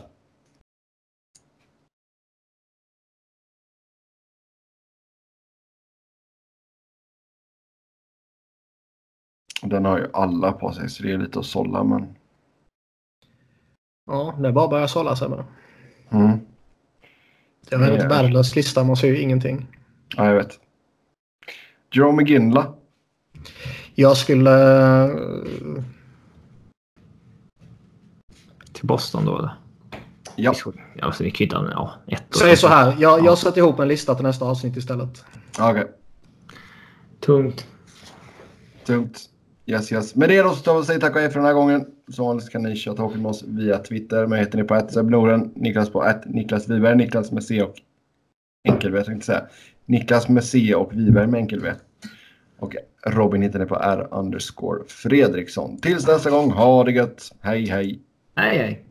Den har ju alla på sig så det är lite att sålla men. Ja, det är bara att börja sålla sig med. Mm. Det är en helt värdelös lista, man ser ju ingenting. Ja, jag vet. Jerome McGinla. Jag skulle... Till Boston då eller? Ja. Ja, alltså, vi kan ju ja, ett. Säg så här, jag, Ja. jag sätter ihop en lista till nästa avsnitt istället. Okej. Tungt. Tungt. Yes, yes. Med det då så tar vi och säger tack och hej för den här gången. Som vanligt kan ni köra talk med oss via Twitter. Mig heter ni på Noren, Niklas på att Niklas Wiberg, Niklas med C och enkel V tänkte säga. Niklas med C och Wiberg med enkel V. Och Robin hittar ni på R underscore Fredriksson. Tills nästa gång, ha det gött. Hej hej. Nej, nej.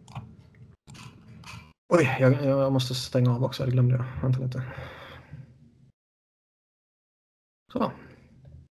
Oj, jag, jag måste stänga av också. Det glömde jag. Vänta lite. Så.